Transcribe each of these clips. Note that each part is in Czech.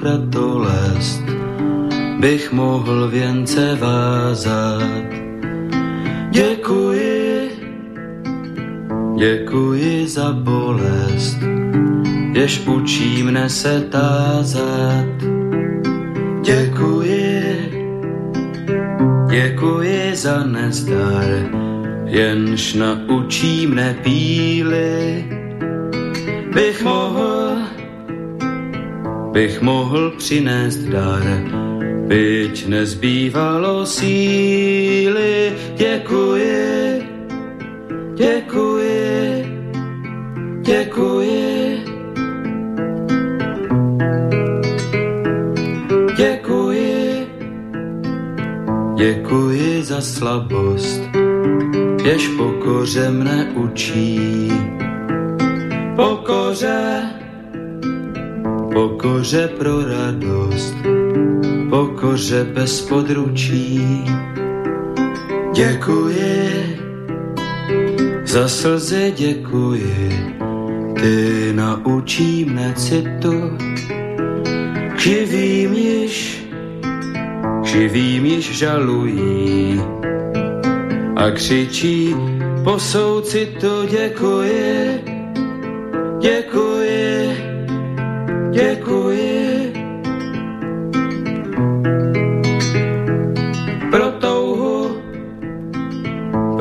chratolézt, bych mohl věnce vázat. Děkuji, děkuji za bolest, jež učí mne se tázat. Děkuji, děkuji za nezdar, jenž naučí mne píly. Bych mohl, bych mohl přinést dar, byť nezbývalo síly. Děkuji, děkuji, děkuji. Děkuji, děkuji za slabost, jež pokoře mne učí. Pokoře, pokoře pro radost, pokoře bez područí. Děkuji, za slzy děkuji, ty naučí mne citu, živým již, živým již žalují a křičí po soucitu děkuji, děkuji,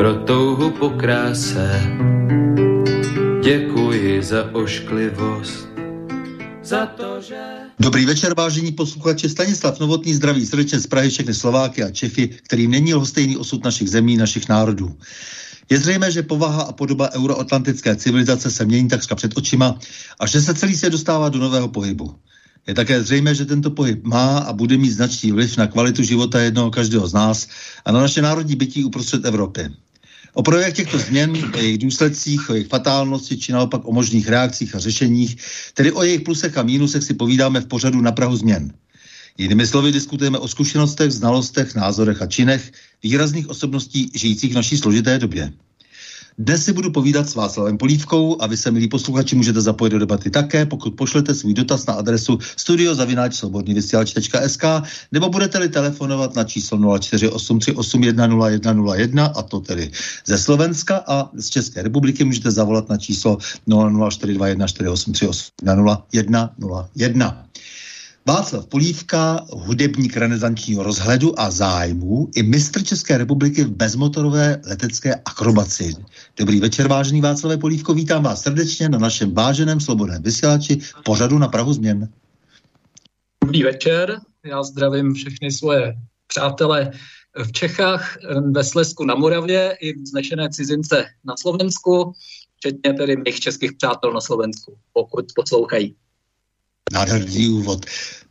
pro touhu po kráse, děkuji za ošklivost, za to, že... Dobrý večer, vážení posluchači. Stanislav Novotný zdraví srdečně z Prahy všechny Slováky a Čechy, který není lhostejný osud našich zemí, našich národů. Je zřejmé, že povaha a podoba euroatlantické civilizace se mění takřka před očima a že se celý svět dostává do nového pohybu. Je také zřejmé, že tento pohyb má a bude mít značný vliv na kvalitu života jednoho každého z nás a na naše národní bytí uprostřed Evropy. O projekt těchto změn, o jejich důsledcích, o jejich fatálnosti, či naopak o možných reakcích a řešeních, tedy o jejich plusech a mínusech si povídáme v pořadu na Prahu změn. Jinými slovy diskutujeme o zkušenostech, znalostech, názorech a činech výrazných osobností žijících v naší složité době. Dnes si budu povídat s Václavem Polívkou a vy se, milí posluchači, můžete zapojit do debaty také, pokud pošlete svůj dotaz na adresu studiozavináčslobodnývysílač.sk nebo budete-li telefonovat na číslo 0483810101 a to tedy ze Slovenska a z České republiky můžete zavolat na číslo 00421480101. Václav Polívka, hudebník renesančního rozhledu a zájmu i mistr České republiky v bezmotorové letecké akrobaci. Dobrý večer, vážený Václav Polívko, vítám vás srdečně na našem váženém slobodném vysílači pořadu na Prahu změn. Dobrý večer, já zdravím všechny svoje přátele v Čechách, ve Slesku na Moravě i vznešené cizince na Slovensku, včetně tedy mých českých přátel na Slovensku, pokud poslouchají. Nádherný úvod.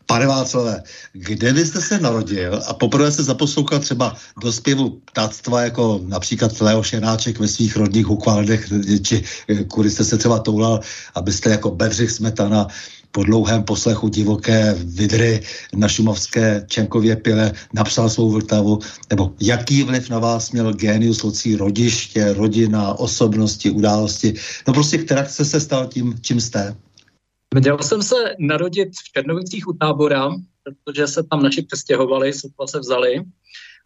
Pane Václavé, kde vy jste se narodil a poprvé se zaposlouchal třeba do zpěvu ptáctva, jako například Leo Šenáček ve svých rodných hukvaldech, či kudy jste se třeba toulal, abyste jako Bedřich Smetana po dlouhém poslechu divoké vidry na šumovské Čenkově pile napsal svou Vltavu, nebo jaký vliv na vás měl génius locí rodiště, rodina, osobnosti, události, no prostě která se stal tím, čím jste? Měl jsem se narodit v Černovicích u tábora, protože se tam naši přestěhovali, sotva se vzali,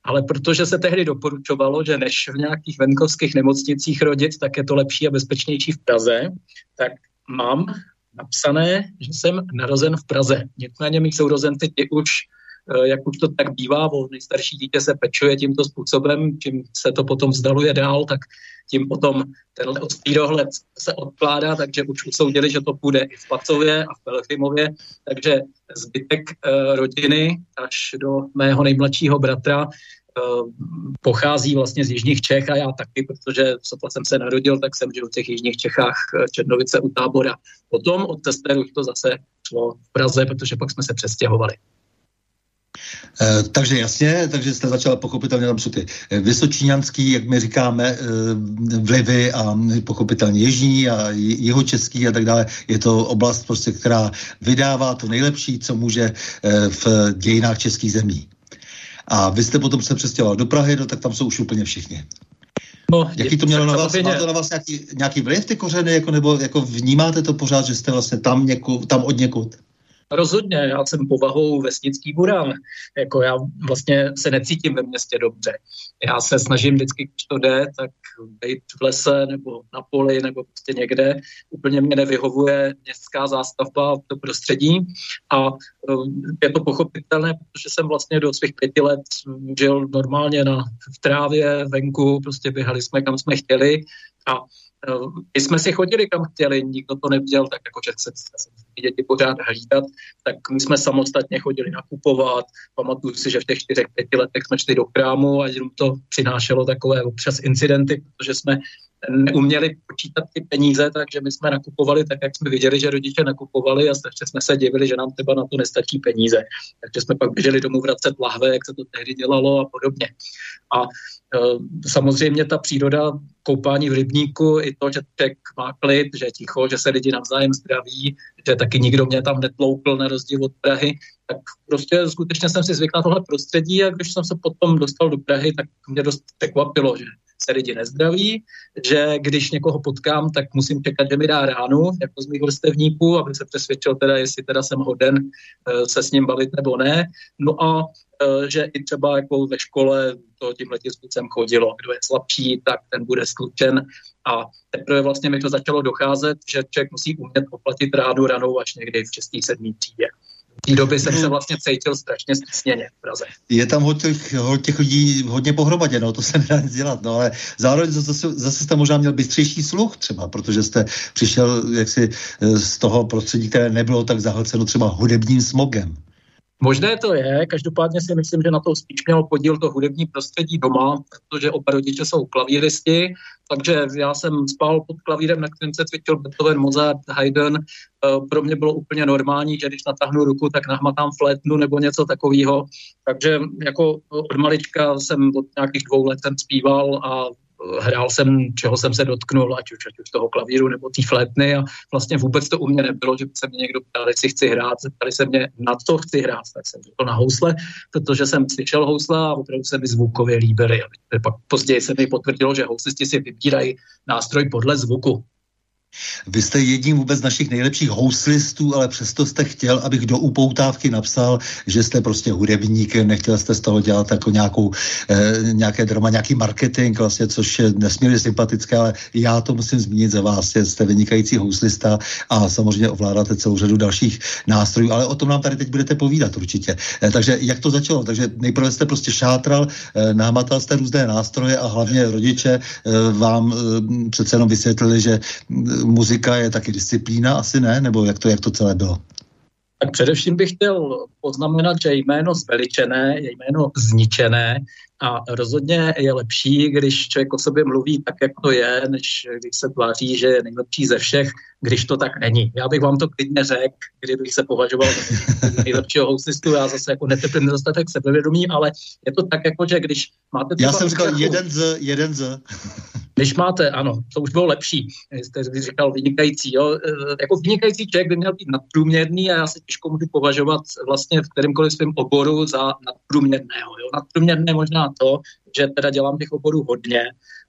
ale protože se tehdy doporučovalo, že než v nějakých venkovských nemocnicích rodit, tak je to lepší a bezpečnější v Praze, tak mám napsané, že jsem narozen v Praze. Nicméně mých sourozenci ti už jak už to tak bývá, o nejstarší dítě se pečuje tímto způsobem, čím se to potom vzdaluje dál, tak tím potom tenhle odstírohled se odkládá, takže už usoudili, že to půjde i v Pacově a v Pelchrimově, takže zbytek uh, rodiny až do mého nejmladšího bratra uh, pochází vlastně z Jižních Čech a já taky, protože sotva jsem se narodil, tak jsem žil v těch Jižních Čechách Černovice u tábora. Potom od sester už to zase šlo v Praze, protože pak jsme se přestěhovali. E, takže jasně, takže jste začala pochopitelně, tam jsou ty eh, vysočíňanský, jak my říkáme, e, vlivy a pochopitelně jižní a jeho český a tak dále. Je to oblast, prostě, která vydává to nejlepší, co může v dějinách českých zemí. A vy jste potom se přestěhoval do Prahy, no tak tam jsou už úplně všichni. No, Jaký to mělo na vás? Má to na vás nějaký, nějaký vliv ty kořeny, jako, nebo jako vnímáte to pořád, že jste vlastně tam, něku, tam od někud? Rozhodně, já jsem povahou vesnický burán. Jako já vlastně se necítím ve městě dobře. Já se snažím vždycky, když to jde, tak být v lese nebo na poli nebo prostě někde. Úplně mě nevyhovuje městská zástavba, to prostředí a um, je to pochopitelné, protože jsem vlastně do svých pěti let žil normálně na, v trávě, venku, prostě běhali jsme kam jsme chtěli a my jsme si chodili kam chtěli, nikdo to neviděl, tak jako že se, se děti pořád hlídat, tak my jsme samostatně chodili nakupovat. Pamatuju si, že v těch čtyřech, pěti letech jsme šli do krámu a jenom to přinášelo takové občas incidenty, protože jsme neuměli počítat ty peníze, takže my jsme nakupovali tak, jak jsme viděli, že rodiče nakupovali a strašně jsme se divili, že nám třeba na to nestačí peníze. Takže jsme pak běželi domů vracet lahve, jak se to tehdy dělalo a podobně. A e, samozřejmě ta příroda, koupání v rybníku, i to, že člověk má klid, že je ticho, že se lidi navzájem zdraví, že taky nikdo mě tam netloukl na rozdíl od Prahy, tak prostě skutečně jsem si zvykl na tohle prostředí a když jsem se potom dostal do Prahy, tak mě dost překvapilo, že se lidi nezdraví, že když někoho potkám, tak musím čekat, že mi dá ránu, jako z mých vrstevníků, aby se přesvědčil teda, jestli teda jsem hoden eh, se s ním bavit nebo ne. No a eh, že i třeba jako ve škole to tímhle způsobem chodilo. Kdo je slabší, tak ten bude sklučen a teprve vlastně mi to začalo docházet, že člověk musí umět oplatit rádu ranou až někdy v český sedmý třídě té doby jsem se vlastně cítil strašně stisněně v Praze. Je tam hodně těch, těch lidí hodně pohromadě, no, to se nedá nic dělat, no, ale zároveň zase, zase jste možná měl bystřejší sluch třeba, protože jste přišel jaksi eh, z toho prostředí, které nebylo tak zahlceno třeba hudebním smogem. Možné to je, každopádně si myslím, že na to spíš mělo podíl to hudební prostředí doma, protože oba rodiče jsou klavíristi, takže já jsem spal pod klavírem, na kterém se cvičil Beethoven, Mozart, Haydn. Eh, pro mě bylo úplně normální, že když natáhnu ruku, tak nahmatám flétnu nebo něco takového. Takže jako od malička jsem od nějakých dvou let jsem zpíval a hrál jsem, čeho jsem se dotknul, ať už, ať už toho klavíru nebo té flétny a vlastně vůbec to u mě nebylo, že se mě někdo ptal, jestli chci hrát, zeptali se mě, na co chci hrát, tak jsem řekl na housle, protože jsem slyšel housle a opravdu se mi zvukově líbily. Pak později se mi potvrdilo, že houslisti si vybírají nástroj podle zvuku. Vy jste jedním vůbec z našich nejlepších houslistů, ale přesto jste chtěl, abych do upoutávky napsal, že jste prostě hudebník, nechtěl jste z toho dělat jako nějakou, eh, nějaké drama, nějaký marketing, vlastně, což je nesmírně sympatické, ale já to musím zmínit za vás, jste vynikající houslista a samozřejmě ovládáte celou řadu dalších nástrojů, ale o tom nám tady teď budete povídat určitě. Eh, takže jak to začalo? Takže nejprve jste prostě šátral, eh, námatal jste různé nástroje a hlavně rodiče eh, vám eh, přece jenom vysvětlili, že muzika je taky disciplína, asi ne? Nebo jak to, jak to celé bylo? Tak především bych chtěl poznamenat, že jméno zveličené je jméno zničené a rozhodně je lepší, když člověk o sobě mluví tak, jak to je, než když se tváří, že je nejlepší ze všech, když to tak není. Já bych vám to klidně řekl, kdybych se považoval za nejlepšího housistu, já zase jako netrpím nedostatek sebevědomí, ale je to tak, jako, že když máte... Já jsem říkal jeden z, jeden z. Když máte, ano, to už bylo lepší, jste říkal vynikající, jo. E, jako vynikající člověk by měl být nadprůměrný a já se těžko můžu považovat vlastně v kterémkoliv svém oboru za nadprůměrného. Jo. Nadprůměrné možná to, že teda dělám těch oborů hodně,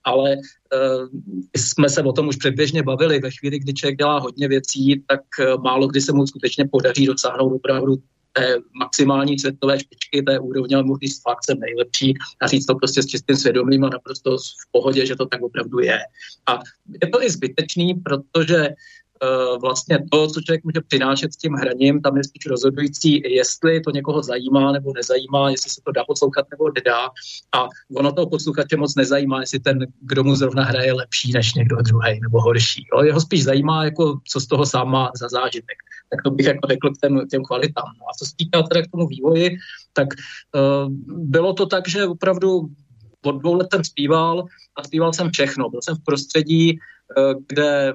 ale uh, jsme se o tom už předběžně bavili. Ve chvíli, kdy člověk dělá hodně věcí, tak uh, málo kdy se mu skutečně podaří dosáhnout opravdu té maximální světové špičky, té úrovně, ale říct fakt jsem nejlepší a říct to prostě s čistým svědomím a naprosto v pohodě, že to tak opravdu je. A je to i zbytečný, protože vlastně to, co člověk může přinášet s tím hraním, tam je spíš rozhodující, jestli to někoho zajímá nebo nezajímá, jestli se to dá poslouchat nebo nedá. A ono toho posluchače moc nezajímá, jestli ten, kdo mu zrovna hraje, lepší než někdo druhý nebo horší. Jo? Jeho spíš zajímá, jako, co z toho sám má za zážitek. Tak to bych jako řekl k těm, těm kvalitám. No a co se týká teda k tomu vývoji, tak uh, bylo to tak, že opravdu od dvou let jsem zpíval a zpíval jsem všechno. Byl jsem v prostředí, uh, kde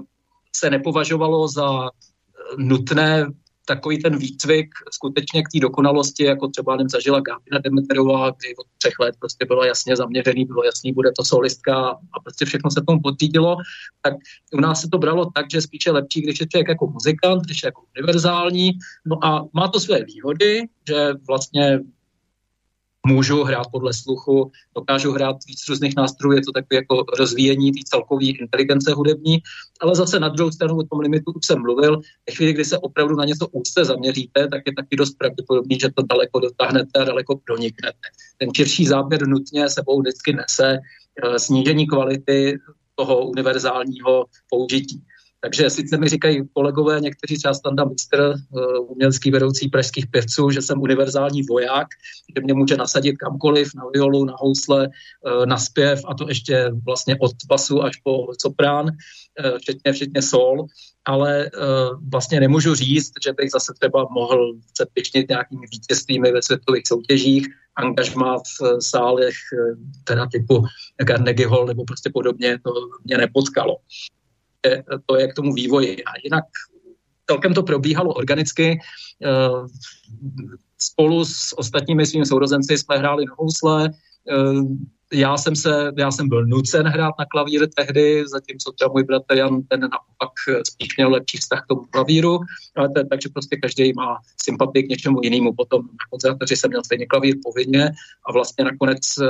se nepovažovalo za eh, nutné takový ten výcvik skutečně k té dokonalosti, jako třeba nem zažila Gábina Demeterová, kdy od třech let prostě bylo jasně zaměřený, bylo jasný, bude to solistka a prostě všechno se tomu podřídilo, tak u nás se to bralo tak, že spíše lepší, když je člověk jako muzikant, když je jako univerzální, no a má to své výhody, že vlastně můžu hrát podle sluchu, dokážu hrát víc různých nástrojů, je to takové jako rozvíjení té celkové inteligence hudební, ale zase na druhou stranu o tom limitu už jsem mluvil, ve chvíli, kdy se opravdu na něco úzce zaměříte, tak je taky dost pravděpodobný, že to daleko dotáhnete a daleko proniknete. Ten širší záběr nutně sebou vždycky nese uh, snížení kvality toho univerzálního použití. Takže sice mi říkají kolegové, někteří třeba Standa Mistr, uh, umělecký vedoucí pražských pěvců, že jsem univerzální voják, že mě může nasadit kamkoliv, na violu, na housle, uh, na zpěv a to ještě vlastně od basu až po soprán, uh, včetně, včetně sol, ale vlastně nemůžu říct, že bych zase třeba mohl se pišnit nějakými vítězstvími ve světových soutěžích, angažma v sálech teda typu Carnegie Hall nebo prostě podobně, to mě nepotkalo to je k tomu vývoji. A jinak celkem to probíhalo organicky. Eh, spolu s ostatními svými sourozenci jsme hráli na housle, eh, já jsem, se, já jsem byl nucen hrát na klavír tehdy, zatímco třeba můj bratr Jan, ten naopak spíš měl lepší vztah k tomu klavíru, ale to, takže prostě každý má sympatii k něčemu jinému. Potom na konzervatoři jsem měl stejně klavír povinně a vlastně nakonec eh,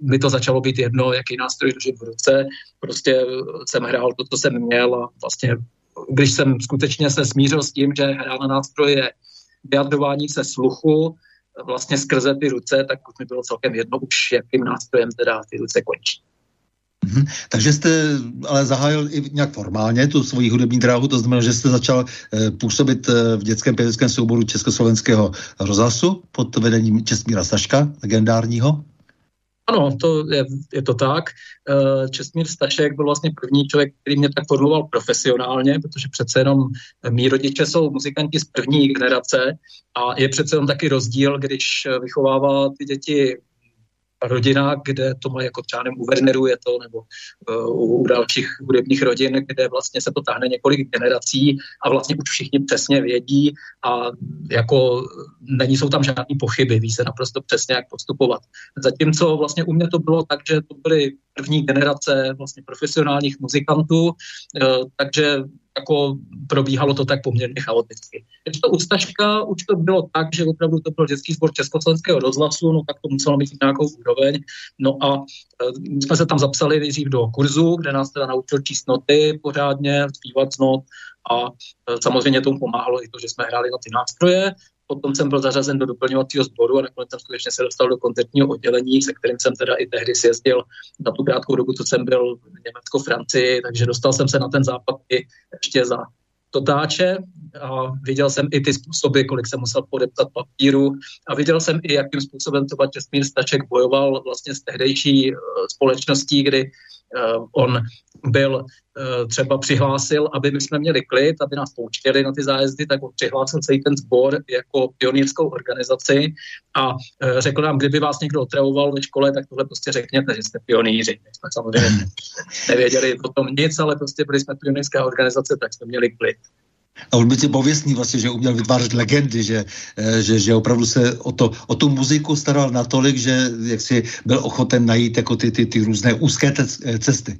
mi to začalo být jedno, jaký nástroj držím v ruce. Prostě jsem hrál to, co jsem měl a vlastně když jsem skutečně se smířil s tím, že hrát na nástroje je vyjadrování se sluchu, vlastně skrze ty ruce, tak už mi bylo celkem jedno už, jakým nástrojem teda ty ruce končí. Mm-hmm. Takže jste ale zahájil i nějak formálně tu svoji hudební dráhu, to znamená, že jste začal e, působit e, v dětském pěveckém souboru Československého rozhlasu pod vedením Čestmíra Staška, legendárního? Ano, to je, je to tak. Eh, Čestmír Stašek byl vlastně první člověk, který mě tak formoval profesionálně, protože přece jenom mý rodiče jsou muzikanti z první generace a je přece jenom taky rozdíl, když vychovává ty děti rodina, kde to má jako třeba u Wernerů je to, nebo uh, u dalších hudebních rodin, kde vlastně se to táhne několik generací a vlastně už všichni přesně vědí a jako není jsou tam žádné pochyby, ví se naprosto přesně, jak postupovat. Zatímco vlastně u mě to bylo tak, že to byly první generace vlastně profesionálních muzikantů, uh, takže jako probíhalo to tak poměrně chaoticky. Když to u už to bylo tak, že opravdu to byl dětský sport Československého rozhlasu, no tak to muselo mít nějakou úroveň. No a my jsme se tam zapsali nejdřív do kurzu, kde nás teda naučil číst noty pořádně, zpívat not a e, samozřejmě tomu pomáhalo i to, že jsme hráli na ty nástroje potom jsem byl zařazen do doplňovacího sboru a nakonec jsem skutečně se dostal do koncertního oddělení, se kterým jsem teda i tehdy sjezdil na tu krátkou dobu, co jsem byl v Německo-Francii, takže dostal jsem se na ten západ i ještě za totáče a viděl jsem i ty způsoby, kolik jsem musel podepsat papíru a viděl jsem i, jakým způsobem třeba Čestmír Staček bojoval vlastně s tehdejší eh, společností, kdy on byl uh, třeba přihlásil, aby my jsme měli klid, aby nás poučtěli na ty zájezdy, tak on přihlásil celý ten sbor jako pionýrskou organizaci a uh, řekl nám, kdyby vás někdo otravoval ve škole, tak tohle prostě řekněte, že jste pionýři. jsme samozřejmě nevěděli o tom nic, ale prostě byli jsme pionýrská organizace, tak jsme měli klid. A on byl pověstný vlastně, že uměl vytvářet legendy, že, že, že opravdu se o, to, o tu muziku staral natolik, že jak si byl ochoten najít jako ty, ty, ty různé úzké cesty.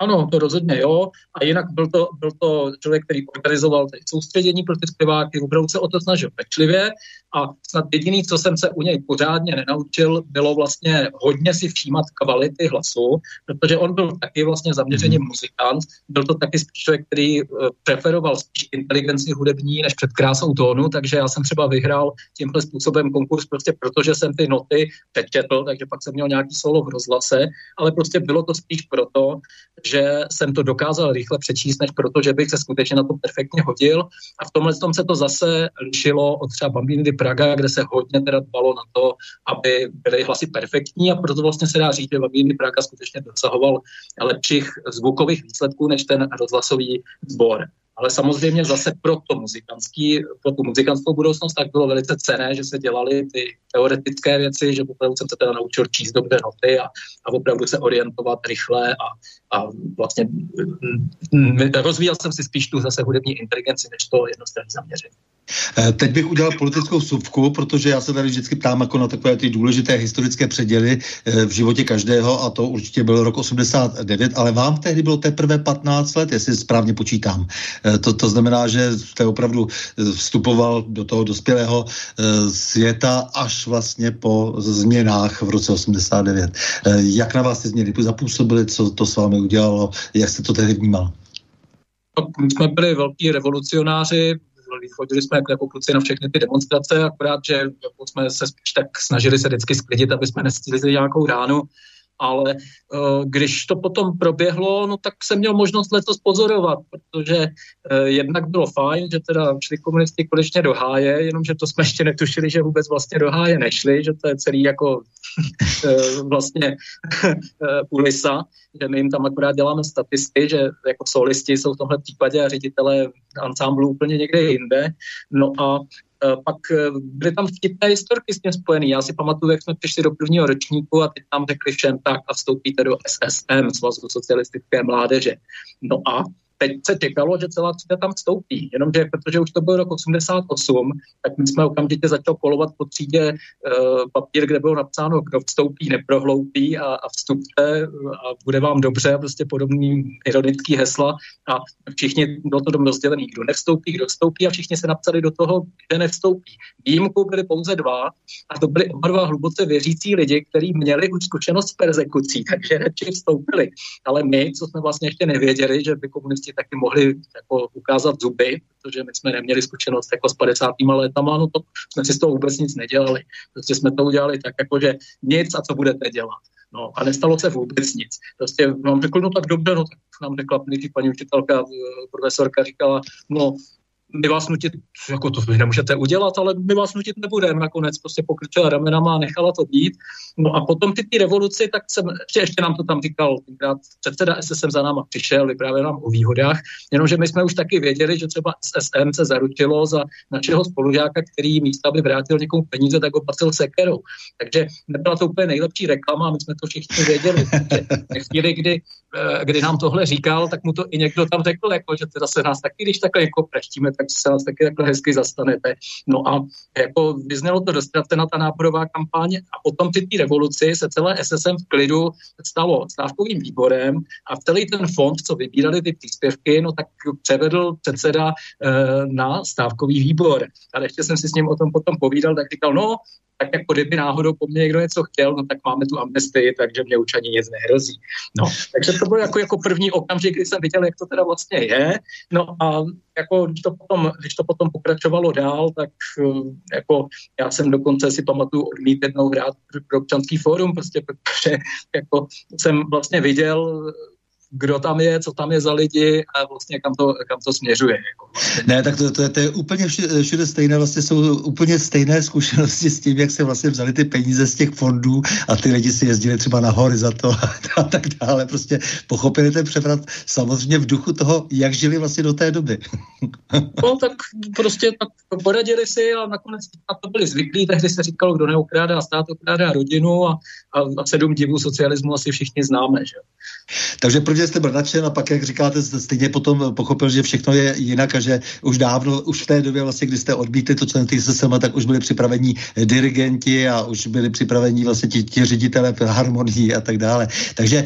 Ano, to rozhodně jo. A jinak byl to, byl to člověk, který organizoval soustředění pro ty zpěváky, opravdu se o to snažil pečlivě a snad jediný, co jsem se u něj pořádně nenaučil, bylo vlastně hodně si všímat kvality hlasu, protože on byl taky vlastně zaměřený mm. muzikant, byl to taky spíš člověk, který uh, preferoval spíš inteligenci hudební než před krásou tónu, takže já jsem třeba vyhrál tímhle způsobem konkurs prostě protože jsem ty noty přečetl, takže pak jsem měl nějaký solo v rozhlase, ale prostě bylo to spíš proto, že jsem to dokázal rychle přečíst, než proto, že bych se skutečně na to perfektně hodil. A v tomhle tom se to zase lišilo od třeba Bambiny Praga, kde se hodně teda dbalo na to, aby byly hlasy perfektní a proto vlastně se dá říct, že Bambiny Praga skutečně dosahoval lepších zvukových výsledků než ten rozhlasový sbor. Ale samozřejmě zase pro, to muzikantský, pro tu muzikantskou budoucnost tak bylo velice cené, že se dělaly ty teoretické věci, že opravdu jsem se teda naučil číst dobře noty a, a opravdu se orientovat rychle a, a vlastně rozvíjel jsem si spíš tu zase hudební inteligenci, než to jednostranné zaměření. Eh, teď bych udělal politickou suvku, protože já se tady vždycky ptám jako na takové ty důležité historické předěly eh, v životě každého a to určitě byl rok 89, ale vám tehdy bylo teprve 15 let, jestli správně počítám. To, to znamená, že jste opravdu vstupoval do toho dospělého světa až vlastně po změnách v roce 89. Jak na vás ty změny zapůsobily, co to s vámi udělalo, jak jste to tehdy vnímal? My jsme byli velký revolucionáři, chodili jsme jako, jako kluci na všechny ty demonstrace, akorát, že jako jsme se spíš tak snažili se vždycky sklidit, aby jsme nestihli nějakou ránu ale uh, když to potom proběhlo, no tak jsem měl možnost letos pozorovat, protože uh, jednak bylo fajn, že teda šli komunisti konečně do háje, jenomže to jsme ještě netušili, že vůbec vlastně do háje nešli, že to je celý jako uh, vlastně kulisa, že my jim tam akorát děláme statisty, že jako solisti jsou v tomhle případě a ředitele ansámblu úplně někde jinde. No a Eh, pak eh, byly tam vtipné historky s tím spojené. Já si pamatuju, jak jsme přišli do prvního ročníku a teď tam řekli všem tak a vstoupíte do SSM, Svazu socialistické mládeže. No a teď se čekalo, že celá třída tam vstoupí, jenomže protože už to byl rok 88, tak my jsme okamžitě začali kolovat po třídě uh, papír, kde bylo napsáno, kdo vstoupí, neprohloupí a, a vstupte a bude vám dobře, prostě podobný ironický hesla a všichni bylo to rozdělený, kdo nevstoupí, kdo vstoupí a všichni se napsali do toho, kde nevstoupí. Výjimkou byly pouze dva a to byly oba dva hluboce věřící lidi, kteří měli už zkušenost s persekucí, takže radši vstoupili. Ale my, co jsme vlastně ještě nevěděli, že by komunisti si taky mohli jako ukázat zuby, protože my jsme neměli zkušenost jako s 50. letama, no to jsme si z toho vůbec nic nedělali. Prostě jsme to udělali tak, jako že nic a co budete dělat. No a nestalo se vůbec nic. Prostě nám řekl, no tak dobře, no tak nám řekla paní učitelka, eh, profesorka říkala, no my vás nutit, jako to vy nemůžete udělat, ale my vás nutit nebudeme. Nakonec prostě pokrčila ramenama a nechala to být. No a potom ty, ty revoluci, tak jsem, ještě nám to tam říkal, tenkrát předseda SSM za náma přišel, vyprávěl nám o výhodách, jenomže my jsme už taky věděli, že třeba SSM se zaručilo za našeho spolužáka, který místo aby vrátil někomu peníze, tak ho placil sekerou. Takže nebyla to úplně nejlepší reklama, my jsme to všichni věděli. Takže chvíli, kdy, eh, kdy nám tohle říkal, tak mu to i někdo tam řekl, jako, že teda se nás taky, když takhle jako preštíme, tak se nás taky takhle hezky zastanete. No a jako vyznělo to na ta náborová kampaň a potom při té revoluci se celé SSM v klidu stalo stávkovým výborem a celý ten fond, co vybírali ty příspěvky, no tak převedl předseda e, na stávkový výbor. A ještě jsem si s ním o tom potom povídal, tak říkal, no, tak jako kdyby náhodou po mně někdo něco chtěl, no tak máme tu amnestii, takže mě už ani nic nehrozí. No, takže to byl jako, jako první okamžik, kdy jsem viděl, jak to teda vlastně je. No a jako, když, to potom, když to potom pokračovalo dál, tak eh, jako já jsem dokonce si pamatuju odmít jednou hrát pro občanský fórum, prostě protože jako jsem vlastně viděl kdo tam je, co tam je za lidi a vlastně kam to, kam to směřuje. Jako vlastně. Ne, tak to, to, to je úplně všude, všude stejné, vlastně jsou úplně stejné zkušenosti s tím, jak se vlastně vzali ty peníze z těch fondů a ty lidi si jezdili třeba na hory za to a, a tak dále. Prostě pochopili ten převrat samozřejmě v duchu toho, jak žili vlastně do té doby. no tak prostě tak poradili si a nakonec na to byli zvyklí, tehdy se říkalo, kdo neukrádá stát, ukrádá rodinu a, a, a sedm divů socialismu asi všichni známe. Že? Takže proč že jste byl nadšen a pak, jak říkáte, jste stejně potom pochopil, že všechno je jinak a že už dávno, už v té době vlastně, kdy jste odmítli to členství SSM, tak už byli připraveni dirigenti a už byli připraveni vlastně ti, ti ředitele harmonii a tak dále. Takže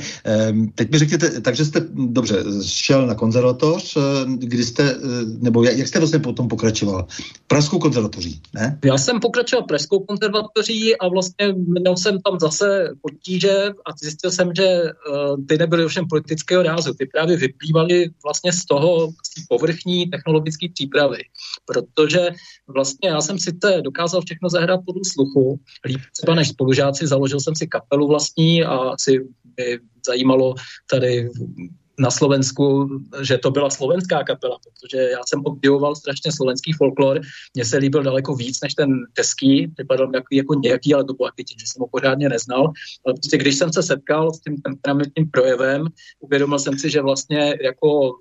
teď mi řekněte, takže jste, dobře, šel na konzervatoř, eh, kdy jste, eh, nebo jak jste vlastně potom pokračoval? Pražskou konzervatoří, ne? Já jsem pokračoval Pražskou konzervatoří a vlastně měl jsem tam zase potíže a zjistil jsem, že uh, ty nebyly ovšem politické technologického rázu. Ty právě vyplývaly vlastně z toho z povrchní technologické přípravy, protože vlastně já jsem sice dokázal všechno zahrát podle sluchu, líp třeba než spolužáci, založil jsem si kapelu vlastní a si by zajímalo tady na Slovensku, že to byla slovenská kapela, protože já jsem obdivoval strašně slovenský folklor, mně se líbil daleko víc než ten český, vypadal jako, jako nějaký, ale to bylo tím, že jsem ho pořádně neznal. Ale prostě když jsem se setkal s tím temperamentním projevem, uvědomil jsem si, že vlastně jako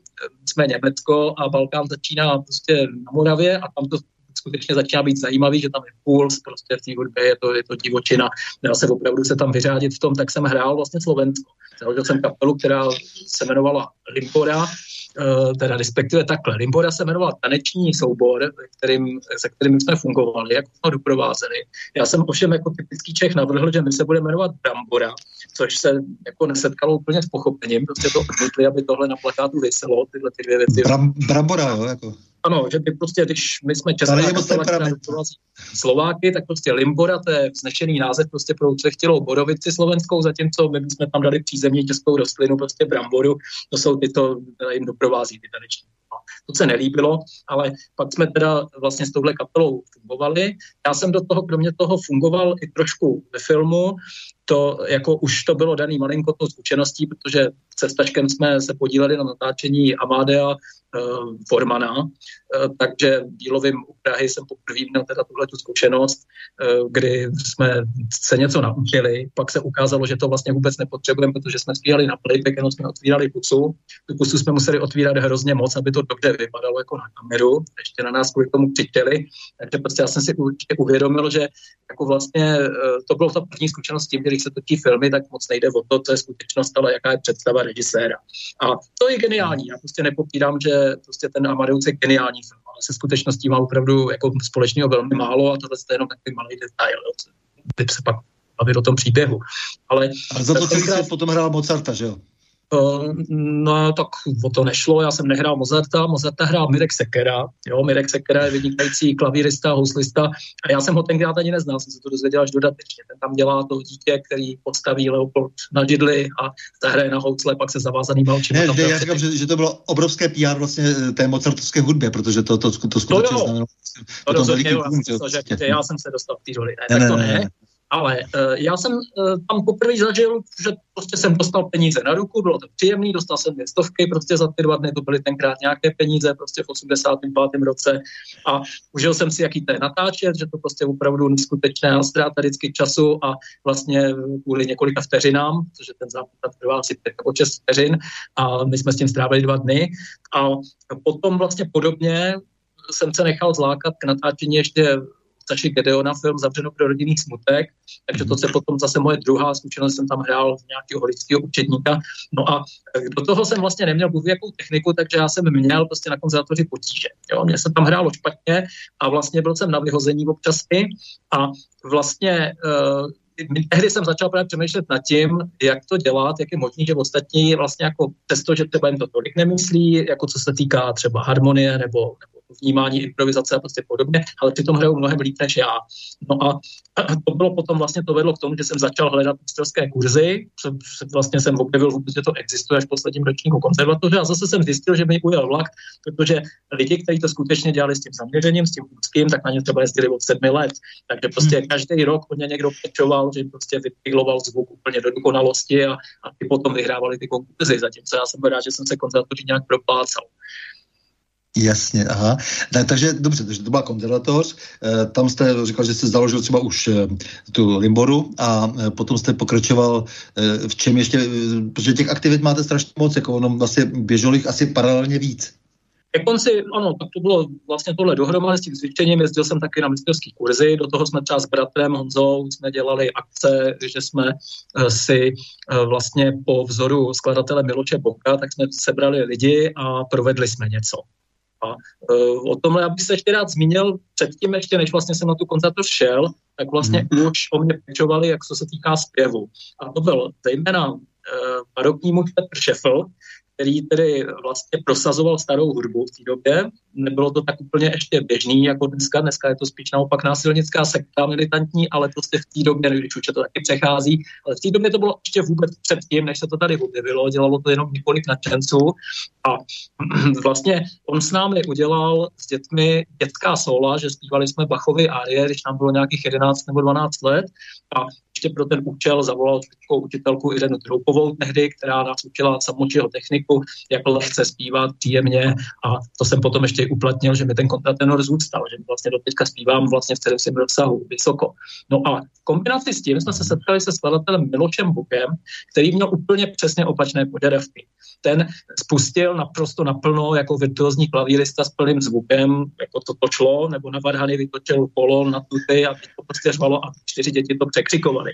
jsme Německo a Balkán začíná prostě na Moravě a tam to skutečně začíná být zajímavý, že tam je puls, prostě v té hudbě je to, je to divočina, dá se opravdu se tam vyřádit v tom, tak jsem hrál vlastně Slovensko. Založil jsem kapelu, která se jmenovala Limpora, Eh, teda respektive takhle. Limbora se jmenoval taneční soubor, kterým, se kterým jsme fungovali, jak jsme doprovázeli. Já jsem ovšem jako typický Čech navrhl, že my se budeme jmenovat Brambora, což se jako nesetkalo úplně s pochopením, prostě to odmítli, aby tohle na plakátu vyselo, tyhle ty dvě věci. Bram, brambora, jo, jako. Ano, že ty prostě, když my jsme česká Slováky, tak prostě Limbora, to je vznešený název prostě pro uclechtilou borovici slovenskou, zatímco my jsme tam dali přízemní českou rostlinu, prostě bramboru, to jsou tyto, jim doprovází ty taneční. No, to se nelíbilo, ale pak jsme teda vlastně s touhle kapelou fungovali. Já jsem do toho, kromě toho fungoval i trošku ve filmu, to jako už to bylo daný malinko tou zkušeností, protože se Staškem jsme se podíleli na natáčení Amadea uh, Formana, uh, takže dílovým u Prahy jsem poprvé měl teda tuhle tu zkušenost, uh, kdy jsme se něco naučili, pak se ukázalo, že to vlastně vůbec nepotřebujeme, protože jsme stíhali na playback, jenom jsme otvírali pusu. Tu pusu jsme museli otvírat hrozně moc, aby to dobře vypadalo jako na kameru, ještě na nás kvůli tomu křičeli, takže prostě já jsem si uvědomil, že jako vlastně to bylo ta první zkušenost tím, když se točí filmy, tak moc nejde o to, co je skutečnost, ale jaká je představa režiséra. A to je geniální. Já prostě nepopírám, že prostě ten Amadeus je geniální film, ale se skutečností má opravdu jako společného velmi málo a tohle je jenom takový malý detail. Ty se pak bavit o tom příběhu. Ale, ale za to celý potom hrál Mozarta, že jo? Uh, no tak o to nešlo, já jsem nehrál Mozarta, Mozarta hrál Mirek Sekera, jo, Mirek Sekera je vynikající klavírista, houslista a já jsem ho tenkrát ani neznal, jsem se to dozvěděl až dodatečně. Ten tam dělá to dítě, který podstaví Leopold na židli a zahraje na housle, pak se zavázanýma očima. Ne, ne, já říkám, že, že, to bylo obrovské PR vlastně eh, té mozartovské hudbě, protože to, to, to, to skutečně to znamenalo. To rozhodně, jo, já, jsem že já jsem se dostal v té roli, ne, ne, tak to ne. ne. Ale uh, já jsem uh, tam poprvé zažil, že prostě jsem dostal peníze na ruku, bylo to příjemný, dostal jsem dvě stovky prostě za ty dva dny, to byly tenkrát nějaké peníze prostě v 85. roce a užil jsem si, jaký to je natáčet, že to prostě opravdu a ztráta vždycky času a vlastně kvůli několika vteřinám, protože ten zápas trvá asi 5 nebo 6 vteřin a my jsme s tím strávili dva dny a potom vlastně podobně jsem se nechal zlákat k natáčení ještě Saši Gedeona film Zavřeno pro rodinný smutek, takže to se potom zase moje druhá zkušenost, jsem tam hrál nějakého holického učetníka. No a do toho jsem vlastně neměl bůh jakou techniku, takže já jsem měl prostě na konzervatoři potíže. Jo? Mě se tam hrálo špatně a vlastně byl jsem na vyhození občas i a vlastně uh, tehdy jsem začal právě přemýšlet nad tím, jak to dělat, jak je možné, že ostatní vlastně jako přesto, že třeba jim to tolik nemyslí, jako co se týká třeba harmonie nebo, nebo vnímání improvizace a prostě podobně, ale přitom hrajou mnohem líp než já. No a to bylo potom vlastně, to vedlo k tomu, že jsem začal hledat mistrovské kurzy, vlastně jsem objevil že to existuje až v posledním ročníku konzervatoře a zase jsem zjistil, že mi ujel vlak, protože lidi, kteří to skutečně dělali s tím zaměřením, s tím úzkým, tak na ně třeba jezdili od sedmi let. Takže prostě hmm. každý rok od ně někdo pečoval, že prostě vypiloval zvuk úplně do dokonalosti a, a ty potom vyhrávali ty konkurzy, zatímco já jsem rád, že jsem se konzervatoři nějak proplácal. Jasně, aha. Ne, takže dobře, takže to byla konzervatoř, e, tam jste říkal, že jste založil třeba už e, tu Limboru a e, potom jste pokračoval e, v čem ještě, e, protože těch aktivit máte strašně moc, jako ono vlastně běželo jich asi paralelně víc. Ke konci, ano, tak to bylo vlastně tohle dohromady s tím cvičením, jezdil jsem taky na mistrovský kurzy, do toho jsme třeba s bratrem Honzou jsme dělali akce, že jsme si vlastně po vzoru skladatele Miloče Boka, tak jsme sebrali lidi a provedli jsme něco. A uh, o tomhle já bych se ještě rád zmínil předtím, ještě než vlastně jsem na tu koncertu šel, tak vlastně mm. už o mě pečovali, jak co se týká zpěvu. A to byl zejména uh, barokní muž Petr Šefl, který tedy vlastně prosazoval starou hudbu v té době. Nebylo to tak úplně ještě běžný jako dneska. Dneska je to spíš naopak násilnická sekta militantní, ale prostě v té době, když už to taky přechází, ale v té době to bylo ještě vůbec předtím, než se to tady objevilo. Dělalo to jenom několik nadšenců a vlastně on s námi udělal s dětmi dětská sola, že zpívali jsme Bachovy árie, když nám bylo nějakých 11 nebo 12 let a ještě pro ten účel zavolal takovou učitelku Irenu Troupovou tehdy, která nás učila samočího techniku, jak lehce zpívat příjemně a to jsem potom ještě uplatnil, že mi ten kontratenor zůstal, že vlastně do teďka zpívám vlastně v celém svém rozsahu vysoko. No a v kombinaci s tím jsme se setkali se skladatelem Milošem Bukem, který měl úplně přesně opačné požadavky. Ten spustil naprosto naplno jako virtuózní klavírista s plným zvukem, jako to točlo, nebo na varhany vytočil kolo na tuty a to prostě řvalo a čtyři děti to překřikovali.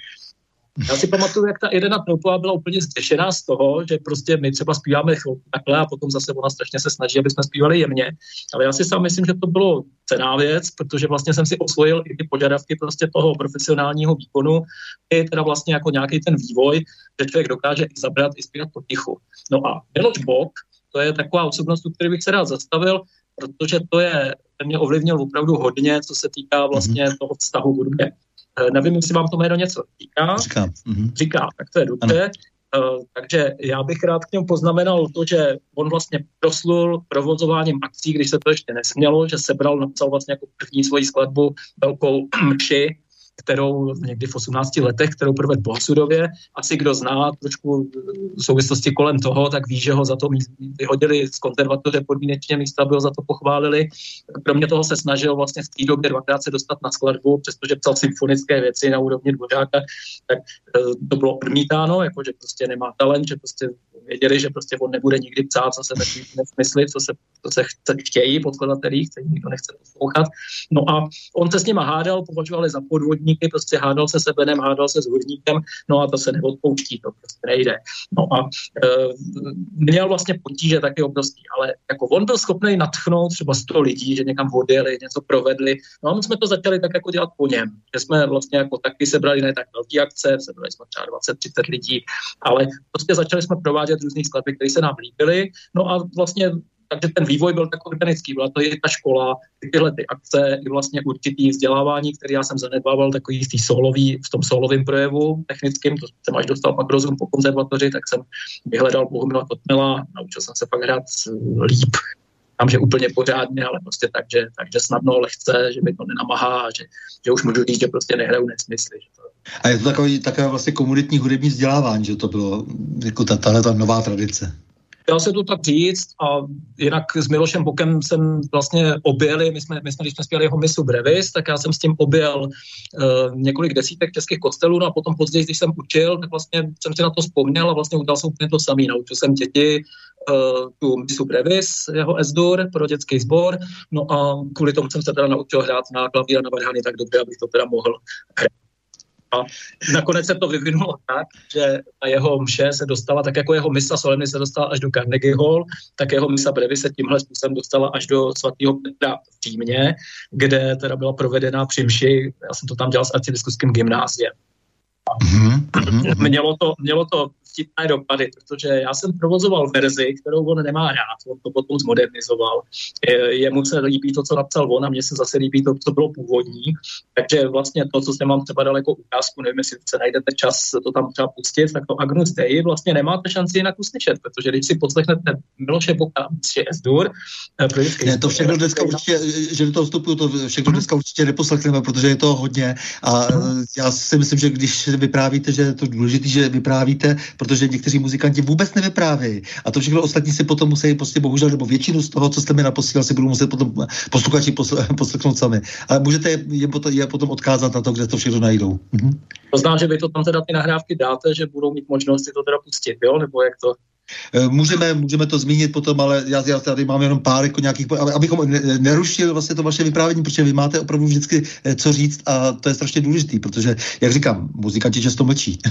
Já si pamatuju, jak ta Irena Troupová byla úplně zděšená z toho, že prostě my třeba zpíváme takhle a potom zase ona strašně se snaží, aby jsme zpívali jemně. Ale já si sám myslím, že to bylo cená věc, protože vlastně jsem si osvojil i ty požadavky prostě toho profesionálního výkonu, i teda vlastně jako nějaký ten vývoj, že člověk dokáže i zabrat, i zpívat potichu. No a Miloš Bok, to je taková osobnost, u které bych se rád zastavil, protože to je, ten mě ovlivnil opravdu hodně, co se týká vlastně mm-hmm. toho vztahu hudbě. Eh, nevím, jestli vám to jméno něco říká. Říká. Mm-hmm. Říká, tak to je dobře. Uh, takže já bych rád k němu poznamenal to, že on vlastně proslul provozováním akcí, když se to ještě nesmělo, že sebral, napsal vlastně jako první svoji skladbu Velkou mši, kterou někdy v 18 letech, kterou provedl po Hasudově. Asi kdo zná trošku v souvislosti kolem toho, tak ví, že ho za to vyhodili z konzervatoře podmínečně, místa by ho za to pochválili. Kromě toho se snažil vlastně v té době dvakrát se dostat na skladbu, přestože psal symfonické věci na úrovni Dvořáka, tak eh, to bylo odmítáno, jako že prostě nemá talent, že prostě věděli, že prostě on nebude nikdy psát, co se nesmysly, co se, co se chce, chtějí podkladatelí, který nikdo nechce poslouchat. No a on se s nima hádal, považovali za podvodníky, prostě hádal se se Benem, hádal se s hudníkem, no a to se neodpouští, to prostě nejde. No a e, měl vlastně potíže taky obrovský, ale jako on byl schopný natchnout třeba 100 lidí, že někam odjeli, něco provedli, no a my jsme to začali tak jako dělat po něm, že jsme vlastně jako taky sebrali ne tak velký akce, sebrali jsme třeba 20-30 lidí, ale prostě začali jsme provádět vytvářet různých skladby, které se nám líbily. No a vlastně takže ten vývoj byl tak organický, byla to i ta škola, tyhle ty akce, i vlastně určitý vzdělávání, který já jsem zanedbával takový v, solový, v tom solovém projevu technickým, to jsem až dostal pak rozum po konzervatoři, tak jsem vyhledal Bohumila Kotmela, naučil jsem se pak hrát líp, tam, že úplně pořádně, ale prostě tak, že, takže snadno, lehce, že mi to nenamahá, že, že už můžu říct, že prostě nehraju nesmysly. Že. A je to takový, takové vlastně komunitní hudební vzdělávání, že to bylo jako ta, tahle ta nová tradice. Dá se to tak říct a jinak s Milošem Bokem jsem vlastně objeli, my jsme, my jsme když jsme zpěli jeho misu Brevis, tak já jsem s tím objel uh, několik desítek českých kostelů no a potom později, když jsem učil, tak vlastně jsem si na to vzpomněl a vlastně udělal jsem úplně to samý. Naučil jsem děti uh, tu misu Brevis, jeho Esdur pro dětský sbor, no a kvůli tomu jsem se teda naučil hrát na klavír a na varhany tak dobře, abych to teda mohl hrát. A nakonec se to vyvinulo tak, že ta jeho mše se dostala, tak jako jeho misa solemny se dostala až do Carnegie Hall, tak jeho misa Brevi se tímhle způsobem dostala až do svatého Petra v Římě, kde teda byla provedena při mši, já jsem to tam dělal s arcibiskupským gymnáziem. Mm-hmm. Mělo to, mělo to vtipné dopady, protože já jsem provozoval verzi, kterou on nemá rád, on to potom zmodernizoval. Je, jemu se líbí to, co napsal on a mně se zase líbí to, co bylo původní. Takže vlastně to, co jsem vám třeba dal jako ukázku, nevím, jestli se najdete čas to tam třeba pustit, tak to Agnus Dei vlastně nemáte šanci jinak uslyšet, protože když si poslechnete Miloše Boka, je Esdur, eh, ne, to všechno dneska určitě, že toho vstupuju, to všechno dneska určitě neposlechneme, protože je to hodně a mhm. já si myslím, že když vyprávíte, že je to důležité, že vyprávíte, protože někteří muzikanti vůbec nevyprávějí. A to všechno ostatní si potom musí prostě bohužel, nebo většinu z toho, co jste mi naposílal, si budou muset potom posluchači poslechnout sami. Ale můžete je potom, je potom odkázat na to, kde to všechno najdou. Mhm. To znám, že vy to tam teda ty nahrávky dáte, že budou mít možnost si to teda pustit, jo? Nebo jak to? Eh, můžeme, můžeme to zmínit potom, ale já, já tady mám jenom pár jako nějakých, abychom nerušili vlastně to vaše vyprávění, protože vy máte opravdu vždycky eh, co říct a to je strašně důležité, protože, jak říkám, muzikanti často mlčí.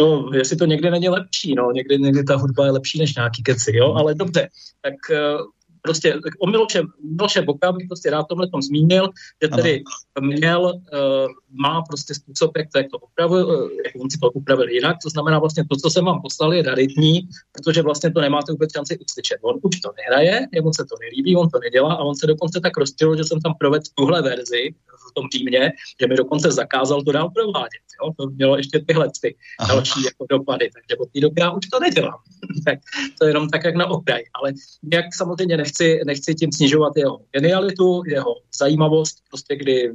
No, jestli to někdy není lepší, no, někdy, někdy ta hudba je lepší než nějaký keci, jo, ale dobře, tak uh, prostě o Miloše, Miloše Boka bych prostě rád tomhle tom zmínil, že tedy ano. měl, uh, má prostě způsob, jak to, jak to opravil, uh, jak on si to upravil jinak, to znamená vlastně to, co jsem vám poslal, je raritní, protože vlastně to nemáte vůbec šanci uslyšet. On už to nehraje, jemu se to nelíbí, on to nedělá a on se dokonce tak rozčil, že jsem tam provedl tuhle verzi v tom týmě, že mi dokonce zakázal to dál provádět. Jo? To mělo ještě tyhle ty Aha. další jako dopady, takže od té doby já už to nedělám. tak to je jenom tak, jak na okraj. Ale jak samozřejmě nechci, nechci tím snižovat jeho genialitu, jeho zajímavost, prostě kdy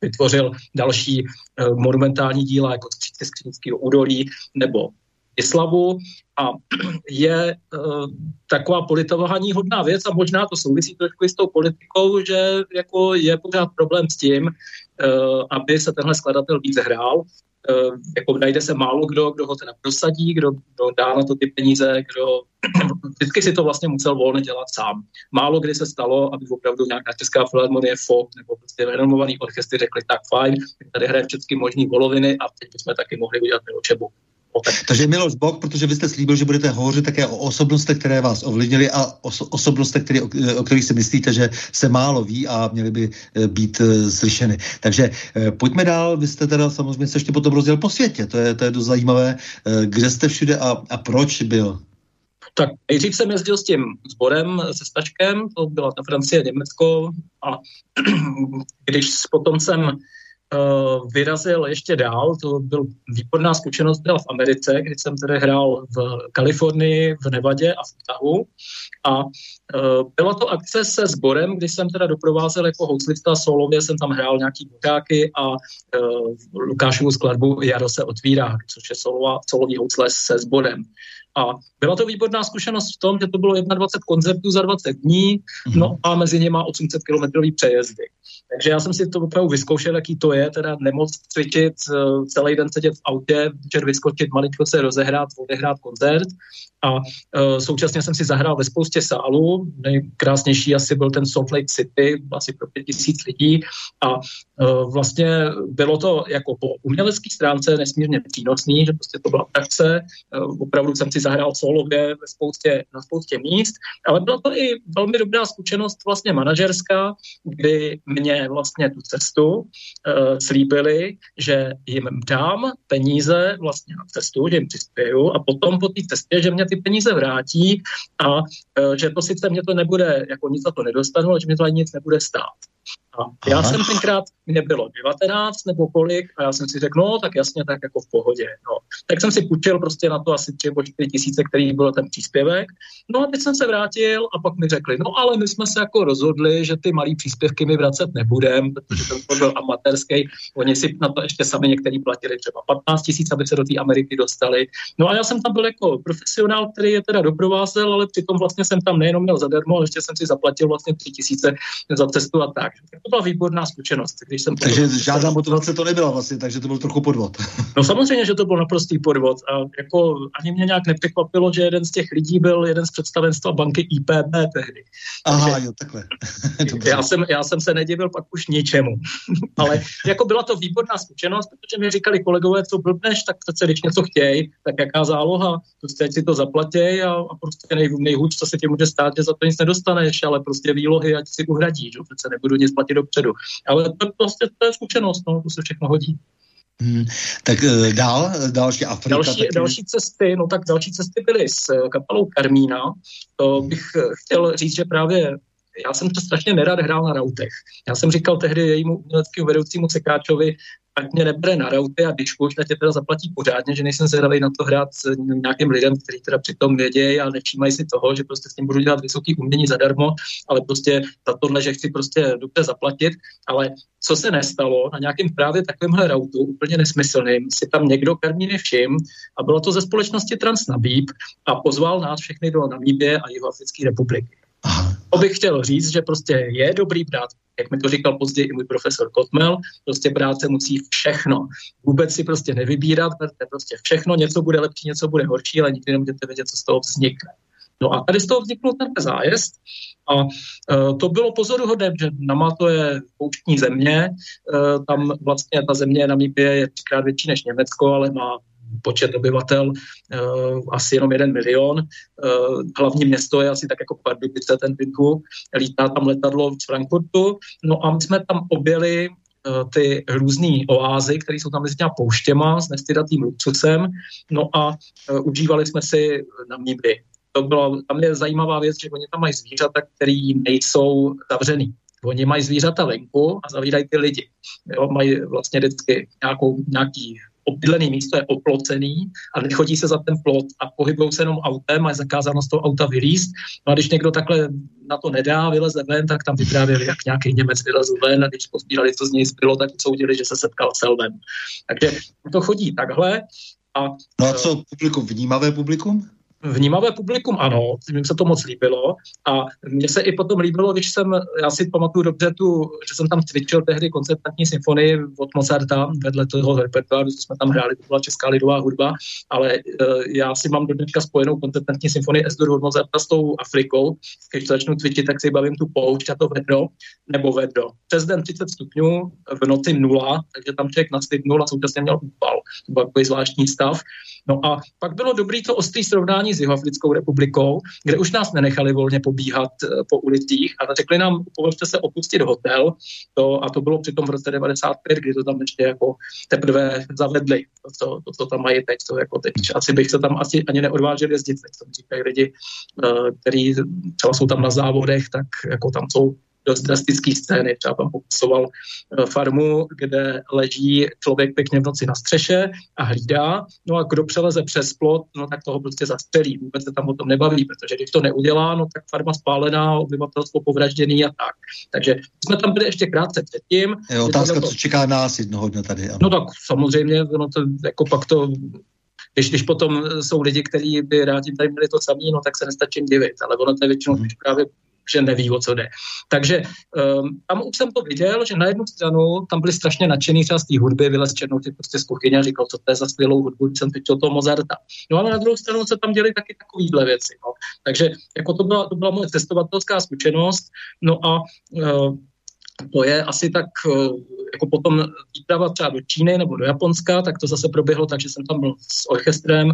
vytvořil další uh, monumentální díla, jako oblasti Skřínského údolí nebo Islavu a je uh, taková politování hodná věc a možná to souvisí trošku s tou politikou, že jako je pořád problém s tím, uh, aby se tenhle skladatel víc hrál. Uh, jako najde se málo kdo, kdo ho teda prosadí, kdo, kdo dá na to ty peníze, kdo vždycky si to vlastně musel volně dělat sám. Málo kdy se stalo, aby opravdu nějaká česká filharmonie, FOK nebo prostě renomovaný orchestry řekli tak fajn, tady hraje všechny možný voloviny a teď bychom taky mohli udělat Miločebu. Takže Miloš Bok, protože vy jste slíbil, že budete hovořit také o osobnostech, které vás ovlivnily a oso- osobnostech, které, o, o kterých si myslíte, že se málo ví a měly by e, být e, slyšeny. Takže e, pojďme dál, vy jste teda samozřejmě se ještě potom rozdělil po světě, to je, to je dost zajímavé. E, kde jste všude a, a proč byl? Tak nejdřív jsem jezdil s tím sborem, se stačkem, to byla ta Francie, Německo a když potom jsem vyrazil ještě dál, to byl výborná zkušenost byla v Americe, kdy jsem tedy hrál v Kalifornii, v Nevadě a v Utahu a uh, byla to akce se sborem, kdy jsem teda doprovázel jako houslista solově, jsem tam hrál nějaký butáky a uh, Lukášovu skladbu Jaro se otvírá, což je solová, solový housle se sborem. A byla to výborná zkušenost v tom, že to bylo 21 koncertů za 20 dní, mhm. no a mezi nimi 800 kilometrový přejezdy. Takže já jsem si to opravdu vyzkoušel, jaký to je, teda nemoc cvičit, eh, celý den sedět v autě, večer vyskočit, malinko se rozehrát, odehrát koncert a uh, současně jsem si zahrál ve spoustě sálů. Nejkrásnější asi byl ten Salt Lake City, asi pro pět tisíc lidí a uh, vlastně bylo to jako po umělecké stránce nesmírně přínosný, že prostě to byla praxe. Uh, opravdu jsem si zahrál solově ve spoustě, na spoustě míst, ale byla to i velmi dobrá zkušenost vlastně manažerská, kdy mě vlastně tu cestu uh, slíbili, že jim dám peníze vlastně na cestu, že jim přispěju a potom po té cestě, že mě ty peníze vrátí a uh, že to sice mě to nebude, jako nic za to nedostanu, ale že mě to ani nic nebude stát. A já Aha. jsem tenkrát, mě bylo 19 nebo kolik, a já jsem si řekl, no tak jasně, tak jako v pohodě. No. Tak jsem si půjčil prostě na to asi 3 nebo 4 tisíce, který byl ten příspěvek. No a teď jsem se vrátil a pak mi řekli, no ale my jsme se jako rozhodli, že ty malý příspěvky mi vracet nebudem, protože ten byl amatérský. Oni si na to ještě sami některý platili třeba 15 tisíc, aby se do té Ameriky dostali. No a já jsem tam byl jako profesionál, který je teda doprovázel, ale přitom vlastně jsem tam nejenom měl zadarmo, ale ještě jsem si zaplatil vlastně 3 tisíce za cestu a tak to byla výborná zkušenost. Když jsem takže podvod, žádná motivace to nebyla vlastně, takže to byl trochu podvod. no samozřejmě, že to byl naprostý podvod. A jako ani mě nějak nepřekvapilo, že jeden z těch lidí byl jeden z představenstva banky IPB tehdy. Aha, takže, jo, takhle. já, jsem, já jsem se nedivil pak už ničemu. Ale jako byla to výborná zkušenost, protože mi říkali kolegové, co blbneš, tak přece když něco chtějí, tak jaká záloha, prostě si to zaplatí a, a prostě nej, nejhůř, co se ti může stát, že za to nic nedostaneš, ale prostě výlohy, ať si uhradíš, že? přece nebudu nic platit dopředu. Ale to, prostě to je zkušenost, no, to se všechno hodí. Hmm, tak uh, dál, další Afrika. Další, taky... další cesty, no tak další cesty byly s eh, kapelou Karmína. To bych eh, chtěl říct, že právě já jsem to strašně nerad hrál na rautech. Já jsem říkal tehdy jejímu uměleckému vedoucímu Sekáčovi, ať mě nebere na rauty a když už, tě teda zaplatí pořádně, že nejsem zvědavý na to hrát s nějakým lidem, kteří teda přitom vědějí a nevšímají si toho, že prostě s tím budu dělat vysoký umění zadarmo, ale prostě za tohle, že chci prostě dobře zaplatit, ale co se nestalo, na nějakém právě takovémhle rautu, úplně nesmyslným, si tam někdo karmíny všim a bylo to ze společnosti Transnabíb a pozval nás všechny do Namíbie a Jihoafrické republiky. To bych chtěl říct, že prostě je dobrý brát, jak mi to říkal později i můj profesor Kotmel, prostě brát se musí všechno. Vůbec si prostě nevybírat, berte prostě všechno, něco bude lepší, něco bude horší, ale nikdy nemůžete vědět, co z toho vznikne. No a tady z toho vznikl ten zájezd a uh, to bylo pozoruhodné, že Namato je pouštní země, uh, tam vlastně ta země na Namibie je třikrát větší než Německo, ale má počet obyvatel uh, asi jenom jeden milion. Uh, hlavní město je asi tak jako Pardubice, ten Windhoek. Lítá tam letadlo z Frankfurtu. No a my jsme tam objeli uh, ty různé oázy, které jsou tam mezi těma pouštěma s nestydatým luxusem. No a uh, užívali jsme si na Míby. To bylo, tam je zajímavá věc, že oni tam mají zvířata, které nejsou zavřený. Oni mají zvířata venku a zavírají ty lidi. Jo, mají vlastně vždycky nějakou, nějaký obydlený místo je oplocený a nechodí se za ten plot a pohybují se jenom autem a je zakázáno z toho auta vylíst. No a když někdo takhle na to nedá, vyleze ven, tak tam vyprávěli, jak nějaký Němec vylezl ven a když pozbírali, co z něj zbylo, tak soudili, že se setkal s Elvem. Takže to chodí takhle. A, no a co publikum, vnímavé publikum? Vnímavé publikum ano, mně se to moc líbilo a mně se i potom líbilo, když jsem, já si pamatuju dobře tu, že jsem tam cvičil tehdy koncertantní symfonii od Mozarta vedle toho repertoáru, co jsme tam hráli, to byla česká lidová hudba, ale uh, já si mám do dneška spojenou koncertantní symfonii s od Mozarta s tou Afrikou, když začnu cvičit, tak si bavím tu poušť a to vedro, nebo vedro. Přes den 30 stupňů, v noci nula, takže tam člověk nastydnul a současně měl úpal. To byl takový zvláštní stav. No a pak bylo dobrý to ostrý srovnání s Jihoafrickou republikou, kde už nás nenechali volně pobíhat eh, po ulicích a řekli nám, považte se opustit hotel, to, a to bylo přitom v roce 95, kdy to tam ještě jako teprve zavedli, to, co, to, co tam mají teď, to jako teď. Asi bych se tam asi ani neodvážil jezdit, teď to říkají lidi, eh, kteří třeba jsou tam na závodech, tak jako tam jsou dost drastické scény. Třeba tam popisoval eh, farmu, kde leží člověk pěkně v noci na střeše a hlídá. No a kdo přeleze přes plot, no tak toho prostě zastřelí. Vůbec se tam o tom nebaví, protože když to neudělá, no tak farma spálená, obyvatelstvo povražděný a tak. Takže jsme tam byli ještě krátce předtím. Je otázka, to... co čeká nás jednoho dne tady. Ano. No tak samozřejmě, no to jako pak to když, když potom jsou lidi, kteří by rádi tady měli to samý, no tak se nestačím divit, ale ono to je většinou hmm. právě že neví, o co jde. Takže um, tam už jsem to viděl, že na jednu stranu tam byli strašně nadšený třeba z té hudby, vylez Černouty prostě z kuchyně a říkal, co to je za skvělou hudbu, jsem pičil toho Mozarta. No ale na druhou stranu se tam děli taky takovýhle věci. No. Takže jako to byla, to byla moje cestovatelská zkušenost. No a uh, to je asi tak, eh, jako potom výprava třeba do Číny nebo do Japonska, tak to zase proběhlo tak, že jsem tam byl s orchestrem,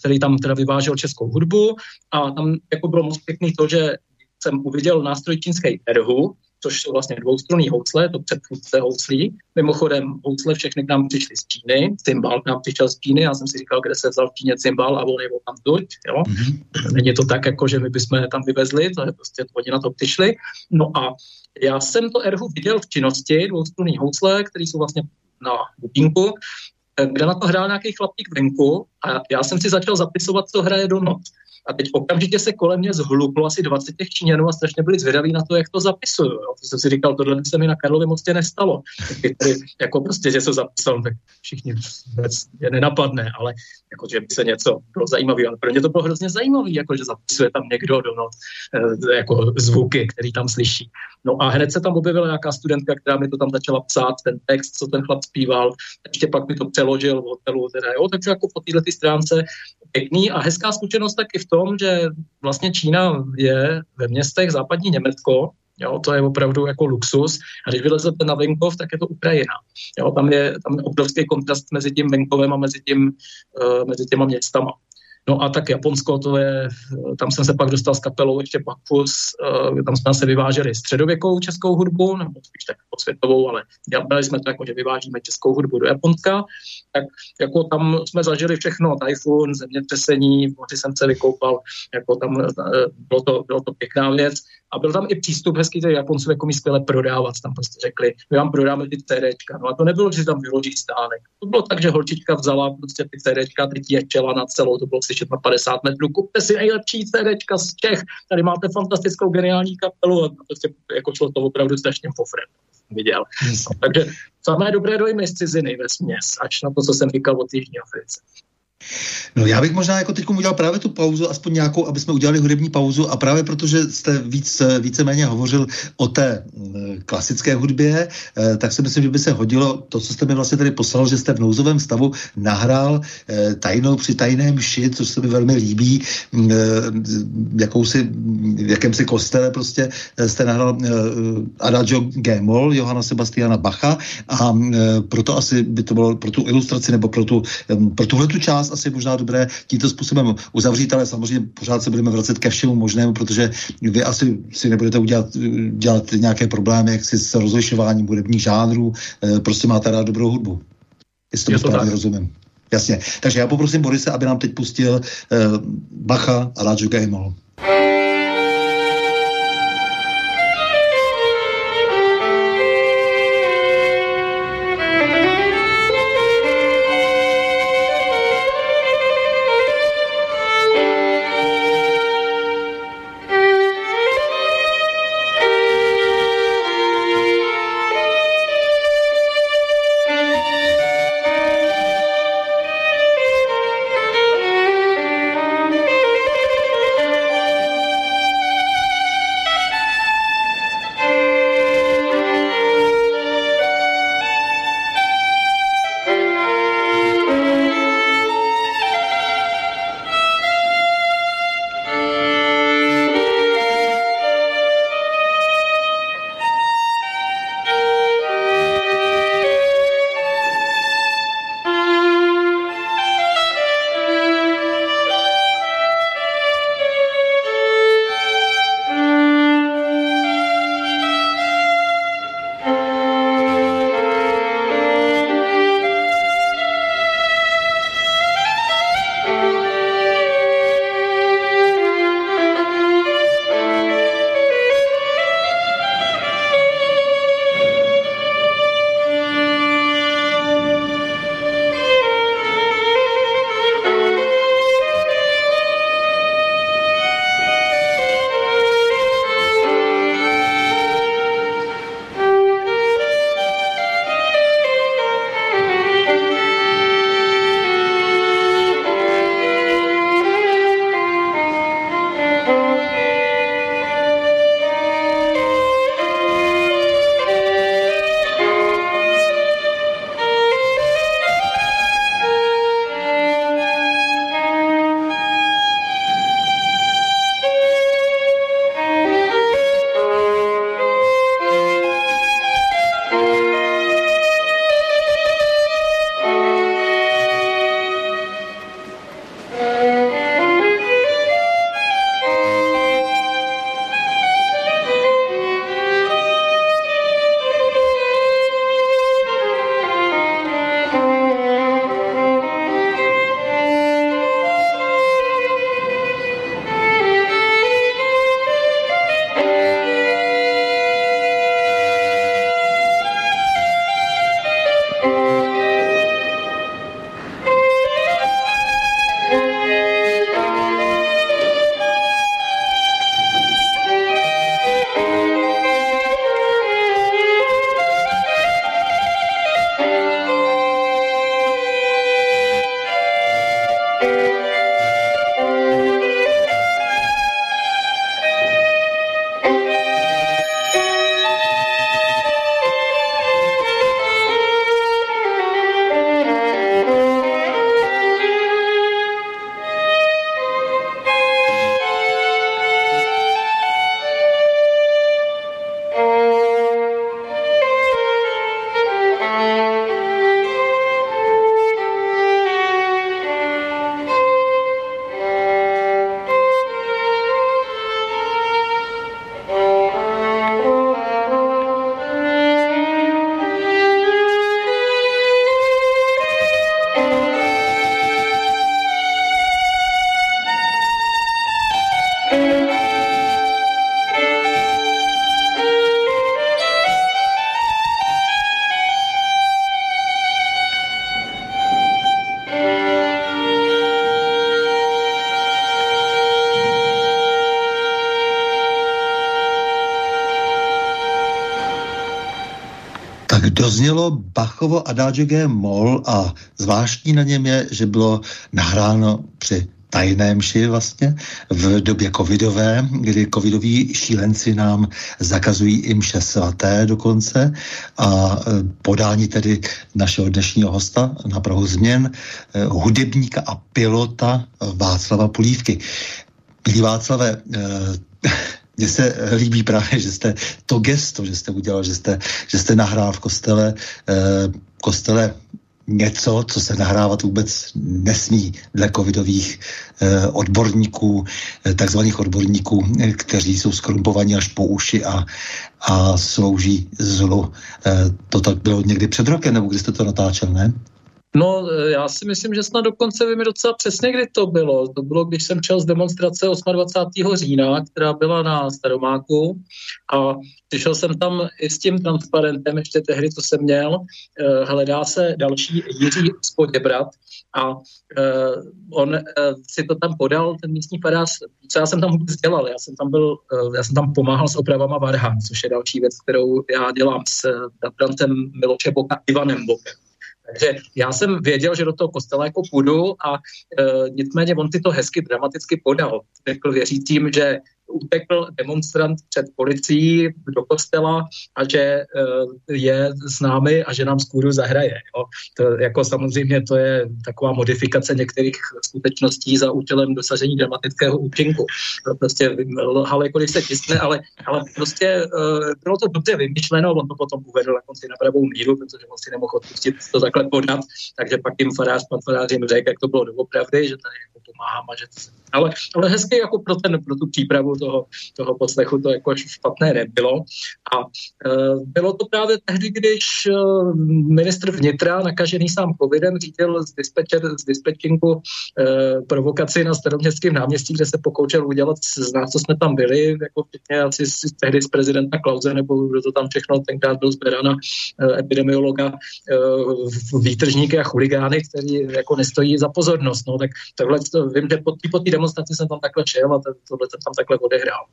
který tam teda vyvážel českou hudbu a tam jako bylo moc pěkný to, že jsem uviděl nástroj čínské erhu, což jsou vlastně dvoustrunný housle, to předchůdce houslí. Mimochodem, housle všechny k nám přišly z Číny, cymbal k nám přišel z Číny, já jsem si říkal, kde se vzal v Číně cymbal a on je tam tuď, jo. Mm-hmm. Není to tak, jako že my bychom je tam vyvezli, to je prostě, oni na to přišli. No a já jsem to erhu viděl v činnosti, dvoustrunný housle, které jsou vlastně na bubínku, kde na to hrál nějaký chlapík venku a já jsem si začal zapisovat, co hraje do noc. A teď okamžitě se kolem mě zhluplo asi 20 těch Číňanů a strašně byli zvědaví na to, jak to zapisuju. Jo. To jsem si říkal, tohle se mi na Karlově mostě nestalo. Tady, jako prostě, že se zapisal, tak všichni vůbec je nenapadne, ale jako, že by se něco bylo zajímavé. Ale pro mě to bylo hrozně zajímavé, jako, že zapisuje tam někdo do not, eh, jako zvuky, který tam slyší. No a hned se tam objevila nějaká studentka, která mi to tam začala psát, ten text, co ten chlap zpíval. Ještě pak mi to přeložil v hotelu. Teda, jo. Takže jako po této stránce pěkný a hezká zkušenost taky v tom, že vlastně Čína je ve městech západní Německo, Jo, to je opravdu jako luxus. A když vylezete na venkov, tak je to Ukrajina. Jo, tam, je, tam je obrovský kontrast mezi tím venkovem a mezi, tím, uh, mezi těma městama. No a tak Japonsko, to je, tam jsem se pak dostal s kapelou ještě Pakfus, uh, tam jsme se vyváželi středověkou českou hudbu, nebo spíš tak světovou, ale dělali jsme to jako, že vyvážíme českou hudbu do Japonska, tak jako tam jsme zažili všechno, tajfun, zemětřesení, moři jsem se vykoupal, jako tam uh, bylo to, bylo to pěkná věc a byl tam i přístup hezký, že Japonců jako mi skvěle prodávat, tam prostě řekli, my vám prodáme ty CDčka, no a to nebylo, že tam vyloží stánek, to bylo tak, že holčička vzala prostě ty CDčka, teď ječela na celou, to bylo slyšet na 50 metrů, kupte si nejlepší CDčka z Čech, tady máte fantastickou geniální kapelu. A prostě jako šlo to opravdu strašně pofrem viděl. No, takže samé dobré dojmy z ciziny ve směs, až na to, co jsem říkal o Jižní Africe. No já bych možná jako teď udělal právě tu pauzu, aspoň nějakou, aby jsme udělali hudební pauzu a právě protože jste víc, víceméně hovořil o té mm, klasické hudbě, eh, tak si myslím, že by se hodilo to, co jste mi vlastně tady poslal, že jste v nouzovém stavu nahrál eh, tajnou při tajném ši, což se mi velmi líbí, mm, eh, jakousi, v jakémsi kostele prostě jste nahrál Adagio G-moll Johana Sebastiana Bacha a proto asi by to bylo pro tu ilustraci nebo pro, tu, pro tuhle tu část asi možná dobré tímto způsobem uzavřít, ale samozřejmě pořád se budeme vracet ke všemu možnému, protože vy asi si nebudete udělat, dělat nějaké problémy, jak si s rozlišováním hudebních žánrů, eh, prostě máte rád dobrou hudbu. Jestli to, to správně rozumím. Jasně. Takže já poprosím Borise, aby nám teď pustil uh, Bacha a Láďu Gejmol. Doznělo Bachovo Adagio G mol a zvláštní na něm je, že bylo nahráno při tajné mši vlastně v době covidové, kdy covidoví šílenci nám zakazují i mše svaté dokonce a e, podání tedy našeho dnešního hosta na Prahu změn, e, hudebníka a pilota Václava Polívky. Milí Václave, e, mně se líbí právě, že jste to gesto, že jste udělal, že jste, že jste nahrál v kostele, kostele něco, co se nahrávat vůbec nesmí dle covidových eh, odborníků, eh, takzvaných odborníků, eh, kteří jsou skrumpovaní až po uši a, a slouží zlu. Eh, to tak bylo někdy před rokem, nebo kdy jste to natáčel, ne? No, e, já si myslím, že snad dokonce vím docela přesně, kdy to bylo. To bylo, když jsem čel z demonstrace 28. října, která byla na Staromáku a přišel jsem tam i s tím transparentem, ještě tehdy, co jsem měl. E, hledá se další Jiří Spoděbrat a uh, on si to tam podal, ten místní farář, co já jsem tam vůbec dělal, já jsem tam byl, já jsem tam pomáhal s opravama Varhan, což je další věc, kterou já dělám s uh, Miloše Boka Ivanem Bokem. Takže já jsem věděl, že do toho kostela jako půjdu a e, nicméně on si to hezky dramaticky podal. Řekl věřícím, že utekl demonstrant před policií do kostela a že uh, je s námi a že nám skůru zahraje. Jo. To, jako samozřejmě to je taková modifikace některých skutečností za účelem dosažení dramatického účinku. Prostě lhal, když se tiskne, ale, ale prostě uh, bylo to dobře vymyšleno, on to potom uvedl jako si na pravou míru, protože on si nemohl odpustit to takhle podat, takže pak jim farář, pan farář jim řekl, jak to bylo doopravdy, že tady jako pomáhám a že to, ale, ale hezky jako pro, ten, pro tu přípravu toho, toho poslechu to jako špatné nebylo. A e, bylo to právě tehdy, když e, ministr vnitra, nakažený sám covidem, řídil z, dispečer, z dispečinku e, provokaci na staroměstském náměstí, kde se pokoušel udělat z nás, co jsme tam byli, jako včetně asi z, tehdy z prezidenta Klauze, nebo kdo to tam všechno tenkrát byl zberana e, epidemiologa, e, výtržníky a chuligány, který jako nestojí za pozornost. No, tak tohle to, vím, že po té demonstraci jsem tam takhle šel a tohle jsem tam takhle odehrál.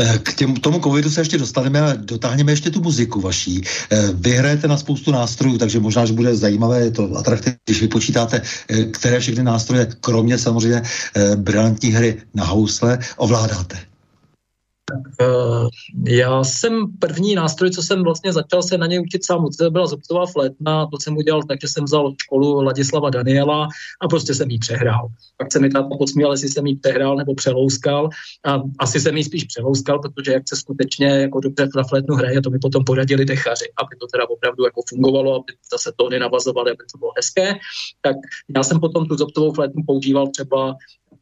Eh, k těm, tomu covidu se ještě dostaneme a dotáhneme ještě tu muziku vaší. Eh, vy hrajete na spoustu nástrojů, takže možná, že bude zajímavé, je to atraktivní, když vypočítáte, eh, které všechny nástroje, kromě samozřejmě brilantní hry na housle, ovládáte. Uh, já jsem první nástroj, co jsem vlastně začal se na něj učit sám, to byla zobcová flétna, to jsem udělal tak, že jsem vzal školu Ladislava Daniela a prostě jsem jí přehrál. Pak se mi táta posmíval, jestli jsem jí přehrál nebo přelouskal a asi jsem jí spíš přelouskal, protože jak se skutečně jako dobře na flétnu hraje, to mi potom poradili dechaři, aby to teda opravdu jako fungovalo, aby zase tóny navazovaly, aby to bylo hezké. Tak já jsem potom tu zobcovou flétnu používal třeba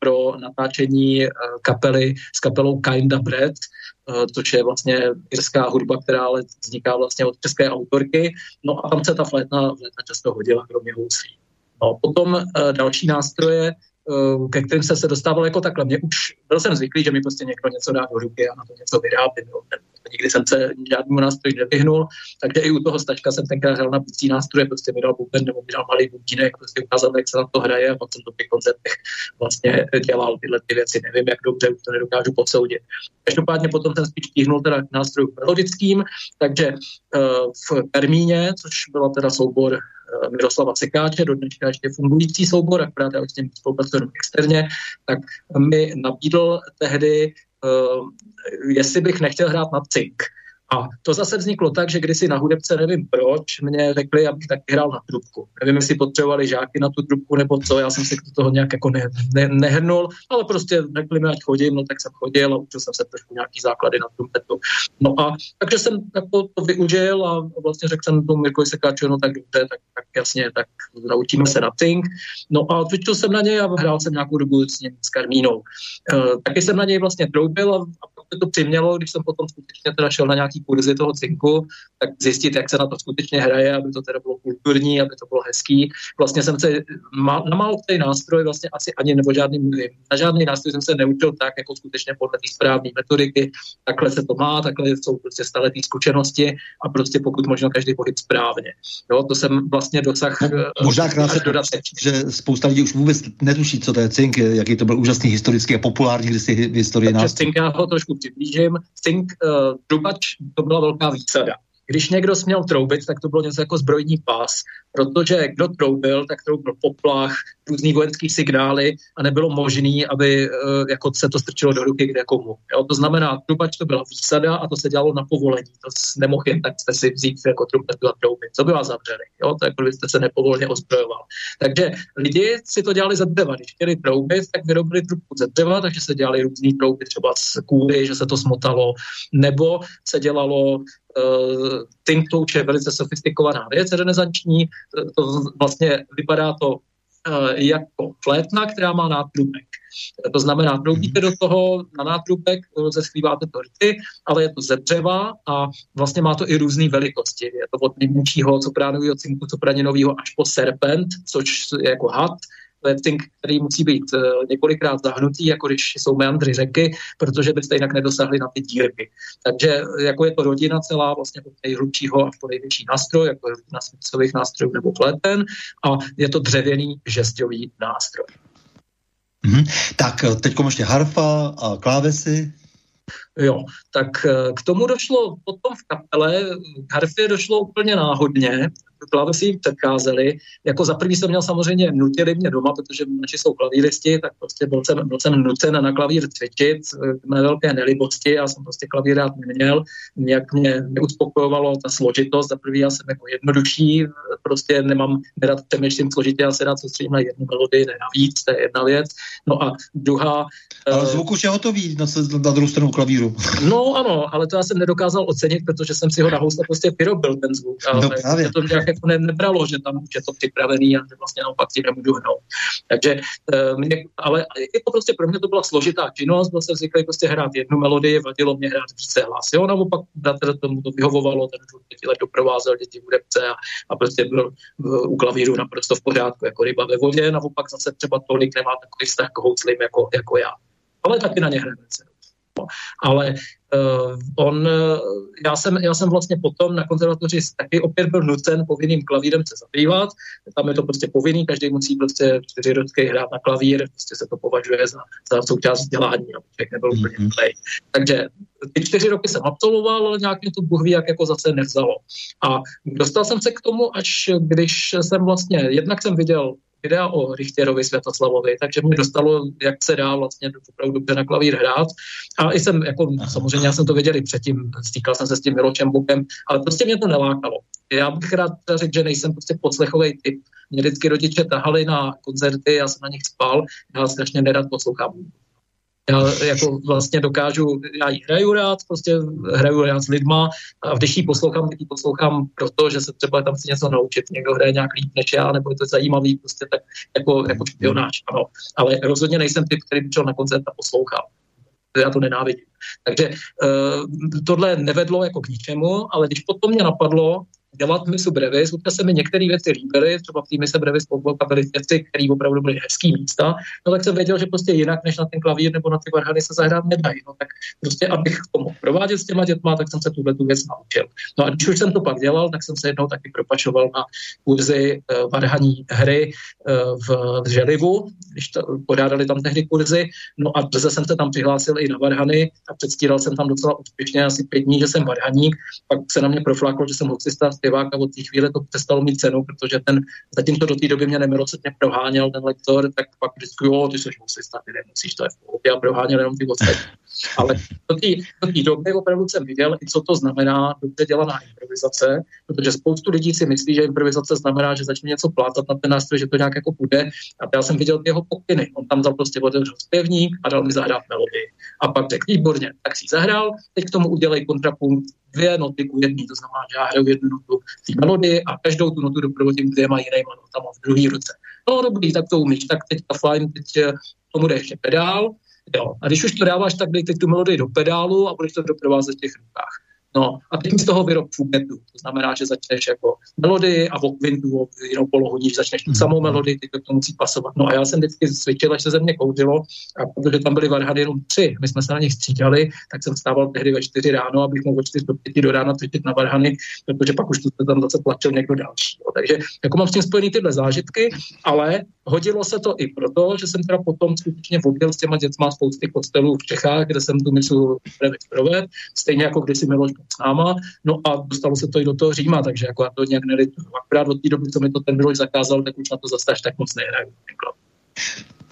pro natáčení eh, kapely s kapelou Kinda Bread, eh, což je vlastně irská hudba, která ale vzniká vlastně od české autorky. No a tam se ta flétna, flétna často hodila, kromě houslí. No, potom uh, další nástroje, ke kterým se se dostával jako takhle. Mě už byl jsem zvyklý, že mi prostě někdo něco dá do ruky a na to něco vyrábí. No nikdy jsem se žádnému nástroji nevyhnul, takže i u toho stačka jsem tenkrát hrál na pící nástroje, prostě mi dal buben nebo mi dal malý bubínek, prostě ukázal, jak se na to hraje a pak jsem to těch koncertech vlastně dělal tyhle ty věci. Nevím, jak dobře, už to nedokážu posoudit. Každopádně potom jsem spíš tíhnul teda k nástrojům melodickým, takže uh, v termíně, což byla teda soubor eh, Miroslava Sekáče, do dneška ještě fungující soubor, akorát já s tím spolupracuji externě, tak mi nabídl tehdy uh, jestli bych nechtěl hrát na cink. A to zase vzniklo tak, že kdysi na hudebce, nevím proč, mě řekli, abych taky hrál na trubku. Nevím, jestli potřebovali žáky na tu trubku nebo co, já jsem si do toho nějak jako ne, ne, nehrnul, ale prostě řekli mi, ať chodím, no tak jsem chodil a učil jsem se trošku nějaký základy na trumpetu. No a takže jsem jako to využil a vlastně řekl jsem tomu Mirkovi Sekáču, no tak dobře, tak, tak jasně, tak naučíme se na Think. No a cvičil jsem na něj a hrál jsem nějakou dobu s ním, s Karmínou. Uh, taky jsem na něj vlastně troubil a, a to přimělo, když jsem potom skutečně teda šel na nějaký kurzy toho cinku, tak zjistit, jak se na to skutečně hraje, aby to teda bylo kulturní, aby to bylo hezký. Vlastně jsem se na málo který nástroj vlastně asi ani nebo žádný, na žádný nástroj jsem se neučil tak, jako skutečně podle té správné metodiky. Takhle se to má, takhle jsou prostě staletý zkušenosti a prostě pokud možno každý pohyb správně. Jo, to jsem vlastně dosah. Možná krátce dodat, že spousta lidí už vůbec netuší, co to je cink, jaký to byl úžasný historický a populární kdysi historie nástroj. Cink já ho trošku přiblížím. Cink uh, trubač to byla velká výsada. když někdo směl troubit, tak to bylo něco jako zbrojní pás, protože kdo troubil, tak troubil poplach, různý vojenský signály a nebylo možné, aby uh, jako se to strčilo do ruky kde komu. Jo? To znamená, trubač to byla výsada a to se dělalo na povolení. To nemohl jen tak jste si vzít jako trubnetu a troubit. To byla zavřený. Jo? To jako byste se nepovolně ozbrojoval. Takže lidi si to dělali za dřeva. Když chtěli troubit, tak vyrobili trubku ze dřeva, takže se dělali různý trouby třeba z kůry, že se to smotalo, nebo se dělalo uh, think touch je velice sofistikovaná věc, renesanční, to vlastně vypadá to uh, jako flétna, která má nátrubek. To znamená, troubíte do toho na nátrubek, zeskrýváte to rty, ale je to ze dřeva a vlastně má to i různé velikosti. Je to od nejmenšího copránového cinku, copraninového až po serpent, což je jako had, je cink, který musí být uh, několikrát zahnutý, jako když jsou meandry řeky, protože byste jinak nedosáhli na ty dírky. Takže jako je to rodina celá, vlastně od nejhlubšího až po největší nástroj, jako na smyslových nástrojů nebo pleten a je to dřevěný žestový nástroj. Mm-hmm. Tak eh, teď ještě harfa a klávesy. Jo, tak eh, k tomu došlo potom v kapele, k harfě došlo úplně náhodně, klávesy jim předcházely. Jako za prvý jsem měl samozřejmě, nutili mě doma, protože naši jsou klavíristi, tak prostě byl jsem, byl jsem nucen na klavír cvičit, mé velké nelibosti, já jsem prostě klavír rád neměl, nějak mě neuspokojovalo ta složitost, za prvý já jsem jako jednodušší, prostě nemám nerad přemýšlím složitě, já se rád soustředím na jednu melodii, ne na víc, to je jedna věc. No a druhá... Ale uh, zvuk už je hotový na, na druhou stranu klavíru. No ano, ale to já jsem nedokázal ocenit, protože jsem si ho na housle prostě vyrobil ten zvuk. Ale no právě. to nějak jako ne, nebralo, že tam už je to připravený a že vlastně naopak si nemůžu hnout. Takže uh, mě, ale jako prostě pro mě to byla složitá činnost, byl jsem zvyklý prostě hrát jednu melodii, vadilo mě hrát více hlas. Jo, naopak tomu to vyhovovalo, ten už pěti let doprovázel děti v repce a, a prostě byl u klavíru naprosto v pořádku, jako ryba ve vodě, naopak zase třeba tolik nemá takový vztah k houslím jako, jako já. Ale taky na ně hrajeme ale uh, on, uh, já, jsem, já jsem vlastně potom na konzervatoři taky opět byl nucen povinným klavírem se zabývat. Tam je to prostě povinný, každý musí prostě čtyři roky hrát na klavír, prostě se to považuje za, za součást vzdělání, aby člověk nebyl úplně mm-hmm. play. Takže ty čtyři roky jsem absolvoval, ale nějak mě to Bůh ví, jak jako zase nevzalo. A dostal jsem se k tomu, až když jsem vlastně, jednak jsem viděl videa o Richterovi Světoslavovi, takže mi dostalo, jak se dá vlastně opravdu dobře na klavír hrát. A i jsem, jako, samozřejmě já jsem to věděl i předtím, stýkal jsem se s tím Miločem Bukem, ale prostě mě to nelákalo. Já bych rád řekl, že nejsem prostě podslechový typ. Mě vždycky rodiče tahali na koncerty, já jsem na nich spal, já strašně nerad poslouchám já jako vlastně dokážu, já ji hraju rád, prostě hraju rád s lidma a když ji poslouchám, tak ji poslouchám proto, že se třeba tam chci něco naučit. Někdo hraje nějak líp než já, nebo je to zajímavý, prostě tak jako, jako špionáč, ano. Ale rozhodně nejsem typ, který by na koncert a poslouchal. Já to nenávidím. Takže uh, tohle nevedlo jako k ničemu, ale když potom mě napadlo, dělat misu brevis. Úplně se mi některé věci líbily, třeba v té mise brevis byly věci, které opravdu byly hezký místa, no tak jsem věděl, že prostě jinak než na ten klavír nebo na ty varhany se zahrát nedají. No tak prostě, abych to mohl provádět s těma dětma, tak jsem se tuhle tu věc naučil. No a když už jsem to pak dělal, tak jsem se jednou taky propašoval na kurzy uh, varhaní hry uh, v, Želivu, když to, podádali tam tehdy kurzy, no a zase jsem se tam přihlásil i na varhany a předstíral jsem tam docela úspěšně asi pět dní, že jsem varhaník, pak se na mě profláklo, že jsem hocista zpěvák a od té chvíle to přestalo mít cenu, protože ten, zatímco do té doby mě nemilosrdně proháněl ten lektor, tak pak vždycky, jo, ty jsi musista, ty nemusíš, to je v pohodě a proháněl jenom ty ostatní. Ale do té, do doby opravdu jsem viděl, i co to znamená dobře dělaná improvizace, protože spoustu lidí si myslí, že improvizace znamená, že začne něco plácat na ten nástroj, že to nějak jako půjde. A já jsem viděl jeho pokyny. On tam dal prostě otevřel zpěvník a dal mi zahrát melodii. A pak řekl, výborně, tak si zahrál, teď k tomu udělej kontrapunkt dvě noty ku jedný, to znamená, že já hraju jednu notu té melodii a každou tu notu doprovodím dvěma jinýma notama v druhé ruce. No dobrý, tak to umíš, tak teďka fajn, teď eh, tomu jde ještě pedál, Jo. A když už to dáváš, tak dej teď tu melodii do pedálu a budeš to doprovázet v těch rukách. No a teď z toho vyrob fugetu. To znamená, že začneš jako melodii a v okvintu, o jinou polohu, když začneš tu samou melodii, ty to musí pasovat. No a já jsem vždycky cvičil, až se ze mě kouřilo, a protože tam byly varhany jenom tři, my jsme se na nich střídali, tak jsem stával tehdy ve čtyři ráno, abych mohl od čtyři do pěti do rána cvičit na varhany, protože pak už to tam zase plačil někdo další. Jo. Takže jako mám s tím spojený tyhle zážitky, ale hodilo se to i proto, že jsem teda potom skutečně objel s těma dětma spousty kostelů v Čechách, kde jsem tu misu provedl, stejně jako když si Miloš náma, no a dostalo se to i do toho Říma, takže jako já to nějak nelituju. Akorát od té doby, co mi to ten Miloš zakázal, tak už na to zase tak moc nehraju.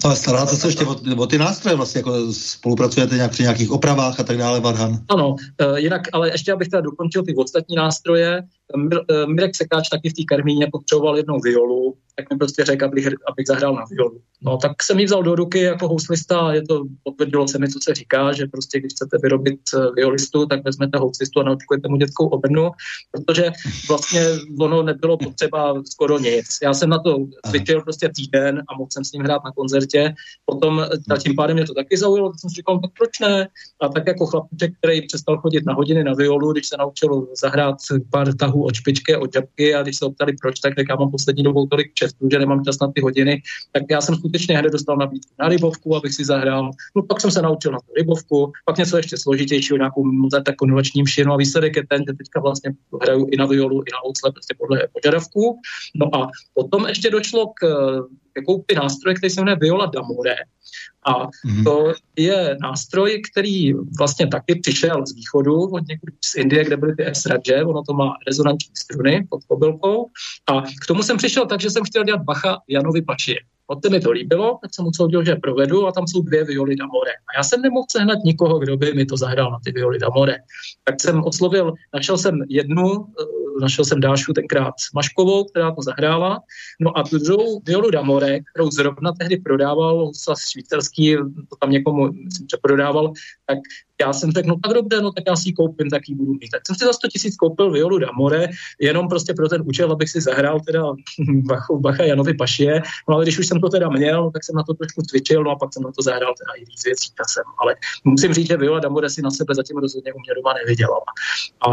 Ale staráte se ještě o, o ty nástroje, vlastně jako spolupracujete nějak při nějakých opravách a tak dále, Varhan? Ano, uh, jinak, ale ještě abych teda dokončil ty ostatní nástroje, Eh, Mirek Sekáč taky v té Karmíně potřeboval jednou violu, tak mi prostě řekl, abych, abych zahrál na violu. No tak jsem ji vzal do ruky jako houslista a je to, potvrdilo se mi, co se říká, že prostě když chcete vyrobit eh, violistu, tak vezmete houslistu a naučkujete mu dětskou obrnu, protože vlastně ono nebylo potřeba skoro nic. Já jsem na to cvičil prostě týden a mohl jsem s ním hrát na koncertě. Potom a tím pádem mě to taky zaujalo, tak jsem si říkal, tak proč ne? A tak jako chlapček, který přestal chodit na hodiny na violu, když se naučil zahrát pár tahů od špičky, od žabky a když se optali proč, tak já mám poslední dobou tolik čestů, že nemám čas na ty hodiny, tak já jsem skutečně hned dostal nabídku na rybovku, abych si zahrál. No pak jsem se naučil na tu rybovku, pak něco ještě složitějšího, nějakou mozarta šinu a výsledek je ten, že teďka vlastně hraju i na violu, i na oucle, prostě podle požadavků. No a potom ještě došlo k, k koupi nástroje, který se jmenuje Viola Damore. A mm-hmm. to je nástroj, který vlastně taky přišel z východu, od někud z Indie, kde byly ty esradže, ono to má rezonanční struny pod kobylkou. A k tomu jsem přišel tak, že jsem chtěl dělat Bacha Janovi Pačie. Poté mi to líbilo, tak jsem usoudil, že provedu a tam jsou dvě violi d'amore. A já jsem nemohl sehnat nikoho, kdo by mi to zahrál na ty violi d'amore. Tak jsem oslovil, našel jsem jednu, eh, našel jsem Dášu tenkrát Maškovou, která to zahrála. No a tu druhou violu d'amore, kterou zrovna tehdy prodával, švýcarský, to tam někomu myslím, že prodával, tak já jsem řekl, no tak dobře, no tak já si ji koupím, tak ji budu mít. Tak jsem si za 100 tisíc koupil violu d'amore, jenom prostě pro ten účel, abych si zahrál teda Bachu, Bacha Janovi Pašie, no ale když už jsem to teda měl, tak jsem na to trošku cvičil, no a pak jsem na to zahrál teda i víc věcí časem. Ale musím říct, že viola d'amore si na sebe zatím rozhodně u mě doma nevydělala. A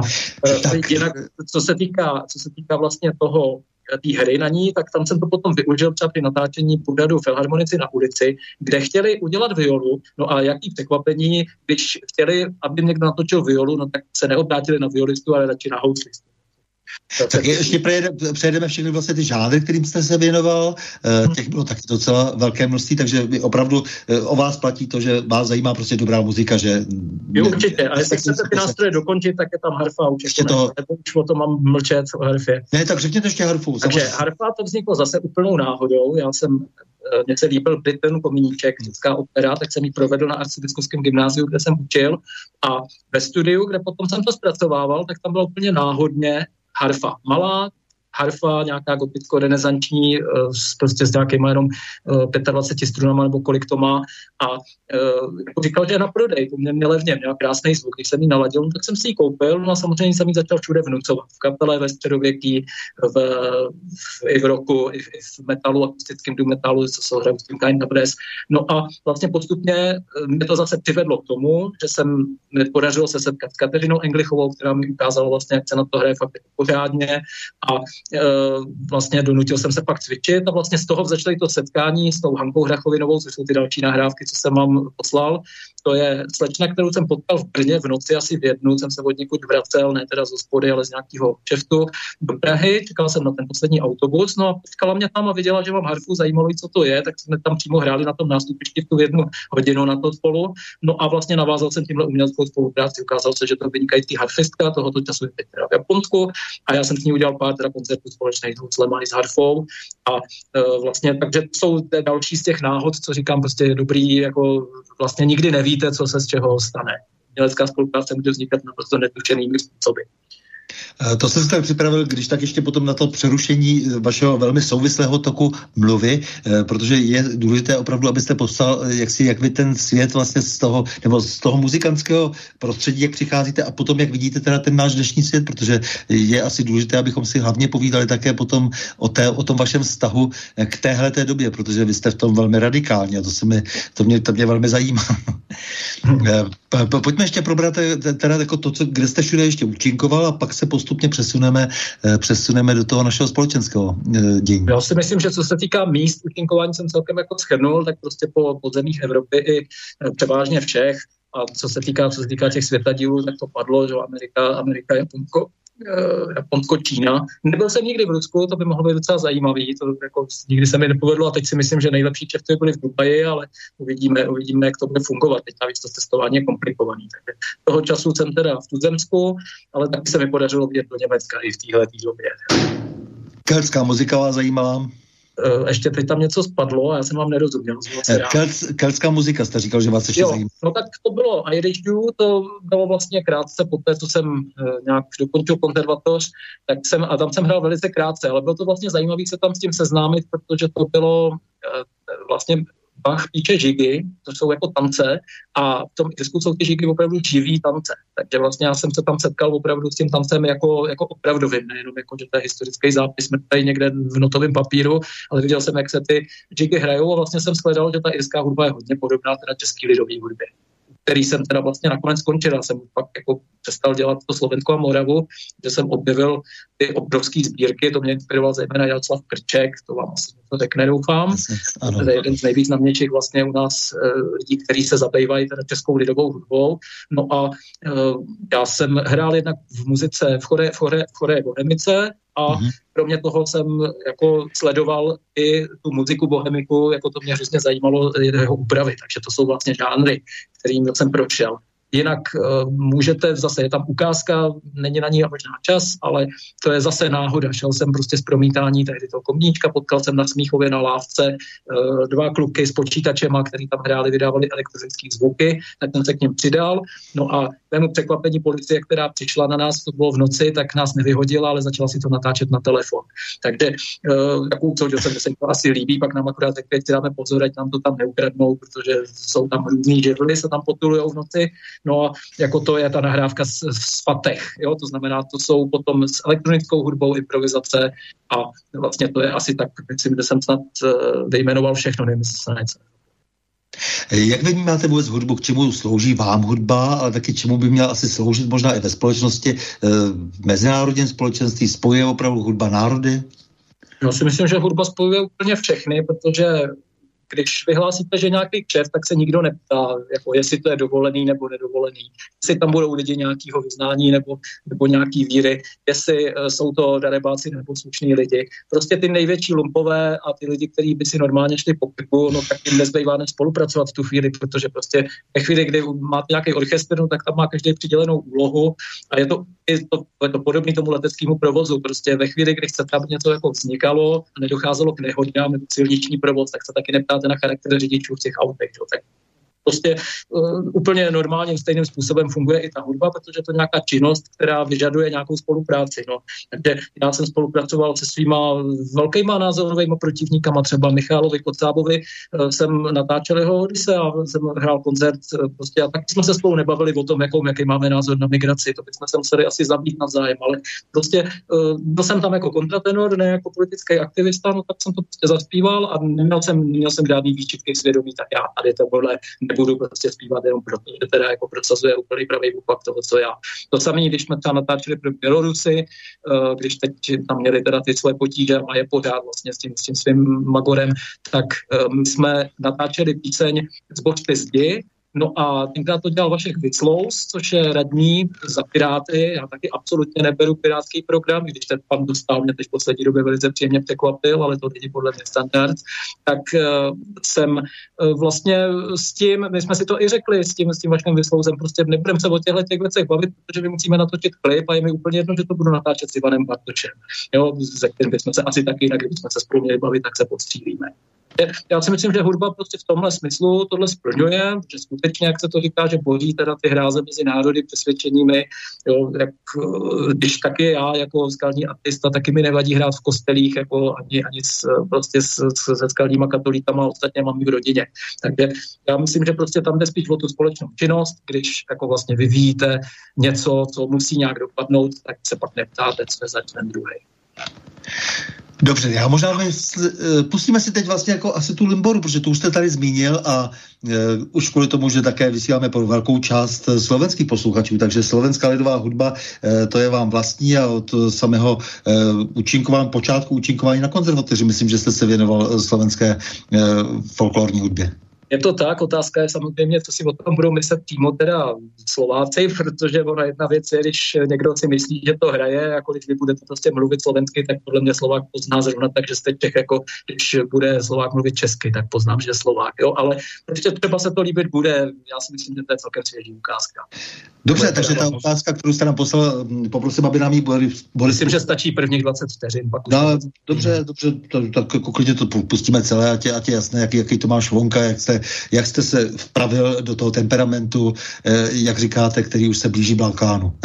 e, tak. jinak, co se týká, co se týká vlastně toho, té hry na ní, tak tam jsem to potom využil třeba při natáčení pořadu Filharmonici na ulici, kde chtěli udělat violu, no a jaký překvapení, když chtěli, aby někdo natočil violu, no tak se neobrátili na violistu, ale radši na houslistu. Tak ještě přejdeme všechny vlastně ty žánry, kterým jste se věnoval. Eh, těch bylo taky docela velké množství, takže opravdu eh, o vás platí to, že vás zajímá prostě dobrá muzika, že... Jo, určitě. A jestli chcete ty nástroje dokončit, tak je tam harfa určitě. To... Nebo už o tom mám mlčet o harfě. Ne, tak řekněte ještě harfu. Takže samozřejmě. harfa to vzniklo zase úplnou náhodou. Já jsem eh, mně se líbil Britain Komíníček, česká opera, tak jsem ji provedl na arcibiskupském gymnáziu, kde jsem učil a ve studiu, kde potom jsem to zpracovával, tak tam bylo úplně náhodně harfa malá, harfa, nějaká goticko-renesanční, eh, prostě s nějakýma jenom 25 eh, strunama nebo kolik to má. A jako říkal, že je na prodej, mě levně, měla krásný zvuk, když jsem ji naladil, tak jsem si ji koupil, no a samozřejmě jsem ji začal všude vnucovat, v kapele, ve středověký, v, v, i v roku, i v, i v metalu, akustickém doom metalu, co se hrají s tím Kind of No a vlastně postupně mě to zase přivedlo k tomu, že jsem, mi podařilo se setkat s Kateřinou Englichovou, která mi ukázala vlastně, jak se na to hraje fakt pořádně. A Eh, vlastně donutil jsem se pak cvičit a vlastně z toho začaly to setkání s tou Hankou Hrachovinovou, což jsou ty další nahrávky, co jsem vám poslal. To je slečna, kterou jsem potkal v Brně v noci asi v jednu, jsem se od někud vracel, ne teda z hospody, ale z nějakého čeftu do Prahy, čekal jsem na ten poslední autobus, no a potkala mě tam a viděla, že mám harfu, zajímalo co to je, tak jsme tam přímo hráli na tom nástupišti v tu jednu hodinu na to spolu. No a vlastně navázal jsem tímhle uměleckou spolupráci, ukázalo se, že to vynikající harfistka, tohoto času je teď v Japonsku a já jsem s ní udělal pár teda koncertů společných s Huslem i s harfou a e, vlastně takže jsou další z těch náhod, co říkám, prostě je dobrý, jako vlastně nikdy nevíte, co se z čeho stane. Umělecká spolupráce může vznikat naprosto netučenými způsoby. Eh, to jsem si připravil, když tak ještě potom na to přerušení vašeho velmi souvislého toku mluvy, eh, protože je důležité opravdu, abyste poslal, eh, jak si, jak vy ten svět vlastně z toho, nebo z toho muzikantského prostředí, jak přicházíte a potom, jak vidíte teda ten náš dnešní svět, protože je asi důležité, abychom si hlavně povídali také potom o, té, o tom vašem vztahu k téhle té době, protože vy jste v tom velmi radikální a to, se mi, to, mě, to mě velmi zajímá. Pojďme ještě probrat teda jako to, co, kde jste všude ještě účinkoval a pak se postupně přesuneme, eh, přesuneme do toho našeho společenského eh, dění. Já si myslím, že co se týká míst účinkování jsem celkem jako schrnul, tak prostě po podzemích Evropy i eh, převážně všech a co se týká, co se týká těch světadílů, tak to padlo, že Amerika, Amerika, Japonsko, Japonsko, Čína. Nebyl jsem nikdy v Rusku, to by mohlo být docela zajímavý, to jako nikdy se mi nepovedlo a teď si myslím, že nejlepší čerty byly v Dubaji, ale uvidíme, uvidíme, jak to bude fungovat. Teď navíc to cestování je komplikovaný. Takže toho času jsem teda v Tuzemsku, ale taky se mi podařilo vidět do Německa i v téhle době. Keltská muzika vás zajímala? Uh, ještě teď tam něco spadlo a já jsem vám nerozuměl. Keltská muzika jste říkal, že vás ještě jo, zajímá. No tak to bylo Irish Jew, to bylo vlastně krátce po té, co jsem uh, nějak dokončil konzervatoř, tak jsem, a tam jsem hrál velice krátce, ale bylo to vlastně zajímavé se tam s tím seznámit, protože to bylo vlastně Bach píče žigy, to jsou jako tance a v tom disku jsou ty žigy opravdu živý tance. Takže vlastně já jsem se tam setkal opravdu s tím tancem jako, jako opravdovým, nejenom jako, že to je historický zápis, jsme tady někde v notovém papíru, ale viděl jsem, jak se ty žigy hrajou a vlastně jsem shledal, že ta irská hudba je hodně podobná teda český lidový hudbě který jsem teda vlastně nakonec skončil. Já jsem pak jako přestal dělat to Slovensko a Moravu, že jsem objevil ty obrovské sbírky, to mě inspiroval zejména Jaroslav Krček, to vám asi něco řekne, doufám. To je jeden z nejvíc naměčích vlastně u nás e, lidí, kteří se zabývají teda českou lidovou hudbou. No a e, já jsem hrál jednak v muzice v chore, v chore, v chore Bohemice, a mm-hmm. kromě toho jsem jako sledoval i tu muziku bohemiku, jako to mě hrozně zajímalo jeho úpravy, takže to jsou vlastně žánry, kterým jsem prošel. Jinak uh, můžete, zase je tam ukázka, není na ní možná čas, ale to je zase náhoda. Šel jsem prostě z promítání tehdy toho komníčka, potkal jsem na Smíchově na lávce uh, dva kluky s počítačema, který tam hráli, vydávali elektronické zvuky, tak jsem se k něm přidal. No a mému překvapení policie, která přišla na nás, to bylo v noci, tak nás nevyhodila, ale začala si to natáčet na telefon. Takže takovou co jsem, že se to asi líbí, pak nám akorát řekli, dáme pozor, ať nám to tam neukradnou, protože jsou tam různý živly, se tam potulujou v noci, No a jako to je ta nahrávka z, z Fatech, jo? to znamená, to jsou potom s elektronickou hudbou improvizace a vlastně to je asi tak, myslím, že jsem snad uh, vyjmenoval všechno, nevím, jestli se něco. Jak vy vnímáte vůbec hudbu, k čemu slouží vám hudba, ale taky čemu by měla asi sloužit možná i ve společnosti, eh, v mezinárodním společenství, spojuje opravdu hudba národy? Já si myslím, že hudba spojuje úplně všechny, protože když vyhlásíte, že nějaký kšeft, tak se nikdo neptá, jako jestli to je dovolený nebo nedovolený, jestli tam budou lidi nějakého vyznání nebo, nebo nějaký víry, jestli uh, jsou to darebáci nebo slušní lidi. Prostě ty největší lumpové a ty lidi, kteří by si normálně šli po piku, no tak jim nezbývá než spolupracovat v tu chvíli, protože prostě ve chvíli, kdy máte nějaký orchestr, no, tak tam má každý přidělenou úlohu a je to, je to, je to podobné tomu leteckému provozu. Prostě ve chvíli, kdy chcete, aby něco jako vznikalo a nedocházelo k nehodám nebo silniční provoz, tak se taky neptáte na charakter řidičů v těch autech. Jo. Tak prostě uh, úplně normálním stejným způsobem funguje i ta hudba, protože to je nějaká činnost, která vyžaduje nějakou spolupráci. No. Takže já jsem spolupracoval se svýma velkýma názorovými protivníkama, třeba Michálovi Kocábovi, uh, jsem natáčel jeho Odise a jsem hrál koncert uh, prostě a tak jsme se spolu nebavili o tom, jakou, jaký máme názor na migraci, to bychom se museli asi zabít navzájem, ale prostě uh, byl jsem tam jako kontratenor, ne jako politický aktivista, no tak jsem to prostě zaspíval a neměl jsem, neměl jsem žádný výčitky svědomí, tak já tady tohle nebudu prostě zpívat jenom proto, že teda jako prosazuje úplný pravý opak toho, co já. To samé, když jsme třeba natáčeli pro Bělorusy, eh, když teď tam měli teda ty svoje potíže a je pořád vlastně s tím, s tím svým magorem, tak eh, my jsme natáčeli píseň Zbožte zdi, No a tenkrát to dělal Vašek Viclous, což je radní za Piráty. Já taky absolutně neberu pirátský program, když ten pan dostal mě teď v poslední době velice příjemně překvapil, ale to není podle mě standard. Tak uh, jsem uh, vlastně s tím, my jsme si to i řekli s tím, s tím Vaškem Viclousem, prostě nebudeme se o těchto těch věcech bavit, protože my musíme natočit klip a je mi úplně jedno, že to budu natáčet s Ivanem Bartošem, jo, se kterým bychom se asi taky jinak, kdybychom se spolu měli bavit, tak se podstřílíme já si myslím, že hudba prostě v tomhle smyslu tohle splňuje, že skutečně, jak se to říká, že boří teda ty hráze mezi národy přesvědčeními, jo, jak, eh, když taky já jako skalní artista, taky mi nevadí hrát v kostelích, jako ani, ani s, prostě s, s, se skalníma katolíkama, ostatně mám v rodině. Takže já myslím, že prostě tam jde spíš o tu společnou činnost, když jako vlastně vyvíjíte něco, co musí nějak dopadnout, tak se pak neptáte, co je za ten druhý. Dobře, já možná eh, pustíme si teď vlastně jako asi tu Limboru, protože tu už jste tady zmínil a uh, už kvůli tomu, že také vysíláme pro velkou část eh, slovenských posluchačů, takže slovenská lidová hudba, uh, to je vám vlastní a od samého uh, účinkování, počátku účinkování na konzervatoři, myslím, že jste se věnoval slovenské uh, folklorní hudbě. Je to tak, otázka je samozřejmě, co si o tom budou myslet přímo teda Slováci, protože ona jedna věc je, když někdo si myslí, že to hraje, jako když vy budete prostě mluvit slovensky, tak podle mě Slovák pozná zrovna tak, že jste Čech, jako když bude Slovák mluvit česky, tak poznám, že je Slovák, jo, ale prostě třeba se to líbit bude, já si myslím, že to je celkem svěží ukázka. Dobře, takže ta otázka, kterou jste nám poslal, hm, poprosím, aby nám ji Boris... Myslím, že stačí prvních 20 vteřin. Pak no, dobře, dobře, tak jako klidně to pustíme celé, ať je, ať je jasné, jaký, jaký to máš vonka, jak jste, jak jste se vpravil do toho temperamentu, eh, jak říkáte, který už se blíží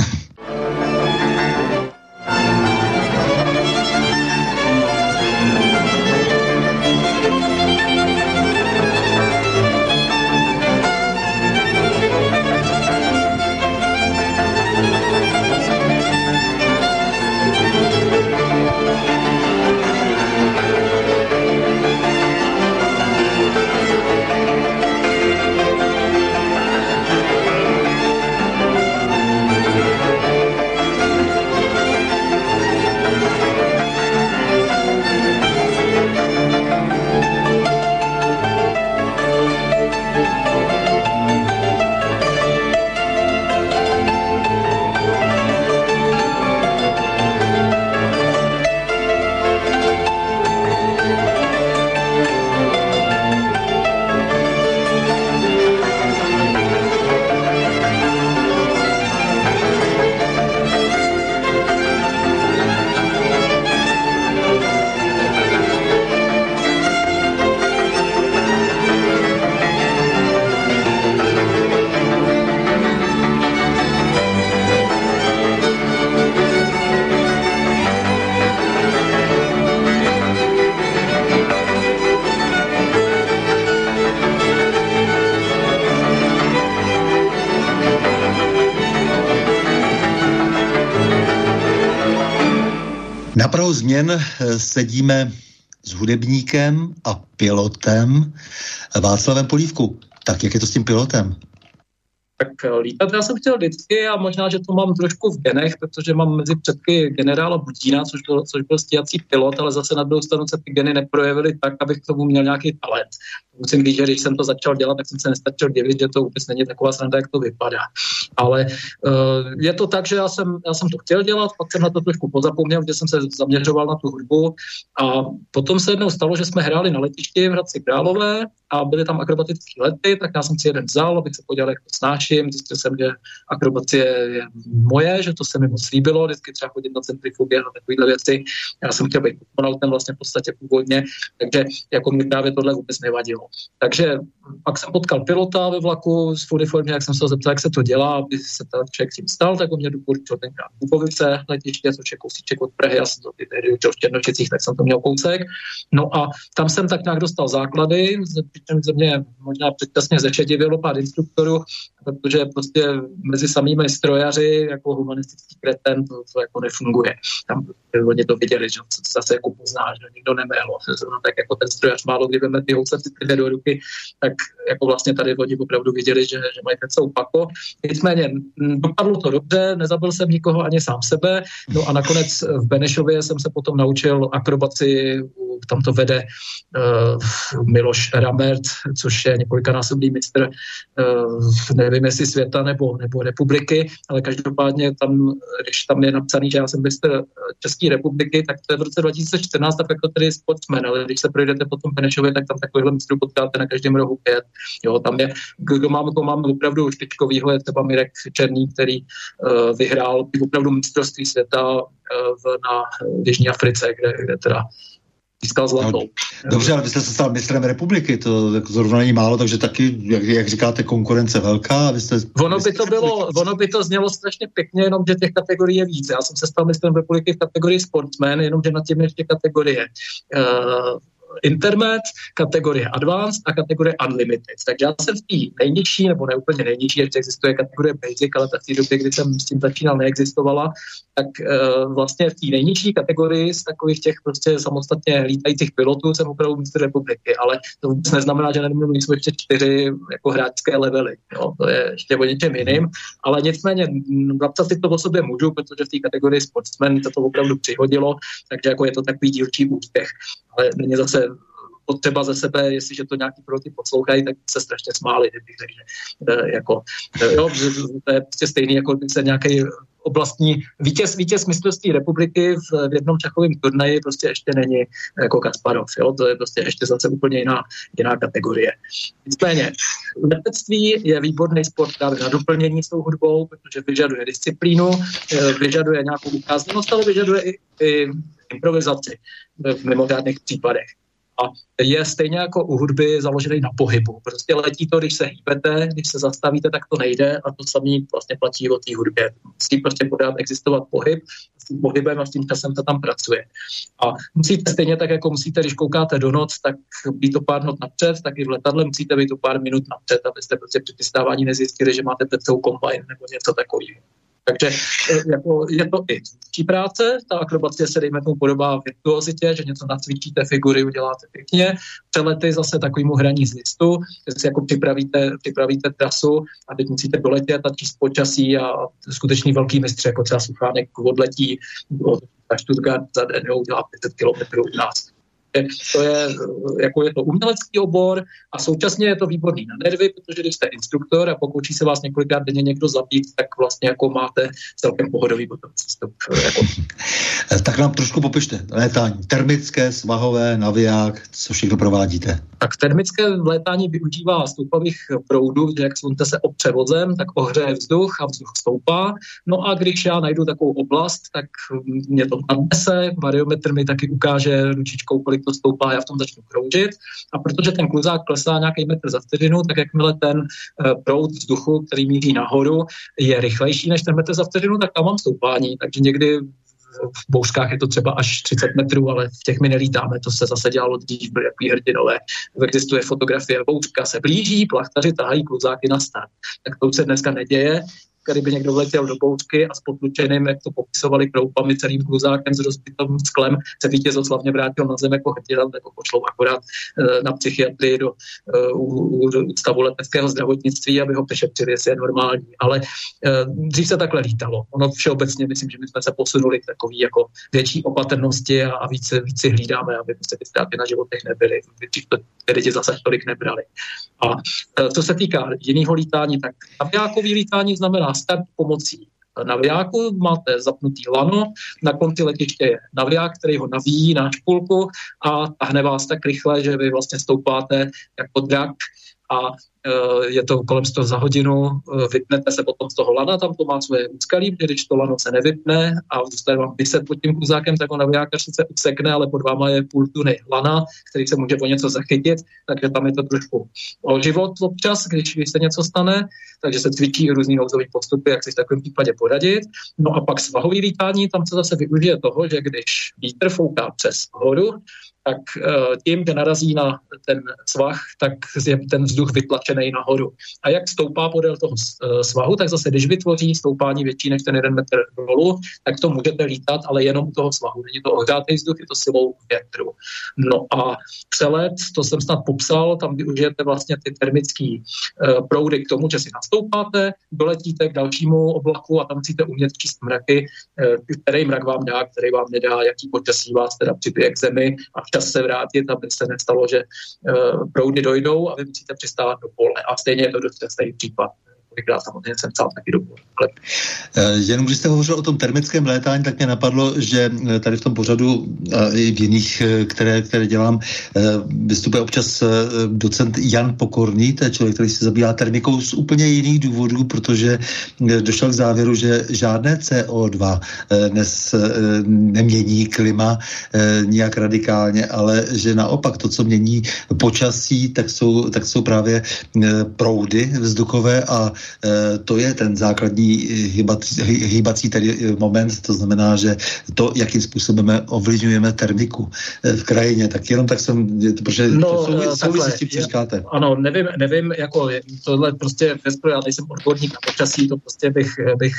Balkánu. změn eh, sedíme s hudebníkem a pilotem Václavem Polívku. Tak jak je to s tím pilotem? Tak eh, lítat já jsem chtěl vždycky a možná, že to mám trošku v genech, protože mám mezi předky generála Budína, což byl, což byl stíhací pilot, ale zase na druhou stranu se ty geny neprojevily tak, abych k tomu měl nějaký talent. Musím říct, že když jsem to začal dělat, tak jsem se nestačil divit, že to vůbec není taková sranda, jak to vypadá. Ale uh, je to tak, že já jsem, já jsem to chtěl dělat, pak jsem na to trošku pozapomněl, že jsem se zaměřoval na tu hudbu a potom se jednou stalo, že jsme hráli na letišti v Hradci Králové a byly tam akrobatické lety, tak já jsem si jeden vzal, abych se podíval, jak to snáším. Zjistil jsem, že akrobacie je moje, že to se mi moc líbilo, vždycky třeba chodit na centrifugy a takovéhle věci. Já jsem chtěl být ten vlastně v podstatě původně, takže jako mi právě tohle vůbec nevadilo. Takže pak jsem potkal pilota ve vlaku v uniformě, jak jsem se ho zeptal, jak se to dělá, aby se ten člověk tím stal, tak on mě doporučil tenkrát Bukovice letiště, což je kousíček od Prahy, já jsem to tehdy v Černočicích, tak jsem to měl kousek. No a tam jsem tak nějak dostal základy, přičemž ze mě možná předčasně zešedivilo pár instruktorů, protože prostě mezi samými strojaři jako humanistický kreten to, to jako nefunguje. Tam oni to viděli, že to zase jako pozná, že nikdo neméhlo. Tak jako ten strojař málo kdy veme ty housle do ruky, tak jako vlastně tady oni opravdu viděli, že, že mají ten celou pako. Nicméně dopadlo to dobře, nezabil jsem nikoho ani sám sebe, no a nakonec v Benešově jsem se potom naučil akrobaci, tam to vede uh, Miloš Rambert, což je několikanásobný mistr, uh, nevím jestli světa nebo, nebo republiky, ale každopádně tam, když tam je napsaný, že já jsem mistr České republiky, tak to je v roce 2014 tak jako tedy sportsman, ale když se projdete po tom Benešově, tak tam takovýhle mistrů potkáte na každém rohu pět. Jo, tam je, kdo máme, to máme opravdu špičkovýho, je třeba Mirek Černý, který uh, vyhrál opravdu mistrovství světa uh, v, na Jižní Africe, kde, kde teda získal zlatou. No, dobře, ale vy jste se stal mistrem republiky, to jako zrovna není málo, takže taky, jak, jak říkáte, konkurence velká. Vy jste, ono, by to bylo, ono by to znělo strašně pěkně, jenom že těch kategorií je víc. Já jsem se stal mistrem republiky v kategorii sportsman, jenomže na tím ještě kategorie. Uh, Internet, kategorie Advanced a kategorie Unlimited. Takže já jsem v té nejnižší, nebo ne úplně nejnižší, ještě existuje kategorie Basic, ale v té době, kdy jsem s tím začínal, neexistovala, tak uh, vlastně v té nejnižší kategorii z takových těch prostě samostatně lítajících pilotů jsem opravdu mistr republiky, ale to vůbec neznamená, že nemůžu jsou ještě čtyři jako hráčské levely. Jo? To je ještě o něčem jiným, ale nicméně napsat si to o sobě můžu, protože v té kategorii sportsman to, to opravdu přihodilo, takže jako je to takový dílčí úspěch. Ale není zase potřeba ze sebe, jestliže to nějaký piloty poslouchají, tak se strašně smáli, kdybych řekl, že jako, jo, že to je prostě stejný, jako když se nějaký oblastní vítěz, vítěz mistrovství republiky v, v jednom čachovém turnaji prostě ještě není jako Kasparov. Jo? To je prostě ještě zase úplně jiná, jiná kategorie. Nicméně, letectví je výborný sport právě na doplnění s tou hudbou, protože vyžaduje disciplínu, eh, vyžaduje nějakou ukázněnost, ale vyžaduje i, i improvizaci v mimořádných případech a je stejně jako u hudby založený na pohybu. Prostě letí to, když se hýbete, když se zastavíte, tak to nejde a to samé vlastně platí o té hudbě. Musí prostě pořád existovat pohyb, s tím pohybem a s tím časem se tam pracuje. A musíte stejně tak, jako musíte, když koukáte do noc, tak být to pár not napřed, tak i v letadle musíte být to pár minut napřed, abyste prostě při přistávání nezjistili, že máte před kombajn nebo něco takového. Takže e, jako je to i tvůrčí práce, ta akrobacie se dejme tomu podobá virtuozitě, že něco nacvičíte, figury uděláte pěkně, přelety zase takovýmu hraní z listu, že si jako připravíte, připravíte trasu a teď musíte doletět a číst počasí a skutečný velký mistři, jako třeba Suchánek odletí od Stuttgart za den, udělá 500 km u nás to je, jako je to umělecký obor a současně je to výborný na nervy, protože když jste instruktor a pokouší se vás několikrát denně někdo zabít, tak vlastně jako máte celkem pohodový potom přístup. Jako. Tak nám trošku popište létání. Termické, svahové, naviják, co všechno provádíte? Tak termické létání využívá stoupavých proudů, že jak slunce se opře vozem, tak ohřeje vzduch a vzduch stoupá. No a když já najdu takovou oblast, tak mě to nadnese, variometr mi taky ukáže ručičkou, kolik to stoupá, já v tom začnu kroužit. A protože ten kluzák klesá nějaký metr za vteřinu, tak jakmile ten eh, proud vzduchu, který míří nahoru, je rychlejší než ten metr za vteřinu, tak tam mám stoupání. Takže někdy v bouřkách je to třeba až 30 metrů, ale v těch my nelítáme, to se zase dělalo dřív, byly jaký hrdinové. Existuje fotografie, bouřka se blíží, plachtaři tahají kluzáky na start. Tak to už se dneska neděje, kdyby někdo vletěl do bouřky a s potlučeným, jak to popisovali kroupami, celým kluzákem s rozbitým sklem, se vítězov slavně vrátil na zem jako hrdina, nebo pošlou akorát e, na psychiatrii do e, u, u stavu leteckého zdravotnictví, aby ho přešetřili, jestli je normální. Ale e, dřív se takhle lítalo. Ono všeobecně, myslím, že my jsme se posunuli k takový jako větší opatrnosti a, a více, více hlídáme, aby prostě ty ztráty na životech nebyly. Dřív to lidi zase tolik nebrali. A co se týká jiného lítání, tak aviákový lítání znamená start pomocí navijáku, máte zapnutý lano, na konci letiště je naviják, který ho navíjí na špulku a tahne vás tak rychle, že vy vlastně stoupáte jako drak a je to kolem 100 za hodinu, eh, vypnete se potom z toho lana, tam to má svoje úskalí, když to lano se nevypne a zůstane vám vyset pod tím kuzákem, tak on navijákař sice usekne, ale pod váma je půl tuny lana, který se může o něco zachytit, takže tam je to trošku o život občas, když, když se něco stane, takže se cvičí různý nouzový postupy, jak si v takovém případě poradit. No a pak svahový lítání, tam se zase využije toho, že když vítr fouká přes horu, tak eh, tím, že narazí na ten svah, tak je ten vzduch vytlačený nahoru. A jak stoupá podél toho eh, svahu, tak zase, když vytvoří stoupání větší než ten jeden metr dolů, tak to můžete lítat, ale jenom u toho svahu. Není to ohřátý vzduch, je to silou větru. No a přelet, to jsem snad popsal, tam využijete vlastně ty termické uh, proudy k tomu, že si nastoupáte, doletíte k dalšímu oblaku a tam musíte umět číst mraky, který mrak vám dá, který vám nedá, jaký počasí vás teda přibije k zemi a včas se vrátit, aby se nestalo, že uh, proudy dojdou a vy musíte přistávat do pole. A stejně je to dost častý případ kolikrát samozřejmě jsem psal taky do eh, Jenom když jste hovořil o tom termickém létání, tak mě napadlo, že eh, tady v tom pořadu a i v jiných, které, které dělám, vystupuje občas docent Jan Pokorný, to je člověk, který se zabývá termikou z úplně jiných důvodů, protože došel k závěru, že žádné CO2 dnes nemění klima nijak radikálně, ale že naopak to, co mění počasí, tak jsou, tak jsou právě proudy vzduchové a Eh, to je ten základní hýbací, hýbací tedy eh, moment, to znamená, že to, jakým způsobem ovlivňujeme termiku eh, v krajině, tak jenom tak jsem, protože no, to souvisí, s tím, co říkáte. Ano, nevím, nevím, jako tohle prostě bezpro, já nejsem odborník na počasí, to prostě bych, bych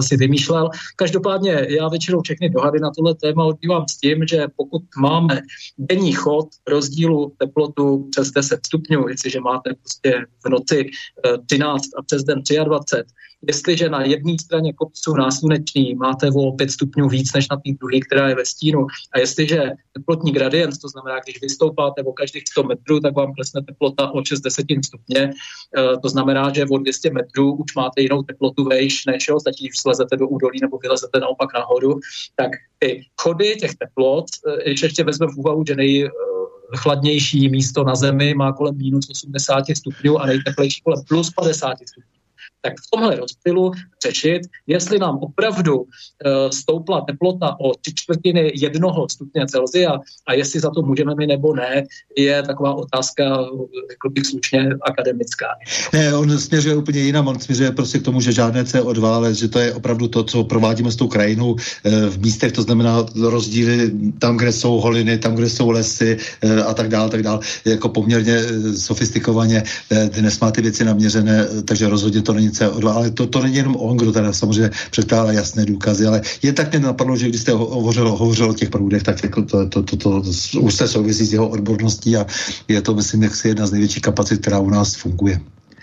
si vymýšlel. Každopádně já většinou všechny dohady na tohle téma odbývám s tím, že pokud máme denní chod rozdílu teplotu přes 10 stupňů, jestliže máte prostě v noci uh, 13 a přes den ten 23, jestliže na jedné straně kopců náslunečný máte o 5 stupňů víc než na té druhé, která je ve stínu, a jestliže teplotní gradient, to znamená, když vystoupáte o každých 100 metrů, tak vám klesne teplota o 6 desetin stupně, eh, to znamená, že o 200 metrů už máte jinou teplotu vejš, než jo, stačí, když slezete do údolí nebo vylezete naopak nahoru, tak ty chody těch teplot, eh, když ještě vezmeme v úvahu, že nej, chladnější místo na Zemi má kolem minus 80 stupňů a nejteplejší kolem plus 50 stupňů tak v tomhle rozptylu řešit, jestli nám opravdu uh, stoupla teplota o tři čtvrtiny jednoho stupně Celsia a jestli za to můžeme my nebo ne, je taková otázka, řekl bych slušně, akademická. Ne, on směřuje úplně jinam, on směřuje prostě k tomu, že žádné CO2, ale že to je opravdu to, co provádíme s tou krajinou uh, v místech, to znamená rozdíly tam, kde jsou holiny, tam, kde jsou lesy uh, a tak dále, tak dále, jako poměrně sofistikovaně dnes má ty věci naměřené, takže rozhodně to není CO2, ale to, to není jenom on, kdo teda samozřejmě předkládá jasné důkazy, ale je tak mě napadlo, že když jste hovořil, hovořil o těch proudech, tak to, to, to, to, to už se souvisí s jeho odborností a je to, myslím, jaksi jedna z největších kapacit, která u nás funguje.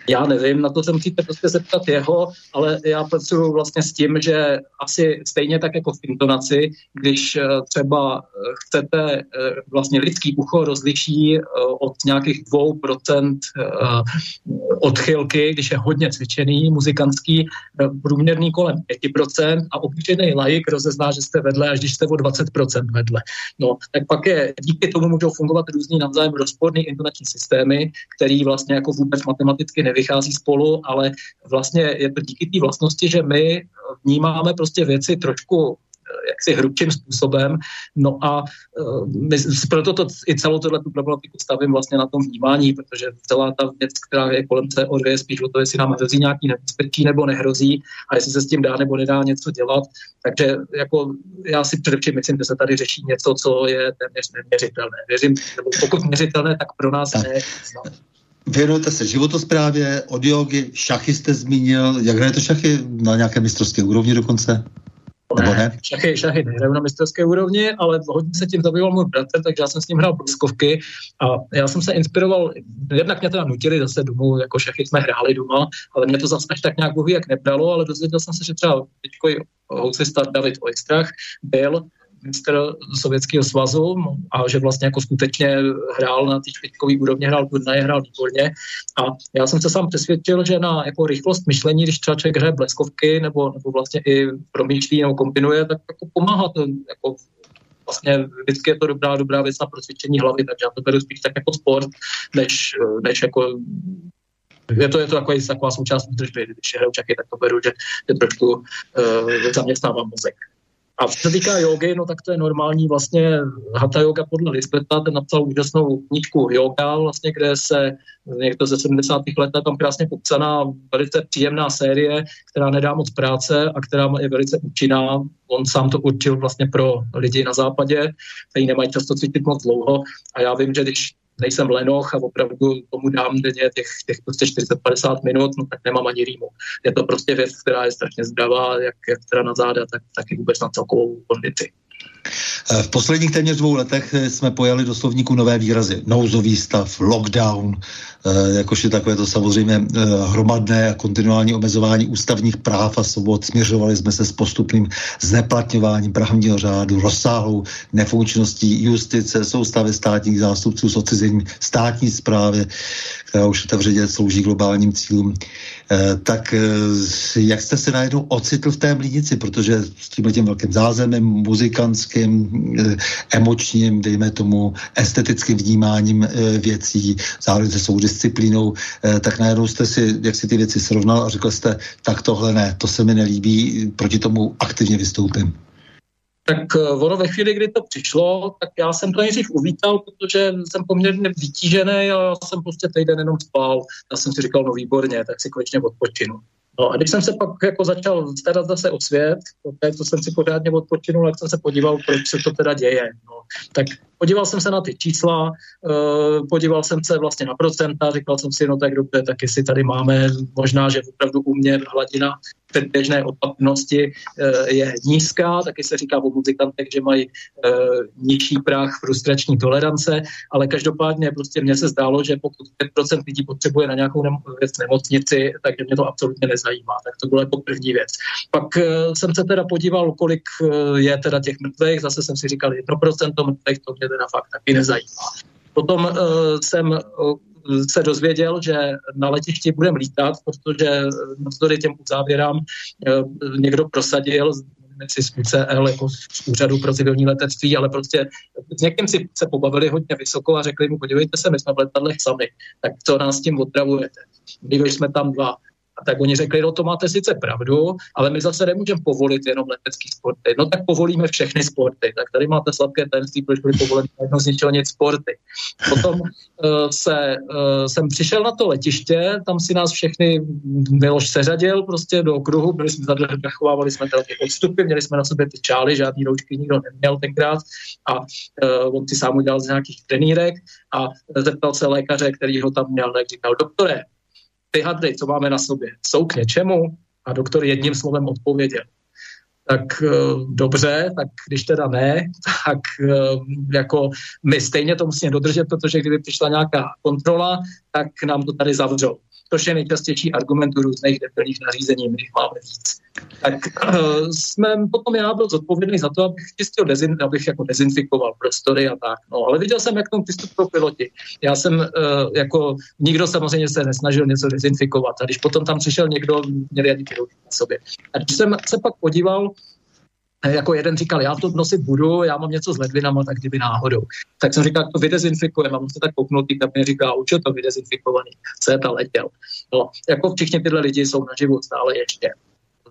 Já nevím, na to se musíte prostě zeptat jeho, ale já pracuji vlastně s tím, že asi stejně tak jako v intonaci, když eh, třeba eh, chcete, eh, vlastně lidský ucho rozliší od nějakých 2% odchylky, když je hodně cvičený, muzikantský, průměrný kolem 5% a obyčejný laik rozezná, že jste vedle, až když jste o 20% vedle. No, tak pak je, díky tomu můžou fungovat různý navzájem rozporný intonační systémy, který vlastně jako vůbec matematicky nevychází spolu, ale vlastně je to díky té vlastnosti, že my vnímáme prostě věci trošku eh, jaksi hrubším způsobem. No a uh, my, proto to, i celou tuhle tu problematiku stavím vlastně na tom vnímání, protože celá ta věc, která je kolem CO2, je spíš o to, jestli nám hrozí nějaký nebezpečí nebo nehrozí a jestli se s tím dá nebo nedá něco dělat. Takže jako já si především myslím, že se tady řeší něco, co je téměř neměřitelné. Věřím, nebo pokud měřitelné, tak pro nás ne. Věnujete se životosprávě, od jogy, šachy jste zmínil. Jak hrajete šachy na nějaké mistrovské úrovni dokonce? Nebo ne? Šachy, šachy nehraju na mistrovské úrovni, ale hodně se tím zabýval můj bratr, takže já jsem s ním hrál bleskovky a já jsem se inspiroval, jednak mě teda nutili zase domů, jako šachy jsme hráli doma, ale mě to zase až tak nějak bohu jak nebralo, ale dozvěděl jsem se, že třeba teďko housista David Oistrach byl minister Sovětského svazu a že vlastně jako skutečně hrál na té špičkové úrovně, hrál turnaje, hrál výborně. A já jsem se sám přesvědčil, že na jako rychlost myšlení, když třeba člověk hraje bleskovky nebo, nebo vlastně i promýšlí nebo kombinuje, tak jako pomáhá to jako vlastně vždycky je to dobrá, dobrá věc na procvičení hlavy, takže já to beru spíš tak jako sport, než, než jako je to, je to takový, taková součást údržby, když hraju čaky, tak to beru, že, že trošku uh, zaměstnávám mozek. A co se týká jogy, no tak to je normální vlastně hatha yoga podle Lisbeta, ten napsal úžasnou knížku yoga, vlastně, kde se někdo ze 70. let tam krásně popsaná velice příjemná série, která nedá moc práce a která je velice účinná. On sám to určil vlastně pro lidi na západě, kteří nemají často cvičit moc dlouho. A já vím, že když nejsem lenoch a opravdu tomu dám denně těch, těch prostě 40-50 minut, no tak nemám ani rýmu. Je to prostě věc, která je strašně zdravá, jak, jak teda na záda, tak, tak i vůbec na celkovou kondici. V posledních téměř dvou letech jsme pojali do slovníku nové výrazy. Nouzový stav, lockdown, eh, jakož je takové to samozřejmě eh, hromadné a kontinuální omezování ústavních práv a svobod. Směřovali jsme se s postupným zneplatňováním právního řádu, rozsáhlou nefunkčností justice, soustavy státních zástupců s odcizením státní zprávy, která už otevřeně slouží globálním cílům. Eh, tak jak jste se najednou ocitl v té mlínici, protože s tím velkým zázemem, muzikantským, Eh, emočním, dejme tomu, estetickým vnímáním eh, věcí, zároveň se svou disciplínou, eh, tak najednou jste si, jak si ty věci srovnal a řekl jste, tak tohle ne, to se mi nelíbí, proti tomu aktivně vystoupím. Tak ono ve chvíli, kdy to přišlo, tak já jsem to nejdřív uvítal, protože jsem poměrně vytížený a jsem prostě týden jenom spal. Já jsem si říkal, no výborně, tak si konečně odpočinu. No a když jsem se pak jako začal starat zase o svět, poté, co jsem si pořádně odpočinul, jak jsem se podíval, proč se to teda děje. No. Tak podíval jsem se na ty čísla, uh, podíval jsem se vlastně na procenta, říkal jsem si, no tak dobře, tak jestli tady máme možná, že opravdu u mě hladina předběžné opatrnosti je nízká, taky se říká o muzikantech, že mají nižší práh frustrační tolerance, ale každopádně prostě mně se zdálo, že pokud 5% lidí potřebuje na nějakou věc nemocnici, takže mě to absolutně nezajímá. Tak to byla jako první věc. Pak jsem se teda podíval, kolik je teda těch mrtvých, zase jsem si říkal 1% mrtvých, to mě teda fakt taky nezajímá. Potom uh, jsem uh, se dozvěděl, že na letišti budeme lítat, protože navzdory těm závěrám uh, někdo prosadil, si z UCL jako z Úřadu pro civilní letectví, ale prostě s někým si se pobavili hodně vysoko a řekli mu, podívejte se, my jsme v letadlech sami, tak co nás tím otravujete? My jsme tam dva, a tak oni řekli, no to máte sice pravdu, ale my zase nemůžeme povolit jenom letecký sporty. No tak povolíme všechny sporty. Tak tady máte sladké tajemství, proč byly povoleny jedno zničilnit sporty. Potom uh, se, uh, jsem přišel na to letiště, tam si nás všechny Miloš seřadil prostě do okruhu, byli jsme zachovávali jsme teda ty odstupy, měli jsme na sobě ty čály, žádný roučky nikdo neměl tenkrát a uh, on si sám udělal z nějakých trenírek a zeptal se lékaře, který ho tam měl, tak říkal, doktore, ty hadry, co máme na sobě, jsou k něčemu? A doktor jedním slovem odpověděl. Tak uh, dobře, tak když teda ne, tak uh, jako my stejně to musíme dodržet, protože kdyby přišla nějaká kontrola, tak nám to tady zavřou což je nejčastější argument různých detailních nařízení, my jich máme víc. Tak uh, jsme, potom já byl zodpovědný za to, abych čistil, dezin, abych jako dezinfikoval prostory a tak. No, ale viděl jsem, jak tomu přistupují piloti. Já jsem uh, jako, nikdo samozřejmě se nesnažil něco dezinfikovat. A když potom tam přišel někdo, měli ani piloti na sobě. A když jsem se pak podíval, jako jeden říkal, já to nosit budu, já mám něco s ledvinama, tak kdyby náhodou. Tak jsem říkal, to vydezinfikujeme, a on se tak kouknutý, tak mi říká, už je to vydezinfikovaný, co je ta letěl. No, jako všichni tyhle lidi jsou naživu stále ještě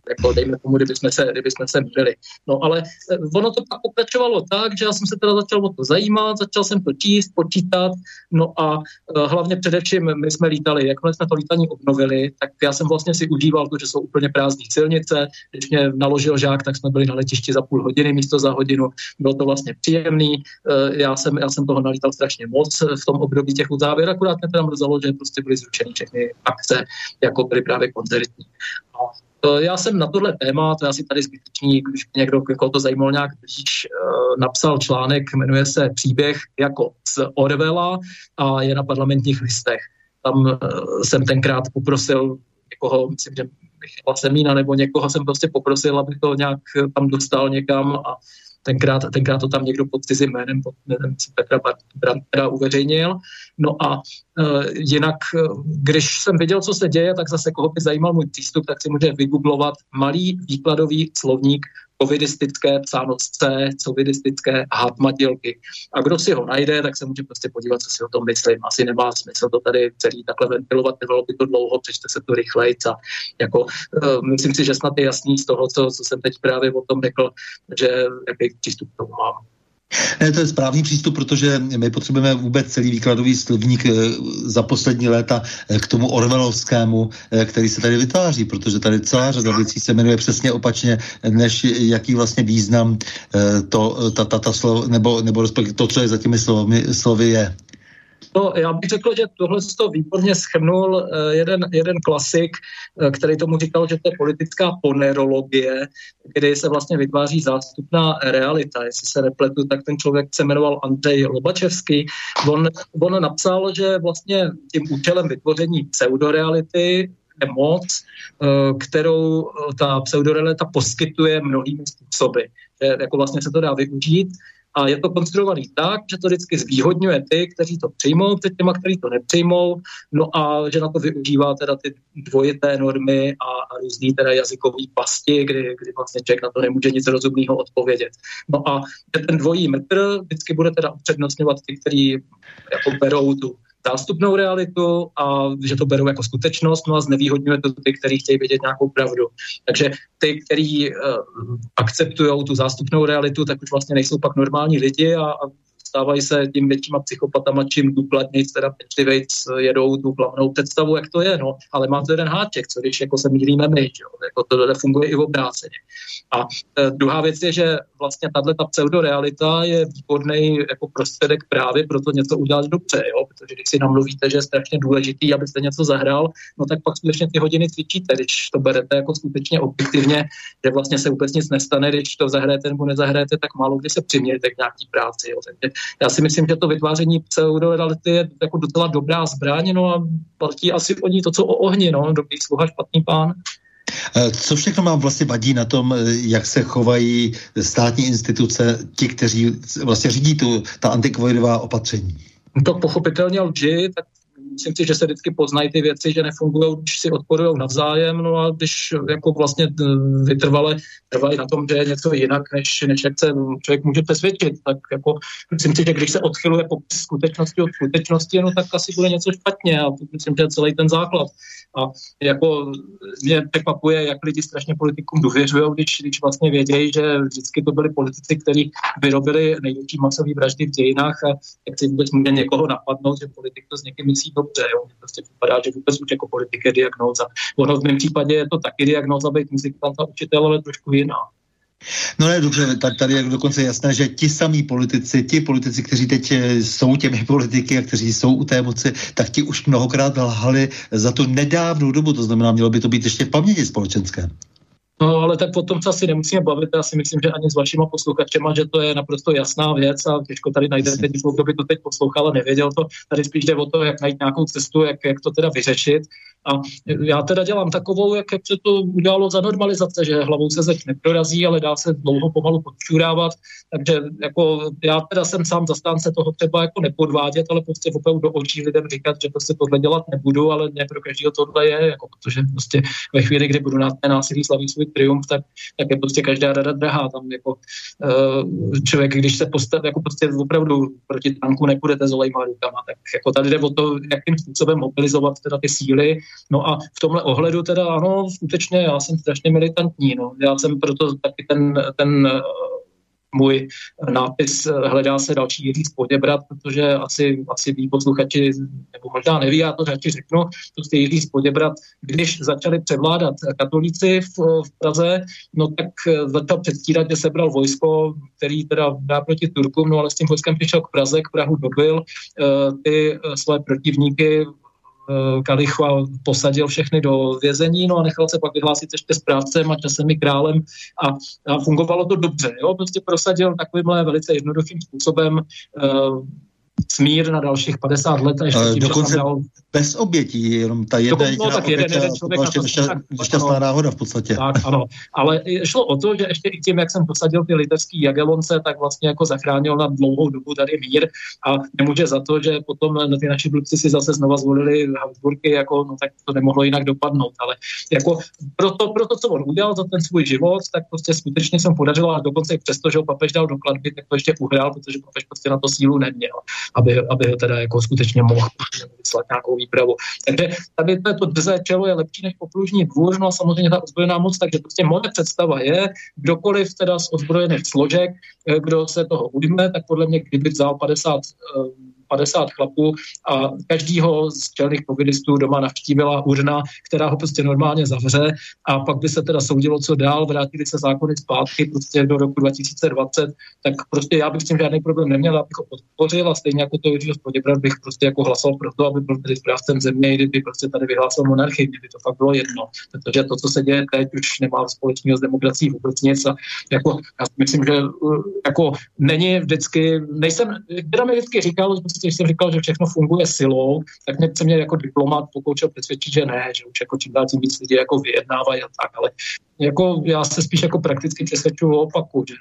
jako dejme tomu, kdyby jsme se, kdyby jsme se byli. No ale eh, ono to pak pokračovalo tak, že já jsem se teda začal o to zajímat, začal jsem to číst, počítat, no a uh, hlavně především my jsme lítali, jakmile jsme to lítání obnovili, tak já jsem vlastně si užíval to, že jsou úplně prázdné silnice, když mě naložil žák, tak jsme byli na letišti za půl hodiny místo za hodinu, bylo to vlastně příjemný, uh, já jsem, já jsem toho nalítal strašně moc v tom období těch uzávěr, akurát mě tam mrzelo, že prostě byly zrušeny všechny akce, jako byly právě koncertní. Eh, já jsem na tohle téma, to je asi tady zbytečný, když někdo jako to zajímal nějak blíž, eh, napsal článek, jmenuje se Příběh jako z Orwella a je na parlamentních listech. Tam eh, jsem tenkrát poprosil někoho, myslím, že Michala Semína nebo někoho jsem prostě poprosil, aby to nějak tam dostal někam a tenkrát, tenkrát to tam někdo pod cizím jménem, pod jménem Petra Brantera uveřejnil. No a uh, jinak, když jsem viděl, co se děje, tak zase koho by zajímal můj přístup, tak si může vygooglovat malý výkladový slovník covidistické psáno C, covidistické hátmatilky. A kdo si ho najde, tak se může prostě podívat, co si o tom myslím. Asi nemá smysl to tady celý takhle ventilovat, trvalo by to dlouho, přečte se to rychleji. A jako, uh, myslím si, že snad je jasný z toho, co, co jsem teď právě o tom řekl, že jaký přístup k tomu mám. Ne, to je správný přístup, protože my potřebujeme vůbec celý výkladový slovník eh, za poslední léta eh, k tomu orvelovskému, eh, který se tady vytváří, protože tady celá řada věcí se jmenuje přesně opačně, než jaký vlastně význam to, ta, ta, ta slov, nebo, nebo to, co je za těmi slovy, slovy je. No, já bych řekl, že tohle to výborně schrnul eh, jeden, jeden klasik, eh, který tomu říkal, že to je politická ponerologie, kdy se vlastně vytváří zástupná realita. Jestli se nepletu, tak ten člověk se jmenoval Andrej Lobačevský. On, on napsal, že vlastně tím účelem vytvoření pseudoreality je moc, eh, kterou ta pseudorealita poskytuje mnohými způsoby. Že jako vlastně se to dá využít a je to konstruovaný tak, že to vždycky zvýhodňuje ty, kteří to přijmou před těma, kteří to nepřijmou, no a že na to využívá teda ty dvojité normy a, a různý teda jazykový pasti, kdy, kdy vlastně člověk na to nemůže nic rozumného odpovědět. No a ten dvojí metr vždycky bude teda upřednostňovat ty, kteří jako berou tu zástupnou realitu a že to berou jako skutečnost, no a znevýhodňuje to ty, kteří chtějí vědět nějakou pravdu. Takže ty, kteří uh, akceptují tu zástupnou realitu, tak už vlastně nejsou pak normální lidi a, a stávají se tím většíma psychopatama, čím důkladněji, teda pečlivejc jedou tu hlavnou představu, jak to je, no. Ale má to jeden háček, co když jako se mílíme my, že jo? Jako to nefunguje i v obráceně. A e, druhá věc je, že vlastně tahle ta pseudorealita je výborný jako prostředek právě pro to něco udělat dobře, jo? protože když si namluvíte, že je strašně důležitý, abyste něco zahrál, no tak pak skutečně ty hodiny cvičíte, když to berete jako skutečně objektivně, že vlastně se vůbec nic nestane, když to zahrajete nebo nezahrajete, tak málo kdy se přimějete k nějaký práci. Jo? Takže já si myslím, že to vytváření pseudoreality je jako docela dobrá zbraň, no a platí asi o ní to, co o ohni, no, dobrý sluha, špatný pán. Eh, co všechno vám vlastně vadí na tom, eh, jak se chovají státní instituce, ti, kteří vlastně řídí tu, ta antikovidová opatření? To pochopitelně lži, tak myslím si, že se vždycky poznají ty věci, že nefungují, když si odporují navzájem, no a když jako vlastně vytrvale trvají na tom, že je něco jinak, než, než jak se člověk může přesvědčit, tak jako myslím si, že když se odchyluje po skutečnosti od skutečnosti, no tak asi bude něco špatně a to myslím, že je celý ten základ. A jako mě překvapuje, jak lidi strašně politikům důvěřují, když, když vlastně vědějí, že vždycky to byli politici, kteří vyrobili největší masové vraždy v dějinách a jak si vůbec může někoho napadnout, že politik to s někým myslí dobře. Jo. Mně prostě připadá, že vůbec už jako politik je diagnóza. Ono v mém případě je to taky diagnóza být muzikant a učitel, ale trošku jiná. No ne, dobře, tady je dokonce jasné, že ti samí politici, ti politici, kteří teď eh, jsou těmi politiky a kteří jsou u té moci, tak ti už mnohokrát lhali za tu nedávnou dobu, to znamená, mělo by to být ještě v paměti společenské. No, ale tak potom se asi nemusíme bavit. Já si myslím, že ani s vašima posluchačema, že to je naprosto jasná věc a těžko tady najdete někoho, kdo by to teď poslouchal a nevěděl to. Tady spíš jde o to, jak najít nějakou cestu, jak, jak to teda vyřešit. A já teda dělám takovou, jak, se to udělalo za normalizace, že hlavou se zeď neprorazí, ale dá se dlouho pomalu podčurávat. Takže jako já teda jsem sám zastánce toho třeba jako nepodvádět, ale prostě opravdu do očí lidem říkat, že prostě tohle dělat nebudu, ale ne pro každého tohle je, jako protože prostě ve chvíli, kdy budu na té násilí slavit svůj triumf, tak, tak je prostě každá rada drahá. Tam jako uh, člověk, když se postaví, jako prostě opravdu proti tanku nepůjdete s olejma rukama, tak jako tady jde o to, jakým způsobem mobilizovat teda ty síly, No a v tomhle ohledu teda ano, skutečně já jsem strašně militantní. No. Já jsem proto taky ten, ten eh, můj nápis eh, hledá se další Jiří Spoděbrat, protože asi, asi ví posluchači, nebo možná neví, já to radši řeknu, prostě Jiří Spoděbrat, když začali převládat katolíci v, v Praze, no tak eh, začal předstírat, že sebral vojsko, který teda dá proti Turkům, no ale s tím vojskem přišel k Praze, k Prahu dobil, ty své protivníky Eh, Kalichu posadil všechny do vězení, no a nechal se pak vyhlásit ještě správcem a časem i králem a, a fungovalo to dobře. Jo? Prostě prosadil takovýmhle velice jednoduchým způsobem uh, smír na dalších 50 let. A ještě tím, dokonce dal... bez obětí, jenom ta jedna Dokon, no, tak jeden, jeden člověk to šťastná náhoda v podstatě. Tak, ano. Ale šlo o to, že ještě i tím, jak jsem posadil ty litevský jagelonce, tak vlastně jako zachránil na dlouhou dobu tady mír a nemůže za to, že potom ty naši blbci si zase znova zvolili Habsburky, jako, no tak to nemohlo jinak dopadnout. Ale jako proto, proto, co on udělal za ten svůj život, tak prostě skutečně jsem podařil a dokonce i přesto, že ho papež dal do kladby, tak to ještě uhrál, protože papež prostě na to sílu neměl aby, aby ho teda jako skutečně mohl vyslat nějakou výpravu. Takže tady to, to drze čelo je lepší než poplužní dvůr, no a samozřejmě ta ozbrojená moc, takže prostě moje představa je, kdokoliv teda z ozbrojených složek, eh, kdo se toho ujme, tak podle mě, kdyby vzal 50 50 chlapů a každýho z čelných povidistů doma navštívila urna, která ho prostě normálně zavře a pak by se teda soudilo, co dál, vrátili se zákony zpátky prostě do roku 2020, tak prostě já bych s tím žádný problém neměl, abych ho podpořil a stejně jako to Jiřího Spoděbrat bych prostě jako hlasoval pro to, aby byl tedy správcem země, kdyby prostě tady vyhlásil monarchii, kdyby to fakt bylo jedno. Protože to, co se děje teď, už nemá společného s demokracií vůbec nic a jako, já myslím, že jako není vždycky, nejsem, teda mi vždycky říkal, že prostě, když jsem říkal, že všechno funguje silou, tak mě se mě jako diplomat pokoušel přesvědčit, že ne, že už jako čím dál tím víc lidí jako vyjednávají a tak, ale jako já se spíš jako prakticky přesvědčuju o opaku, že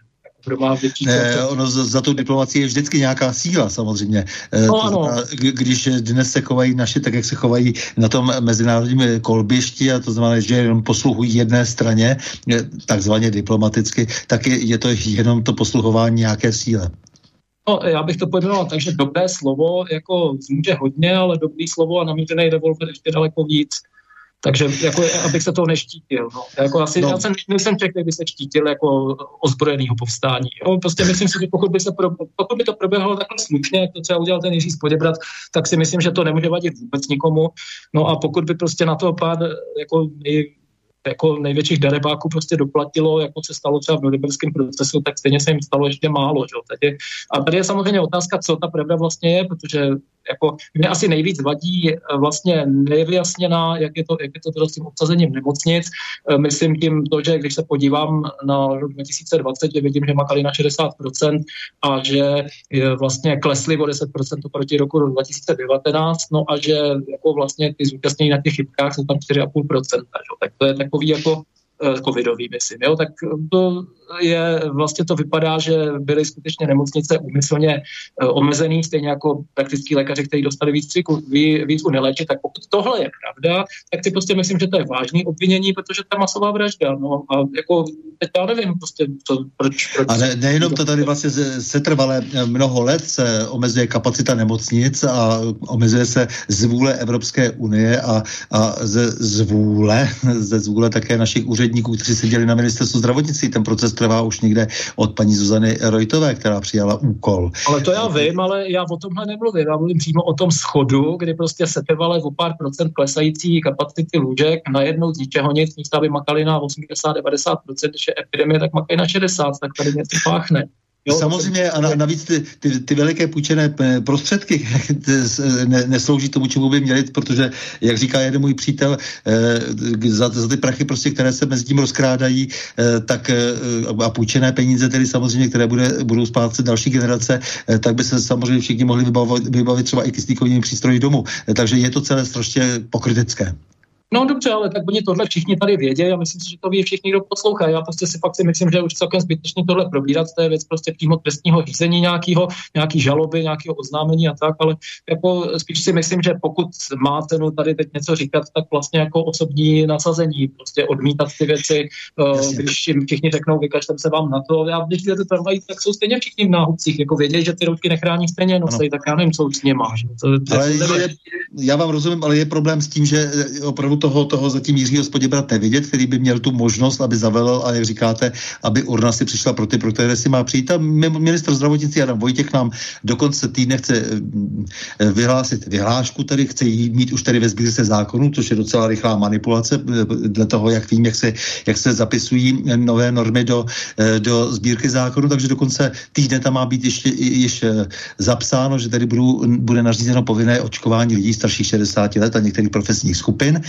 kdo má větší ne, ono za, za tu diplomaci je vždycky nějaká síla samozřejmě. Eh, no, ano. Když dnes se chovají naši tak, jak se chovají na tom mezinárodním kolbišti, a to znamená, že jenom posluhují jedné straně, eh, takzvaně diplomaticky, tak je, je to jenom to posluhování nějaké síle. No, já bych to pojmenoval tak, že dobré slovo jako zmůže hodně, ale dobrý slovo a namířený revolver ještě daleko víc. Takže jako, abych se toho neštítil. No. Jako asi, no. Já jsem, nejsem člověk, který by se štítil jako ozbrojeného povstání. Jo. Prostě myslím si, že pokud by, se pro, pokud by to proběhlo takhle slušně, jak to třeba udělal ten Jiří Spodebrat, tak si myslím, že to nemůže vadit vůbec nikomu. No a pokud by prostě na to pár jako jako největších darebáků prostě doplatilo, jako se stalo třeba v norimberském procesu, tak stejně se jim stalo ještě málo. Že? Tady, a tady je samozřejmě otázka, co ta pravda vlastně je, protože jako mě asi nejvíc vadí eh, vlastně nevyjasněná, jak je to, jak je to teda s tím obsazením nemocnic. Eh, myslím tím to, že když se podívám na rok 2020, že vidím, že makali na 60% a že vlastně klesli o 10% proti roku 2019, no a že jako vlastně ty zúčastnění na těch chybkách jsou tam 4,5%. Tak to je takový jako Eh, covidový, myslím. Jo? Tak to je, vlastně to vypadá, že byly skutečně nemocnice úmyslně eh, omezený, stejně jako praktický lékaři, kteří dostali víc, cviku, víc neléčit. Tak pokud tohle je pravda, tak si prostě myslím, že to je vážný obvinění, protože to je masová vražda. No, a jako teď já nevím, prostě to, proč, proč... A ne, nejenom to tady vlastně setrvale mnoho let se omezuje kapacita nemocnic a omezuje se zvůle Evropské unie a, a ze zvůle, ze zvůle také našich úředníků úředníků, kteří seděli na ministerstvu zdravotnictví. Ten proces trvá už někde od paní Zuzany Rojtové, která přijala úkol. Ale to já vím, ale já o tomhle nemluvím. Já mluvím přímo o tom schodu, kdy prostě se trvale o pár procent klesající kapacity lůžek najednou z ničeho nic, místo aby makali na 80-90%, když je epidemie, tak makají na 60, tak tady něco páchne. Jo, Samozřejmě a navíc ty, ty, ty veliké půjčené prostředky ne, neslouží tomu, čemu by měli, protože, jak říká jeden můj přítel, eh, za, za ty prachy, prostě, které se mezi tím rozkrádají, eh, tak eh, a půjčené peníze, tedy samozřejmě, které bude, budou splácet další generace, tak by se samozřejmě všichni mohli vybavit, vybavit třeba i kyslíkovými přístroji domů. Takže je to celé strašně pokrytecké. No dobře, ale tak oni tohle všichni tady vědí a myslím si, že to ví všichni, kdo poslouchají. Já prostě si fakt si myslím, že už celkem zbytečně tohle probírat, to je věc prostě přímo trestního řízení nějakého, nějaký žaloby, nějakého oznámení a tak, ale jako spíš si myslím, že pokud má cenu tady teď něco říkat, tak vlastně jako osobní nasazení, prostě odmítat ty věci, uh, když jim všichni řeknou, vykažte se vám na to. Já když to trvají, tak jsou stejně všichni v náhubcích, jako vědějí, že ty ruky nechrání stejně nosej, tak já nevím, co už s něma. To, to, ale je, já vám rozumím, ale je problém s tím, že opravdu toho, toho zatím Jiřího Spodibrat nevidět, který by měl tu možnost, aby zavelel a jak říkáte, aby urna si přišla pro ty, pro které si má přijít. A minister zdravotnictví Adam Vojtěch nám do konce týdne chce eh, vyhlásit vyhlášku, tedy chce jí mít už tady ve sbírce zákonu, což je docela rychlá manipulace eh, dle toho, jak vím, jak se, jak se zapisují nové normy do, eh, do sbírky zákonu, takže do konce týdne tam má být ještě, ještě zapsáno, že tady budou, bude nařízeno povinné očkování lidí starších 60 let a některých profesních skupin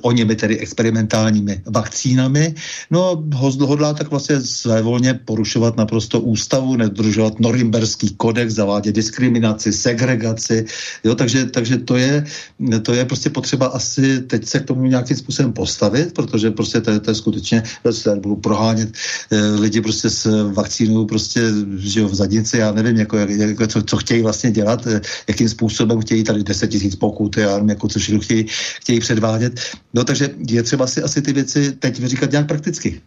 o němi tedy experimentálními vakcínami. No, hodlá tak vlastně svévolně porušovat naprosto ústavu, nedržovat norimberský kodex, zavádět diskriminaci, segregaci, jo, takže, takže to, je, to je prostě potřeba asi teď se k tomu nějakým způsobem postavit, protože prostě to, to je skutečně, se budou prohánět e, lidi prostě s vakcínou prostě, že v zadnici, já nevím, jako, jako co, co, chtějí vlastně dělat, e, jakým způsobem chtějí tady 10 tisíc pokuty, já nevím, jako co všechno chtějí, chtějí předvádět. No takže je třeba si asi ty věci teď vyříkat nějak prakticky.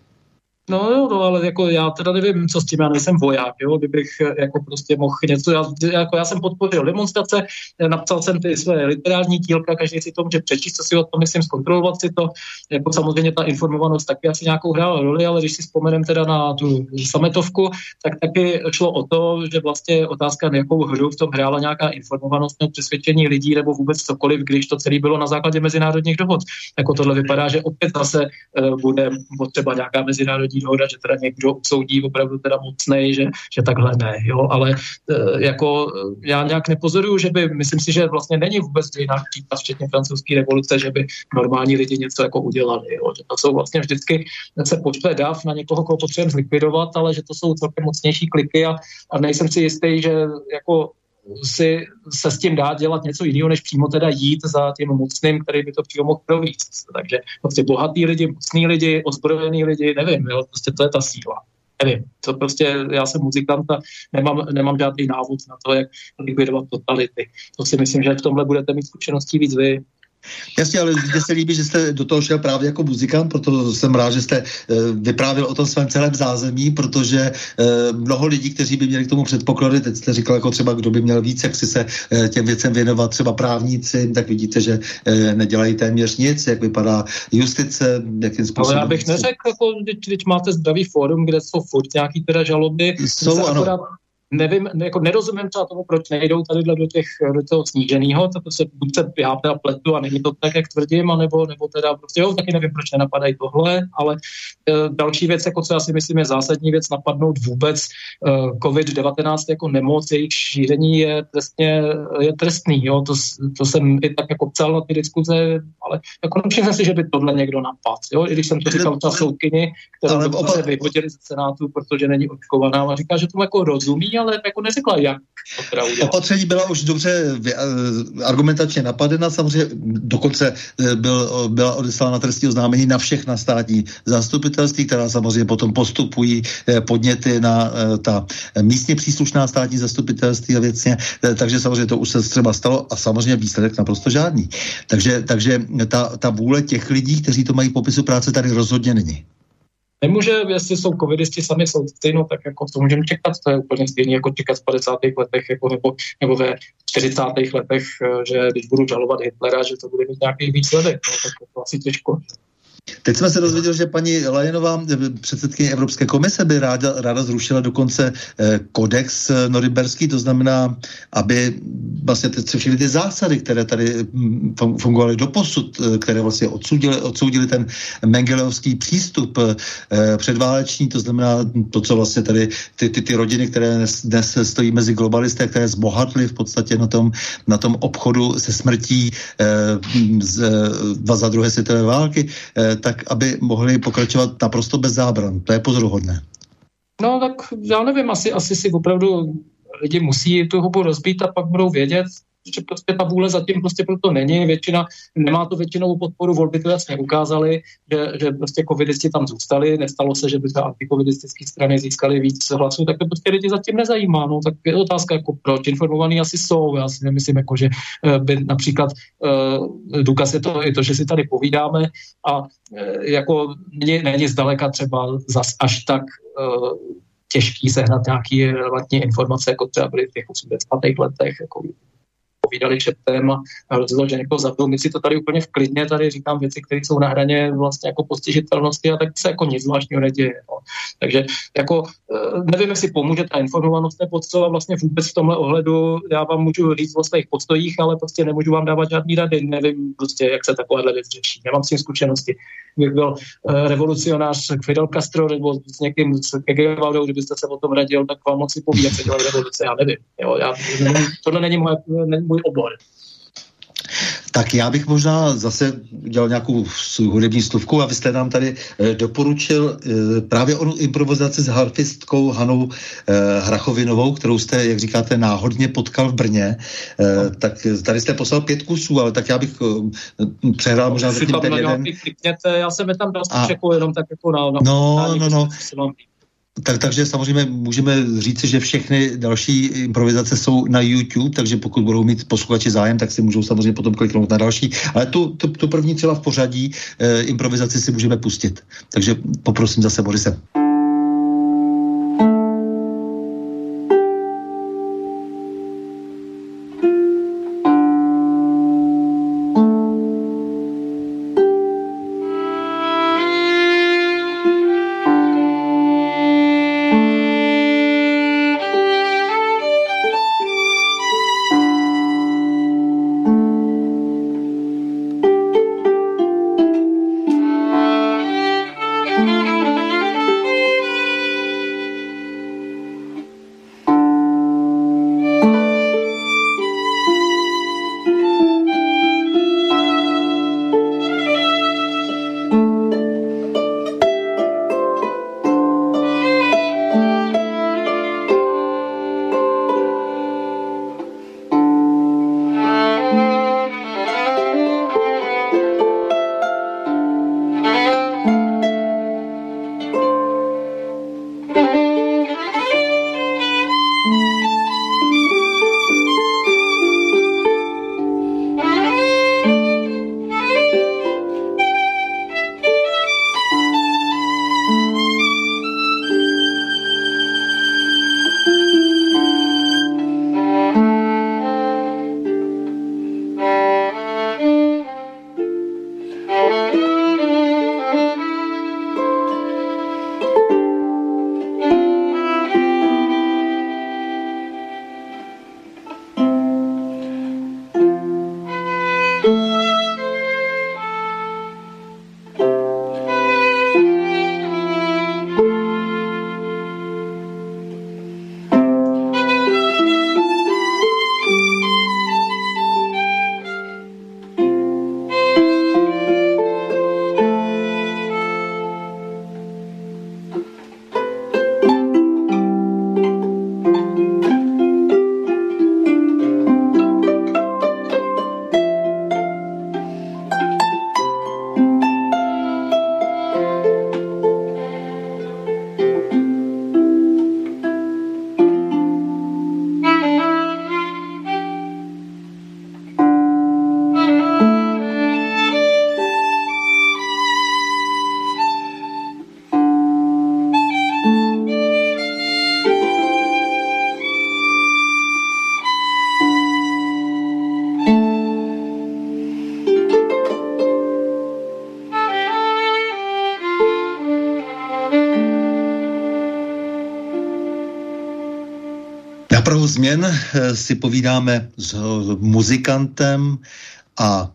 No jo, no, ale jako já teda nevím, co s tím, já nejsem voják, jo, kdybych eh, jako prostě mohl něco, já, jako já jsem podpořil demonstrace, eh, napsal jsem ty své literární dílka, každý si to může přečíst, co si o tom myslím, zkontrolovat si to, jako samozřejmě ta informovanost taky asi nějakou hrála roli, ale když si vzpomenem teda na tu sametovku, tak taky šlo o to, že vlastně otázka, jakou hru v tom hrála nějaká informovanost nebo přesvědčení lidí nebo vůbec cokoliv, když to celé bylo na základě mezinárodních dohod. Jako tohle vypadá, že opět zase uh, bude potřeba nějaká mezinárodní dohoda, že teda někdo soudí opravdu teda mocnej, že, že takhle ne, jo, ale e, jako e, já nějak nepozoruju, že by, myslím si, že vlastně není vůbec jinak případ, včetně francouzské revoluce, že by normální lidi něco jako udělali, jo, že to jsou vlastně vždycky, se počte dav na někoho, koho potřebujeme zlikvidovat, ale že to jsou celkem mocnější kliky a, a nejsem si jistý, že jako si se s tím dá dělat něco jiného, než přímo teda jít za tím mocným, který by to přímo mohl províct. Takže prostě bohatý lidi, mocný lidi, ozbrojení lidi, nevím, jo, prostě to je ta síla. Nevím, to prostě, já jsem muzikant a nemám, nemám žádný návod na to, jak likvidovat totality. To si myslím, že v tomhle budete mít zkušeností víc vy. Jasně, ale mně se líbí, že jste do toho šel právě jako muzikant, proto jsem rád, že jste uh, vyprávěl o tom svém celém zázemí, protože uh, mnoho lidí, kteří by měli k tomu předpoklady, teď jste říkal jako třeba, kdo by měl víc, jak si se uh, těm věcem věnovat, třeba právníci, tak vidíte, že nedělají téměř nic, jak vypadá justice, jakým způsobem. Ale já bych neřekl, jako, když máte zdravý fórum, kde jsou furt nějaký teda žaloby, jsou, ano. Akorát nevím, jako nerozumím třeba tomu, proč nejdou tady do, těch, do toho sníženého, to se buď se já teda pletu a není to tak, jak tvrdím, anebo, nebo teda prostě jo, taky nevím, proč nenapadají tohle, ale e, další věc, jako co já si myslím je zásadní věc, napadnout vůbec e, COVID-19 jako nemoc, jejich šíření je trestně, je trestný, jo, to, to jsem i tak jako psal na ty diskuze, ale jako nemyslím si, že by tohle někdo napad, jo, i když jsem to říkal ta soudkyni, kterou se vyhodili ze Senátu, protože není očkovaná a říká, že to jako rozumí, ale jako neřekla, jak. To Opatření byla už dobře eh, argumentačně napadena, samozřejmě dokonce eh, byl, byla odeslána trestní oznámení na všechna státní zastupitelství, která samozřejmě potom postupují eh, podněty na ta místně příslušná státní zastupitelství a věcně, takže samozřejmě to už se třeba stalo a samozřejmě výsledek naprosto žádný. Takže, takže ta, ta vůle těch lidí, kteří to mají v popisu práce, tady rozhodně není nemůže, jestli jsou covidisti sami soudci, no tak jako co můžeme čekat, to je úplně stejné jako čekat v 50. letech jako nebo, nebo ve 40. letech, eh, že když budu žalovat Hitlera, že to bude mít nějaký výsledek, no, tak to asi těžko. Teď jsme se dozvěděli, že paní Lajenová, předsedkyně Evropské komise, by ráda, ráda zrušila dokonce eh, kodex eh, norimberský, to znamená, aby vlastně ty, všechny ty zásady, které tady hm, fungovaly do posud, eh, které vlastně odsoudili, odsoudili ten Mengeleovský přístup předváleční, to znamená to, co vlastně tady ty, ty, ty rodiny, které dnes, stojí mezi globalisty, které zbohatly v podstatě na tom, na tom obchodu se smrtí z, za druhé světové války, tak aby mohli pokračovat naprosto bez zábran. To je pozoruhodné. No tak já nevím, asi, asi si opravdu lidi musí tu hubu rozbít a pak budou vědět, že prostě ta vůle zatím prostě proto není. Většina, nemá to většinou podporu, volby to jasně ukázaly, že, že prostě covidisti tam zůstali, nestalo se, že by ta antikovidistické strany získaly víc hlasů, tak to prostě lidi zatím nezajímá. No, tak je otázka, jako proč informovaný asi jsou. Já si nemyslím, jako, že eh, by například uh, důkaz je to, je to, že si tady povídáme a uh, jako není, není zdaleka třeba zas až tak uh, těžký sehnat nějaké relevantní informace, jako třeba byly v těch 80. letech, jako povídali šeptem a hrozilo, že někoho zabijou. My si to tady úplně v klidně tady říkám věci, které jsou na hraně vlastně jako postižitelnosti a tak se jako nic zvláštního neděje. No. Takže jako eh, nevím, jestli pomůže ta informovanost té podstava vlastně vůbec v tomhle ohledu. Já vám můžu říct o svých podstojích, ale prostě nemůžu vám dávat žádný rady. Nevím prostě, jak se takovéhle věc řeší. Nemám s tím zkušenosti. Kdybych byl uh, revolucionář Fidel Castro nebo s někým s Kegevaldou, kdybyste se o tom radil, tak vám moci poví, jak se dělá revoluce. Já nevím. Jo, já, tohle není, moje, není můj obor. Tak já bych možná zase udělal nějakou hudební stovku a vy jste nám tady e, doporučil e, právě onu improvizaci s harfistkou Hanou e, Hrachovinovou, kterou jste, jak říkáte, náhodně potkal v Brně. E, tak tady jste poslal pět kusů, ale tak já bych e, přehrál možná zatím ten jeden. Já jsem je tam dal a... jenom tak jako na, na no, no, no. Tak, takže samozřejmě můžeme říct, že všechny další improvizace jsou na YouTube, takže pokud budou mít posluchači zájem, tak si můžou samozřejmě potom kliknout na další. Ale tu, tu, tu první třeba v pořadí eh, improvizaci si můžeme pustit. Takže poprosím zase Borise. Změn eh, si povídáme s muzikantem a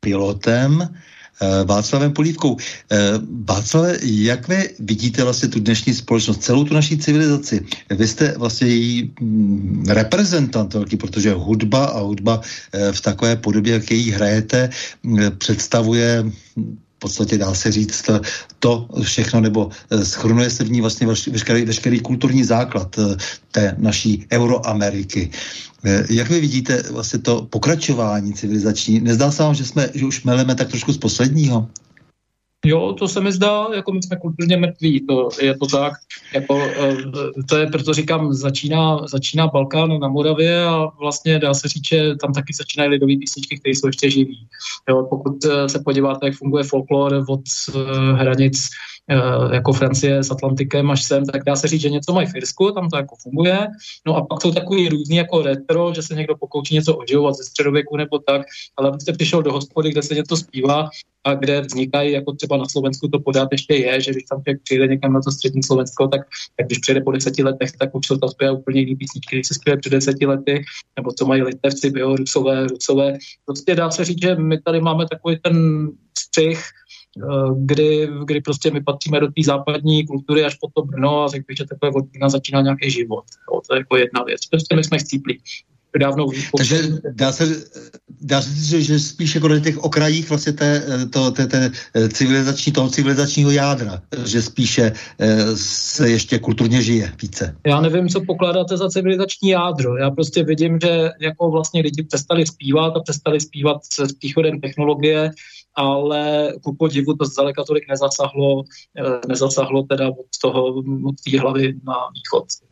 pilotem eh, Václavem Polívkou. Eh, Václave, jak vy vidíte vlastně tu dnešní společnost, celou tu naší civilizaci? Vy jste vlastně její mm, reprezentant velký, protože hudba a hudba v takové podobě, jak její hrajete, představuje podstatě dá se říct to všechno, nebo eh, schrnuje se v ní vlastně veškerý, veškerý kulturní základ eh, té naší Euroameriky. Eh, jak vy vidíte vlastně to pokračování civilizační? Nezdá se vám, že, jsme, že už meleme tak trošku z posledního? Jo, to se mi zdá, jako my jsme kulturně mrtví, to je to tak, jako, eh, to je, proto říkám, začíná, začíná Balkán na Moravě a vlastně dá se říct, že tam taky začínají lidové písničky, které jsou ještě živí. Jo, pokud eh, se podíváte, jak funguje folklor od eh, hranic jako Francie s Atlantikem až sem, tak dá se říct, že něco mají v Irsku, tam to jako funguje. No a pak jsou takový různý jako retro, že se někdo pokouší něco oživovat ze středověku nebo tak, ale abyste přišel do hospody, kde se něco zpívá a kde vznikají, jako třeba na Slovensku to podat ještě je, že když tam člověk přijde někam na to střední Slovensko, tak, tak když přijde po deseti letech, tak už jsou tam zpěvají úplně jiný písničky, když se zpívají před deseti lety, nebo co mají litevci, biorusové, rusové. Prostě dá se říct, že my tady máme takový ten střih, Eh, kdy, kdy prostě my patříme do té západní kultury až po to Brno a řekl bych, že takové od začíná nějaký život. Jo, to je jako jedna věc. Prostě my jsme chcípli dávno Takže dá se, dá se říct, že spíš jako na těch okrajích vlastně té, to, té, té civilizační, toho civilizačního jádra, že spíše eh, se ještě kulturně žije více. Já nevím, co pokládáte za civilizační jádro. Já prostě vidím, že jako vlastně lidi přestali zpívat a přestali zpívat se příchodem technologie, ale ku podivu to zdaleka tolik nezasahlo, eh, nezasahlo teda od toho, od té hlavy na východ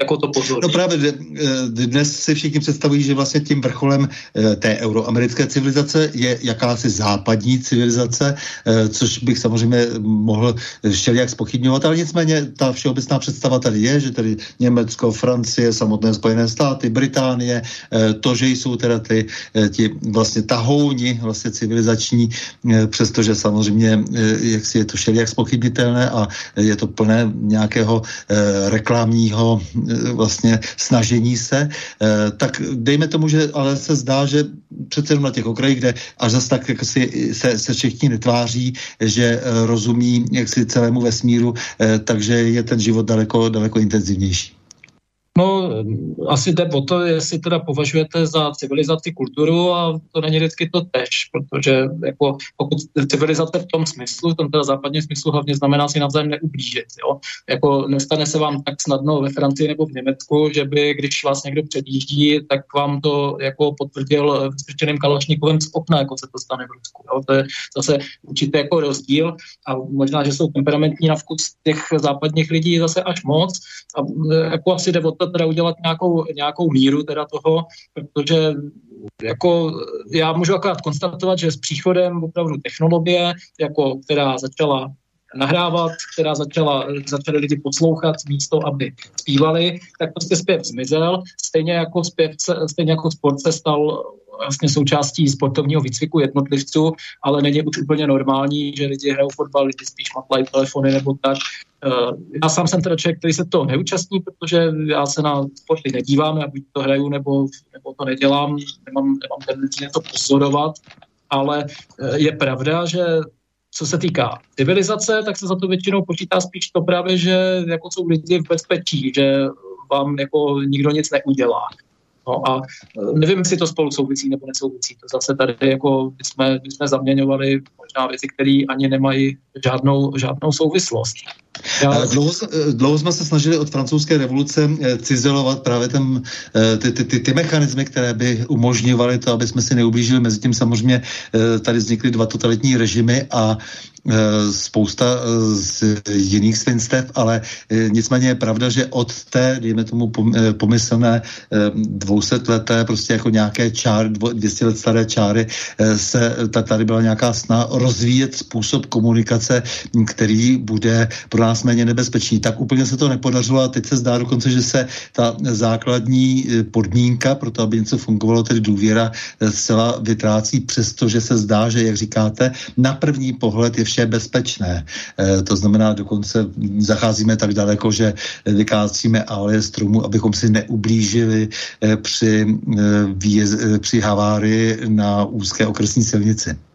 jako to pozorují. No právě eh, dnes si všichni představují, že vlastně tím vrcholem eh, té euroamerické civilizace je jakási západní civilizace, eh, což bych samozřejmě mohl všelijak spochybňovat, ale nicméně ta všeobecná představa tady je, že tady Německo, Francie, samotné Spojené státy, Británie, to, že jsou teda ty ti vlastně tahouni vlastně civilizační, přestože samozřejmě jak si je to všelijak spochybnitelné a je to plné nějakého reklamního vlastně snažení se, eh, tak dejme tomu, že ale se zdá, že přece jenom na těch okrajích, kde až zase tak jak si se, se všichni netváří, že eh, rozumí jak si celému vesmíru, takže je ten život daleko, daleko intenzivnější. No, asi jde o to, jestli teda považujete za civilizaci kulturu a to není vždycky to tež, protože jako, pokud civilizace v tom smyslu, v tom teda západním smyslu hlavně znamená si navzájem neublížit. Jo? Jako nestane se vám tak snadno ve Francii nebo v Německu, že by, když vás někdo předjíždí, tak vám to jako potvrdil vystrčeným kalašníkovým z okna, jako se to stane v Rusku. Jo? To je zase určitě jako rozdíl a možná, že jsou temperamentní na vkus těch západních lidí zase až moc a jako asi jde o to, teda udělat nějakou, nějakou míru teda toho, protože jako já můžu akorát konstatovat, že s příchodem opravdu technologie, jako, která začala nahrávat, která začala, začali lidi poslouchat místo, aby zpívali, tak prostě zpěv zmizel. Stejně jako, zpěv, stejně jako sport se stal vlastně součástí sportovního výcviku jednotlivců, ale není už úplně normální, že lidi hrajou fotbal, lidi spíš matlají telefony nebo tak. Eh, já sám jsem teda člověk, který se to neúčastní, protože já se na sporty nedívám, já buď to hraju nebo, nebo to nedělám, nemám, nemám tendenci něco pozorovat, ale eh, je pravda, že co se týká civilizace, tak se za to většinou počítá spíš to právě, že jako jsou lidi v bezpečí, že vám jako nikdo nic neudělá. No a e, nevím, jestli to spolu souvisí nebo nesouvisí. To zase tady jako by jsme, by jsme zaměňovali možná věci, které ani nemají žádnou, žádnou souvislost. Dlouho, e, dlouho jsme se snažili od francouzské revoluce cizelovat právě ten, ty, ty, ty, ty mechanismy, které by umožňovaly to, aby jsme si neublížili. Mezi tím samozřejmě tady vznikly dva totalitní režimy a Eh, spousta eh, z jiných svinstev, ale eh, nicméně je pravda, že od té, dejme tomu pomyslné 200 leté, prostě jako nějaké čáry, 200 let staré čáry, se tady byla nějaká sna rozvíjet způsob komunikace, který bude pro nás méně nebezpečný. Tak úplně se to nepodařilo a teď se zdá dokonce, že se ta základní podmínka pro to, aby něco fungovalo, tedy důvěra, zcela vytrácí, přestože se zdá, že, jak říkáte, na první pohled je vše bezpečné. To znamená, dokonce zacházíme tak daleko, že vykácíme ale stromu, abychom si neublížili při, výjez, při havárii na úzké okresní silnici.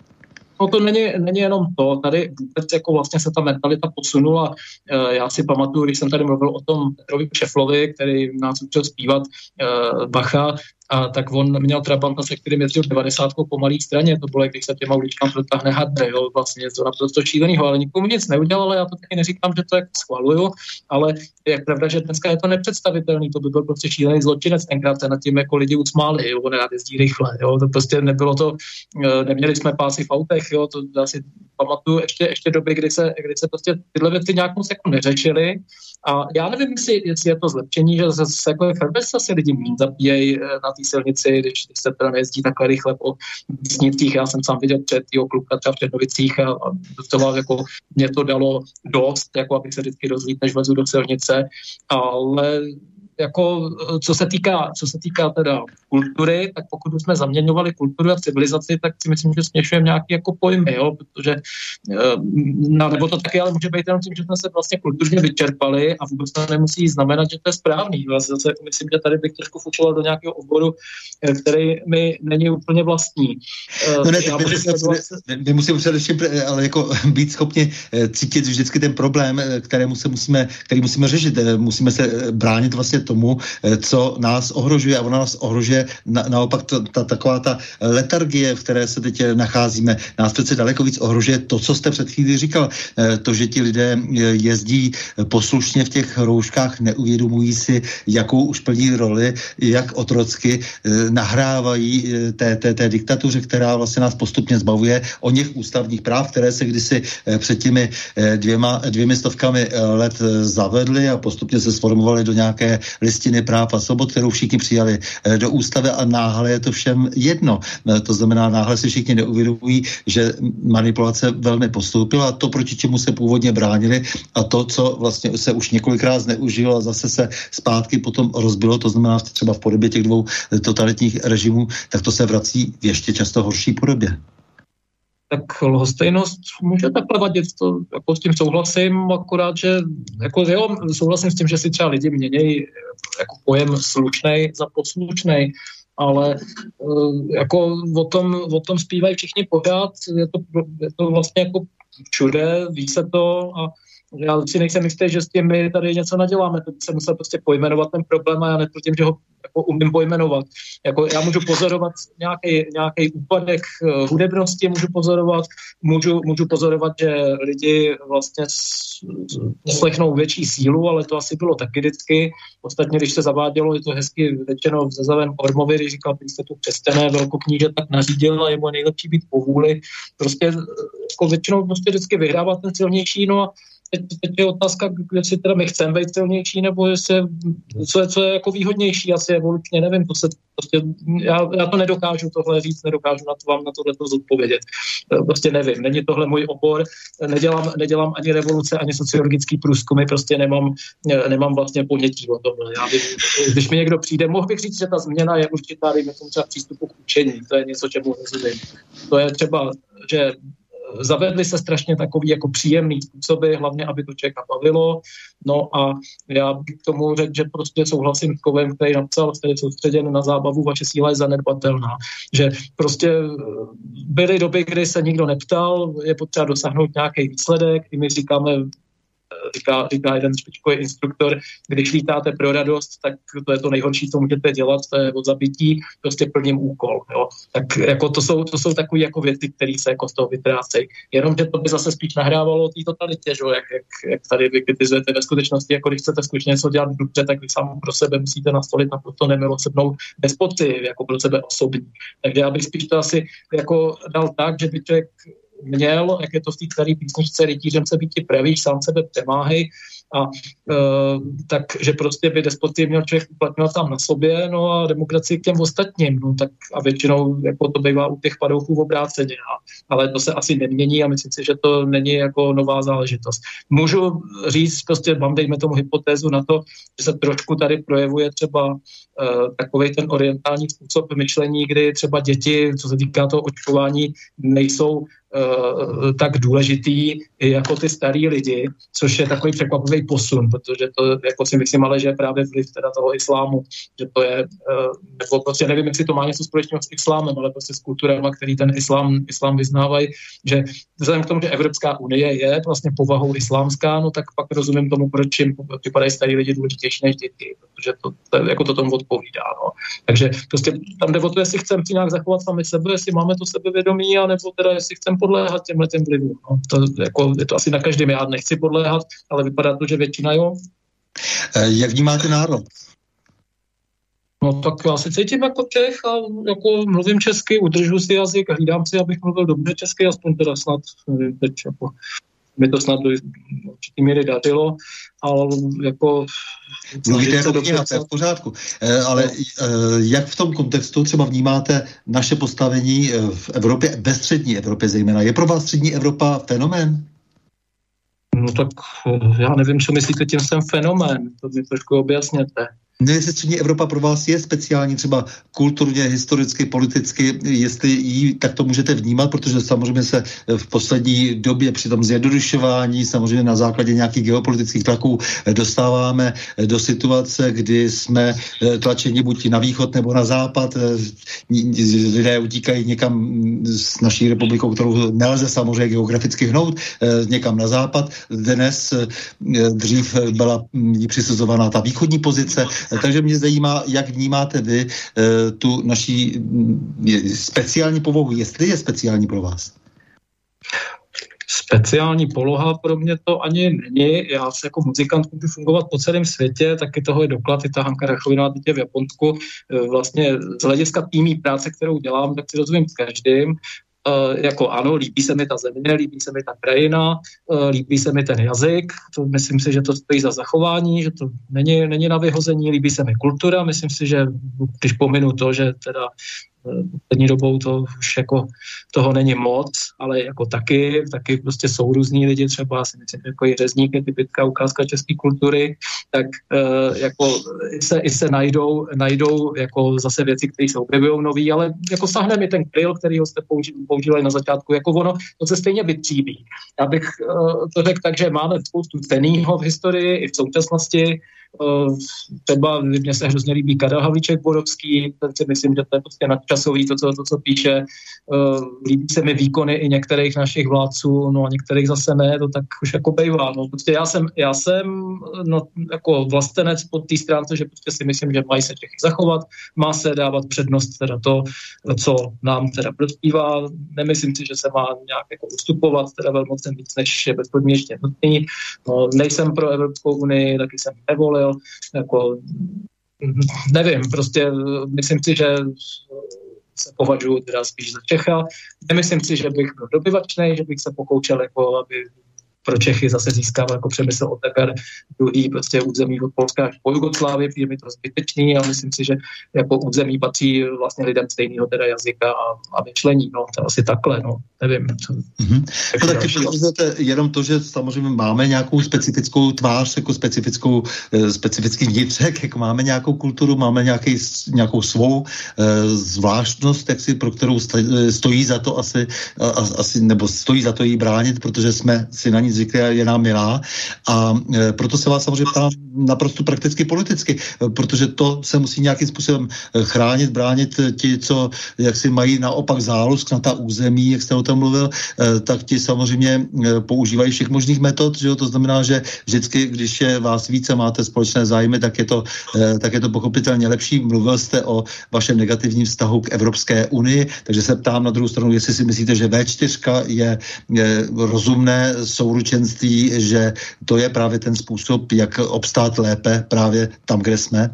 No to není, není jenom to, tady vůbec jako vlastně se ta mentalita posunula. E, já si pamatuju, když jsem tady mluvil o tom Petrovi Šeflovi, který nás učil zpívat e, Bacha, a tak on měl Trabanta, se kterým jezdil 90 po malé straně, to bylo, když se těma uličkám protáhne hadne, jo, vlastně to naprosto šíleného, ale nikomu nic neudělal, ale já to taky neříkám, že to jako schvaluju, ale je pravda, že dneska je to nepředstavitelný, to by byl prostě šílený zločinec, tenkrát se nad tím jako lidi usmáli, jo, on rád jezdí rychle, jo, to prostě nebylo to, eh, neměli jsme pásy v autech, jo, to asi pamatuju ještě, ještě doby, kdy se, kdy se prostě tyhle věci nějak moc jako neřešily, a já nevím, jestli, jestli je to zlepšení, že zase jako se lidi méně zabíjejí eh, na té silnici, když, když se teda nejezdí takhle rychle po vesnicích. Já jsem sám viděl před jeho kluka třeba v Černovicích a, a docela jako mě to dalo dost, jako abych se vždycky rozlít, než vlezu do silnice, ale jako, eh, co se týká, co se týká teda kultury, tak pokud jsme zaměňovali kulturu a civilizaci, tak si myslím, že směšujeme nějaký jako pojmy, jo, protože, eh, no, nebo to taky ale může být jenom tím, že jsme se vlastně kulturně vyčerpali a vůbec to nemusí znamenat, že to je správný. Já zase myslím, že tady bych trošku fučoval do nějakého oboru, eh, který mi není úplně vlastní. No ne, tak my, my, my musíme především ale jako být schopni cítit vždycky ten problém, kterému se musíme, který musíme řešit. Musíme se bránit vlastně tomu, eh, co nás ohrožuje a ona nás ohrožuje na, naopak to, ta, taková ta letargie, v které se teď nacházíme, nás přece daleko víc ohrožuje to, co jste před chvíli říkal, eh, to, že ti lidé eh, jezdí poslušně v těch rouškách, neuvědomují si, jakou už plní roli, jak otrocky nahrávají té, té, té diktatuře, která vlastně nás postupně zbavuje o něch ústavních práv, které se kdysi před těmi dvěma, dvěmi stovkami let zavedly a postupně se sformovaly do nějaké listiny práv a svobod, kterou všichni přijali eh, do ústavy a náhle je to všem jedno. Eh, to znamená, náhle si všichni neuvědomují, že manipulace velmi postoupila a to, proti čemu se původně bránili a to, co vlastně se už několikrát zneužilo a zase se zpátky potom rozbilo, to znamená třeba v podobě těch dvou eh, totalitních režimů, tak to se vrací v ještě často horší podobě tak lhostejnost může takhle vadit, to jako s tím souhlasím, akorát, že jako jo, souhlasím s tím, že si třeba lidi měnějí jako pojem slušnej za poslušnej, ale eh, jako o tom, o tom zpívají všichni pořád, je to, je to vlastně jako všude, ví se to a já si nejsem jistý, že s tím my tady něco naděláme, to se musel prostě pojmenovat ten problém a já netvrdím, že ho jako umím pojmenovat. Jako já můžu pozorovat nějaký úpadek uh, hudebnosti, můžu pozorovat, můžu, můžu pozorovat, že lidi vlastně slechnou větší sílu, ale to asi bylo taky vždycky. Ostatně, když se zavádělo, je to hezky řečeno v Zazavém Ormovi, když říkal, když jste tu křesťané velkokníže tak nařídil a je nejlepší být po vůli. Prostě jako většinou prostě vždycky vyhrává ten silnější, no a teď, teď je otázka, jestli teda my chceme být silnější, nebo jestli, co je, co je jako výhodnější, asi evolučně, nevím, to se prostě, já, já to nedokážu tohle říct, nedokážu na to vám na tohle to zodpovědět. Prostě nevím, není tohle můj obor, nedělám, nedělám ani revoluce, ani sociologický průzkumy, prostě nemám, nemám vlastně ponětí o tomhle. Já bych, když mi někdo přijde, mohl bych říct, že ta změna je určitá, dejme tomu třeba přístupu k učení, to je něco, čemu rozumím. To je třeba, že zavedly se strašně takový jako příjemný způsoby, hlavně aby to člověka bavilo. No a já bych k tomu řekl, že prostě souhlasím s Kovem, který napsal, který soustředěn na zábavu, vaše síla je zanedbatelná. Že prostě byly doby, kdy se nikdo neptal, je potřeba dosáhnout nějaký výsledek, i my říkáme říká, říká jeden špičkový instruktor, když lítáte pro radost, tak to je to nejhorší, co můžete dělat, to je od zabití, prostě plním úkol. Jo. Tak jako to jsou, to jsou takové jako věci, které se jako z toho vytrácejí. Jenomže to by zase spíš nahrávalo té totalitě, že? Jak, jak, jak, tady vy kritizujete ve skutečnosti, jako když chcete skutečně něco dělat dobře, tak vy sám pro sebe musíte nastolit naprosto nemilosrdnou despoci, jako pro sebe osobní. Takže já bych spíš to asi jako dal tak, že by člověk měl, jak je to v té staré písničce, rytířem se být pravíš, sám sebe přemáhej, a uh, tak, že prostě by despoty měl člověk uplatňovat tam na sobě, no a demokracii k těm ostatním, no tak a většinou jako to bývá u těch padouchů v obráceně, ale to se asi nemění a myslím si, že to není jako nová záležitost. Můžu říct, prostě mám dejme tomu hypotézu na to, že se trošku tady projevuje třeba uh, takový ten orientální způsob myšlení, kdy třeba děti, co se týká toho očkování, nejsou uh, tak důležitý jako ty starý lidi, což je takový překvapivý posun, protože to jako si myslím ale, že je právě vliv teda toho islámu, že to je, uh, nebo prostě nevím, jestli to má něco společného s islámem, ale prostě s kulturama, který ten islám, islám vyznávají, že vzhledem k tomu, že Evropská unie je vlastně povahou islámská, no tak pak rozumím tomu, proč jim vypadají starý lidi důležitější než děti, protože to, to, jako to tomu odpovídá. No. Takže prostě tam jde o to, jestli chceme si nějak zachovat sami sebe, jestli máme to sebevědomí, anebo teda jestli chceme podléhat těmhle těm vlivům. No. To, jako, je to asi na každém, já nechci podléhat, ale vypadá to, že většina jo. Eh, jak vnímáte národ? No tak já se cítím jako Čech a jako mluvím česky, udržu si jazyk a hlídám si, abych mluvil dobře česky, aspoň teda snad teď jako mi to snad do určitý míry dařilo, ale jako... Mluvíte jako kniha, to je v pořádku. E, ale e, jak v tom kontextu třeba vnímáte naše postavení v Evropě, ve střední Evropě zejména? Je pro vás střední Evropa fenomén? No tak já nevím, co myslíte tím jsem fenomén, to mi trošku objasněte. Jestli střední Evropa pro vás je speciální třeba kulturně, historicky, politicky, jestli ji tak to můžete vnímat, protože samozřejmě se v poslední době při tom zjednodušování, samozřejmě na základě nějakých geopolitických tlaků dostáváme do situace, kdy jsme tlačeni buď na východ nebo na západ. Lidé utíkají někam s naší republikou, kterou nelze samozřejmě geograficky hnout, někam na západ. Dnes dřív byla přisuzovaná ta východní pozice, takže mě zajímá, jak vnímáte vy eh, tu naší mm, speciální povahu, jestli je speciální pro vás. Speciální poloha pro mě to ani není. Já se jako muzikant můžu fungovat po celém světě, taky toho je doklad, i ta Hanka Rachovinová teď v Japonsku. Eh, vlastně z hlediska týmí práce, kterou dělám, tak si rozumím s každým. Uh, jako ano, líbí se mi ta země, líbí se mi ta krajina, uh, líbí se mi ten jazyk, to myslím si, že to stojí za zachování, že to není, není na vyhození, líbí se mi kultura, myslím si, že když pominu to, že teda poslední dobou to už jako toho není moc, ale jako taky, taky prostě jsou různí lidi, třeba si myslím, jako i řezník je typická ukázka české kultury, tak uh, jako se, i se najdou, najdou jako zase věci, které se objevují nový, ale jako sahne mi ten kryl, který ho jste používali na začátku, jako ono, to se stejně vytříbí. Já bych uh, to řekl tak, že máme spoustu cenýho v historii i v současnosti, třeba mně se hrozně líbí Karel Havlíček Borovský, ten si myslím, že to je prostě nadčasový, to, co, to, co píše. Eh, líbí se mi výkony i některých našich vládců, no a některých zase ne, to tak už jako bejvá. No, prostě já jsem, já jsem no, jako vlastenec pod té stránce, že prostě si myslím, že mají se Čechy zachovat, má se dávat přednost teda to, co nám teda prospívá. Nemyslím si, že se má nějak jako ustupovat teda velmocem víc, než je bezpodmínečně nutný. No, nejsem pro Evropskou unii, taky jsem nevolil, jo, jako nevím, prostě myslím si, že se považuji teda spíš za Čecha. Nemyslím si, že bych byl dobyvačný, že bych se pokoušel, jako aby pro Čechy zase získával jako přemysl od teper druhý prostě území od Polska až po Jugoslávii, je mi to zbytečný a myslím si, že jako území patří vlastně lidem stejného teda jazyka a, a myšlení, no to asi takhle, no, nevím. Mm-hmm. No, taky jenom to, že samozřejmě máme nějakou specifickou tvář, jako specifickou, eh, specifický vnitřek, jako máme nějakou kulturu, máme nějaký, nějakou svou eh, zvláštnost, jak si, pro kterou stojí za to asi, a, asi, nebo stojí za to jí bránit, protože jsme si na ní zvyklí je nám milá. A e, proto se vás samozřejmě ptám naprosto prakticky politicky, e, protože to se musí nějakým způsobem e, chránit, bránit ti, co jak si mají naopak zálusk na ta území, jak jste o tom mluvil, tak ti samozřejmě používají všech možných metod, že jo? to znamená, že vždycky, když je vás více, máte společné zájmy, tak je to, tak je to pochopitelně lepší. Mluvil jste o vašem negativním vztahu k Evropské unii, takže se ptám na druhou stranu, jestli si myslíte, že V4 je, je rozumné souručení spolučenství, že to je právě ten způsob, jak obstát lépe právě tam, kde jsme?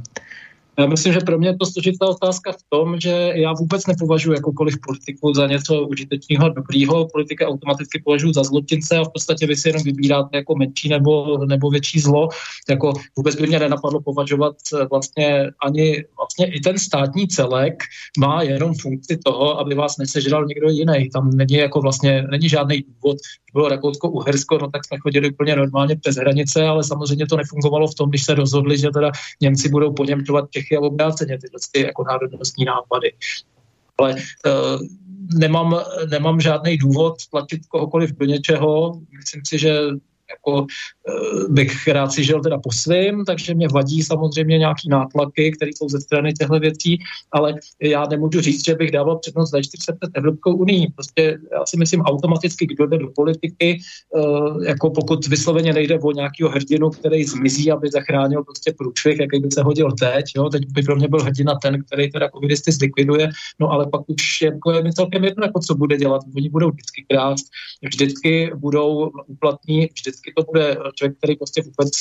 Já myslím, že pro mě je to složitá otázka v tom, že já vůbec nepovažuji jakoukoliv politiku za něco užitečného a dobrýho. Politika automaticky považuji za zločince a v podstatě vy si jenom vybíráte jako menší nebo, nebo větší zlo. Jako vůbec by mě nenapadlo považovat vlastně ani vlastně i ten státní celek má jenom funkci toho, aby vás nesežral někdo jiný. Tam není jako vlastně, není žádný důvod, bylo Rakousko-Uhersko, no tak jsme chodili úplně normálně přes hranice, ale samozřejmě to nefungovalo v tom, když se rozhodli, že teda Němci budou poněmčovat Čechy a obráceně tyhle ty jako národnostní nápady. Ale uh, nemám, nemám žádný důvod tlačit kohokoliv do něčeho. Myslím si, že jako eh, bych rád si žil teda po svým, takže mě vadí samozřejmě nějaký nátlaky, které jsou ze strany těchto věcí, ale já nemůžu říct, že bych dával přednost za 40 let Evropskou unii. Prostě já si myslím automaticky, kdo jde do politiky, eh, jako pokud vysloveně nejde o nějakého hrdinu, který zmizí, aby zachránil prostě průšvih, jaký by se hodil teď, jo, teď by pro mě byl hrdina ten, který teda covidisty zlikviduje, no ale pak už jako je mi celkem jedno, jako co bude dělat. Oni budou vždycky krást, vždycky budou uplatní, vždycky vždycky to bude člověk, který prostě vůbec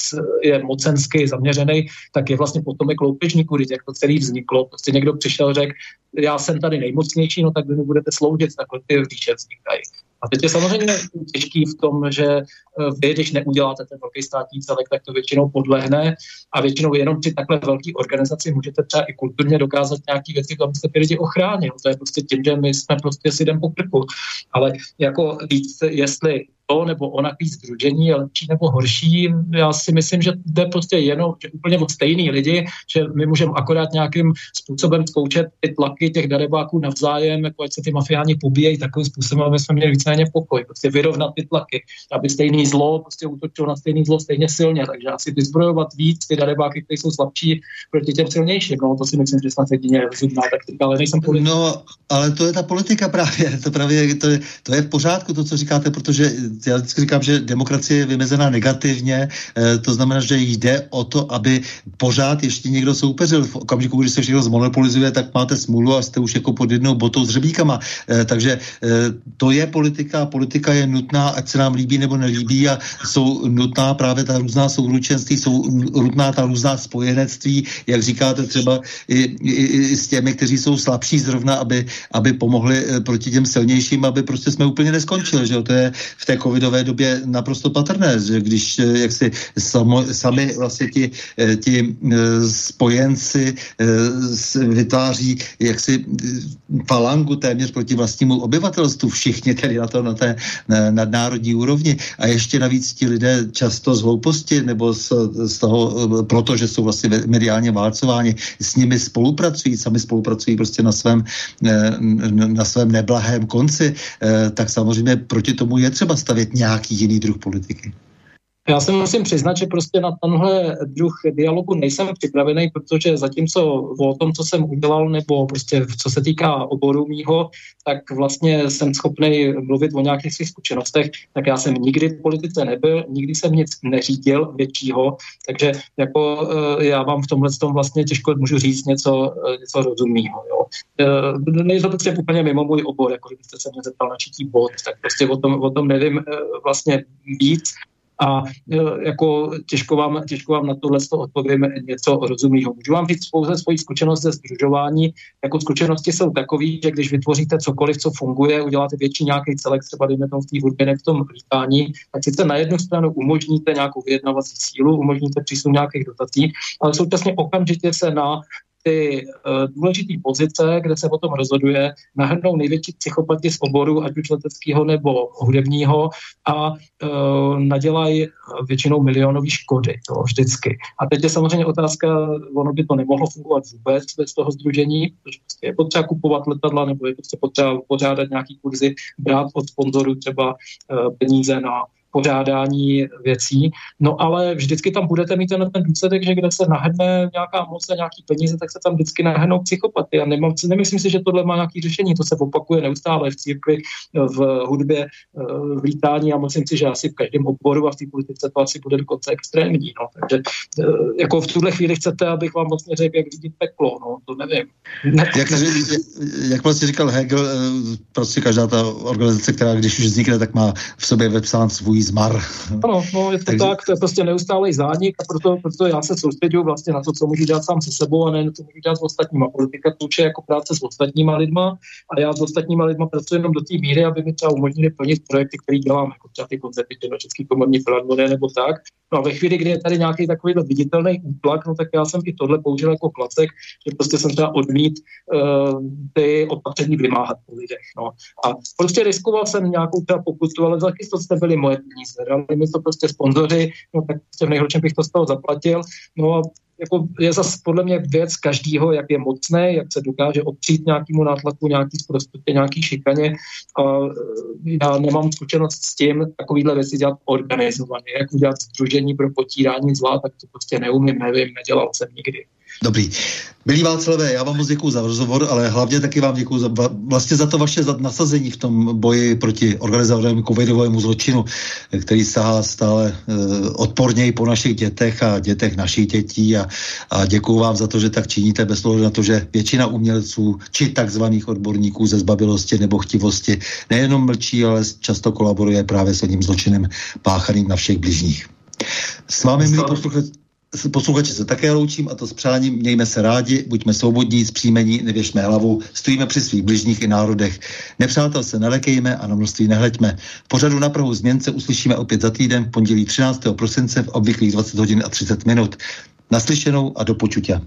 je mocensky zaměřený, tak je vlastně potomek loupežníků, jak to celý vzniklo. Prostě někdo přišel, řekl, já jsem tady nejmocnější, no tak vy mi budete sloužit, takhle ty říše vznikají. A teď je samozřejmě těžký v tom, že eh, vy, když neuděláte ten velký státní celek, tak to většinou podlehne a většinou jenom při takhle velké organizaci můžete třeba i kulturně dokázat nějaké věci, abyste ty lidi ochránil. To je prostě tím, že my jsme prostě si jdem po krku. Ale jako víc, jestli to nebo onaký združení je lepší nebo horší. Já si myslím, že jde prostě jenom že úplně od stejný lidi, že my můžeme akorát nějakým způsobem zkoušet ty tlaky těch darebáků navzájem, jako ať se ty mafiáni pobíjejí takovým způsobem, aby jsme měli víceméně pokoj, prostě vyrovnat ty tlaky, aby stejný zlo prostě útočilo na stejný zlo stejně silně. Takže asi vyzbrojovat víc ty darebáky, které jsou slabší proti těm silnějším. No, to si myslím, že snad jedině rozhodná taktika, ale nejsem politik. No, ale to je ta politika právě, to právě to je, to je v pořádku, to, co říkáte, protože já vždycky říkám, že demokracie je vymezená negativně, eh, to znamená, že jde o to, aby pořád ještě někdo soupeřil. V okamžiku, když se všechno zmonopolizuje, tak máte smůlu a jste už jako pod jednou botou s řebíkama. Eh, takže eh, to je politika, politika je nutná, ať se nám líbí nebo nelíbí a jsou nutná právě ta různá souručenství, jsou nutná ta různá spojenectví, jak říkáte třeba i, i, i s těmi, kteří jsou slabší zrovna, aby, aby pomohli proti těm silnějším, aby prostě jsme úplně neskončili, že to je v té covidové době naprosto patrné, že když eh, jak si samo, sami vlastně ti, eh, ti eh, spojenci vytváří jaksi falangu téměř proti vlastnímu obyvatelstvu, všichni tedy na to na té nadnárodní úrovni. A ještě navíc ti lidé často z hlouposti nebo z, z toho, protože jsou vlastně mediálně válcováni, s nimi spolupracují, sami spolupracují prostě na svém, na svém neblahém konci, tak samozřejmě proti tomu je třeba stavět nějak nějaký jiný druh politiky? Já se musím přiznat, že prostě na tenhle druh dialogu nejsem připravený, protože zatímco o tom, co jsem udělal, nebo prostě co se týká oboru mýho, tak vlastně jsem schopný mluvit o nějakých svých zkušenostech, tak já jsem nikdy v politice nebyl, nikdy jsem nic neřídil většího, takže jako eh, já vám v tomhle tom vlastně těžko můžu říct něco, eh, něco rozumného. Eh, je to prostě úplně mimo můj obor, jako kdybyste se mě zeptal na čítí bod, tak prostě o tom, o tom nevím vlastně víc a e, jako těžko vám, těžko vám na tohle odpovím něco rozumného. Můžu vám říct pouze svoji zkušenost ze združování. Jako zkušenosti jsou takové, že když vytvoříte cokoliv, co funguje, uděláte větší nějaký celek, třeba dejme tomu v té hudbě, v tom lítání, tak sice na jednu stranu umožníte nějakou vyjednavací sílu, umožníte přísun nějakých dotací, ale současně okamžitě se na ty uh, důležité pozice, kde se o tom rozhoduje, nahrnou největší psychopati z oboru, ať už leteckého nebo hudebního a uh, nadělají většinou milionové škody, to vždycky. A teď je samozřejmě otázka, ono by to nemohlo fungovat vůbec bez toho združení, protože prostě je potřeba kupovat letadla nebo je prostě potřeba pořádat nějaký kurzy, brát od sponzorů třeba uh, peníze na pořádání věcí. No ale vždycky tam budete mít ten, ten důsledek, že kde se nahrne nějaká moc a nějaký peníze, tak se tam vždycky nahrnou psychopaty. A nemám, nemyslím si, že tohle má nějaký řešení. To se opakuje neustále v církvi, v hudbě, v lítání a myslím si, že asi v každém oboru a v té politice to asi bude dokonce extrémní. No. Takže eh, jako v tuhle chvíli chcete, abych vám moc řekl, jak řídit peklo. No, to nevím. Jak, jak vlastně říkal Hegel, eh, prostě každá ta organizace, která když už vznikne, tak má v sobě vepsán svůj zmar. Ano, no, je to Takže... tak, to je prostě neustálý zánik a proto, proto já se soustředuju vlastně na to, co můžu dělat sám se sebou a ne na to, co můžu dělat s ostatníma. Politika je jako práce s ostatníma lidma a já s ostatníma lidma pracuji jenom do té míry, aby mi třeba umožnili plnit projekty, které dělám, jako třeba ty koncerty na Český komorní filharmonie nebo tak. No a ve chvíli, kdy je tady nějaký takový viditelný útlak, no tak já jsem i tohle použil jako klacek, že prostě jsem třeba odmít uh, ty opatření vymáhat po lidech. No. A prostě riskoval jsem nějakou třeba pokutu, ale taky to jste byli moje peníze. Dali mi to prostě sponzoři, no tak v nejhorším bych to z toho zaplatil. No a jako je zase podle mě věc každýho, jak je mocný, jak se dokáže opřít nějakému nátlaku, nějaký zprostutě, nějaký šikaně. A e, já nemám zkušenost s tím, takovýhle věci dělat organizovaně. Jak udělat združení pro potírání zla, tak to prostě neumím, nevím, nedělal jsem nikdy. Dobrý. Milí Václavé, já vám moc děkuji za rozhovor, ale hlavně taky vám děkuji za, vlastně za to vaše nasazení v tom boji proti organizovanému covidovému zločinu, který sahá stále uh, odporněji po našich dětech a dětech našich dětí a, a děkuji vám za to, že tak činíte bez toho na to, že většina umělců či takzvaných odborníků ze zbabilosti nebo chtivosti nejenom mlčí, ale často kolaboruje právě s jedním zločinem páchaným na všech bližních. S vámi, milí posluchači, posluchači se také loučím a to s přáním mějme se rádi, buďme svobodní, zpříjmení, nevěšme hlavu, stojíme při svých bližních i národech. Nepřátel se nelekejme a na množství nehleďme. V pořadu na Prahu změnce uslyšíme opět za týden v pondělí 13. prosince v obvyklých 20 hodin a 30 minut. Naslyšenou a do počutě.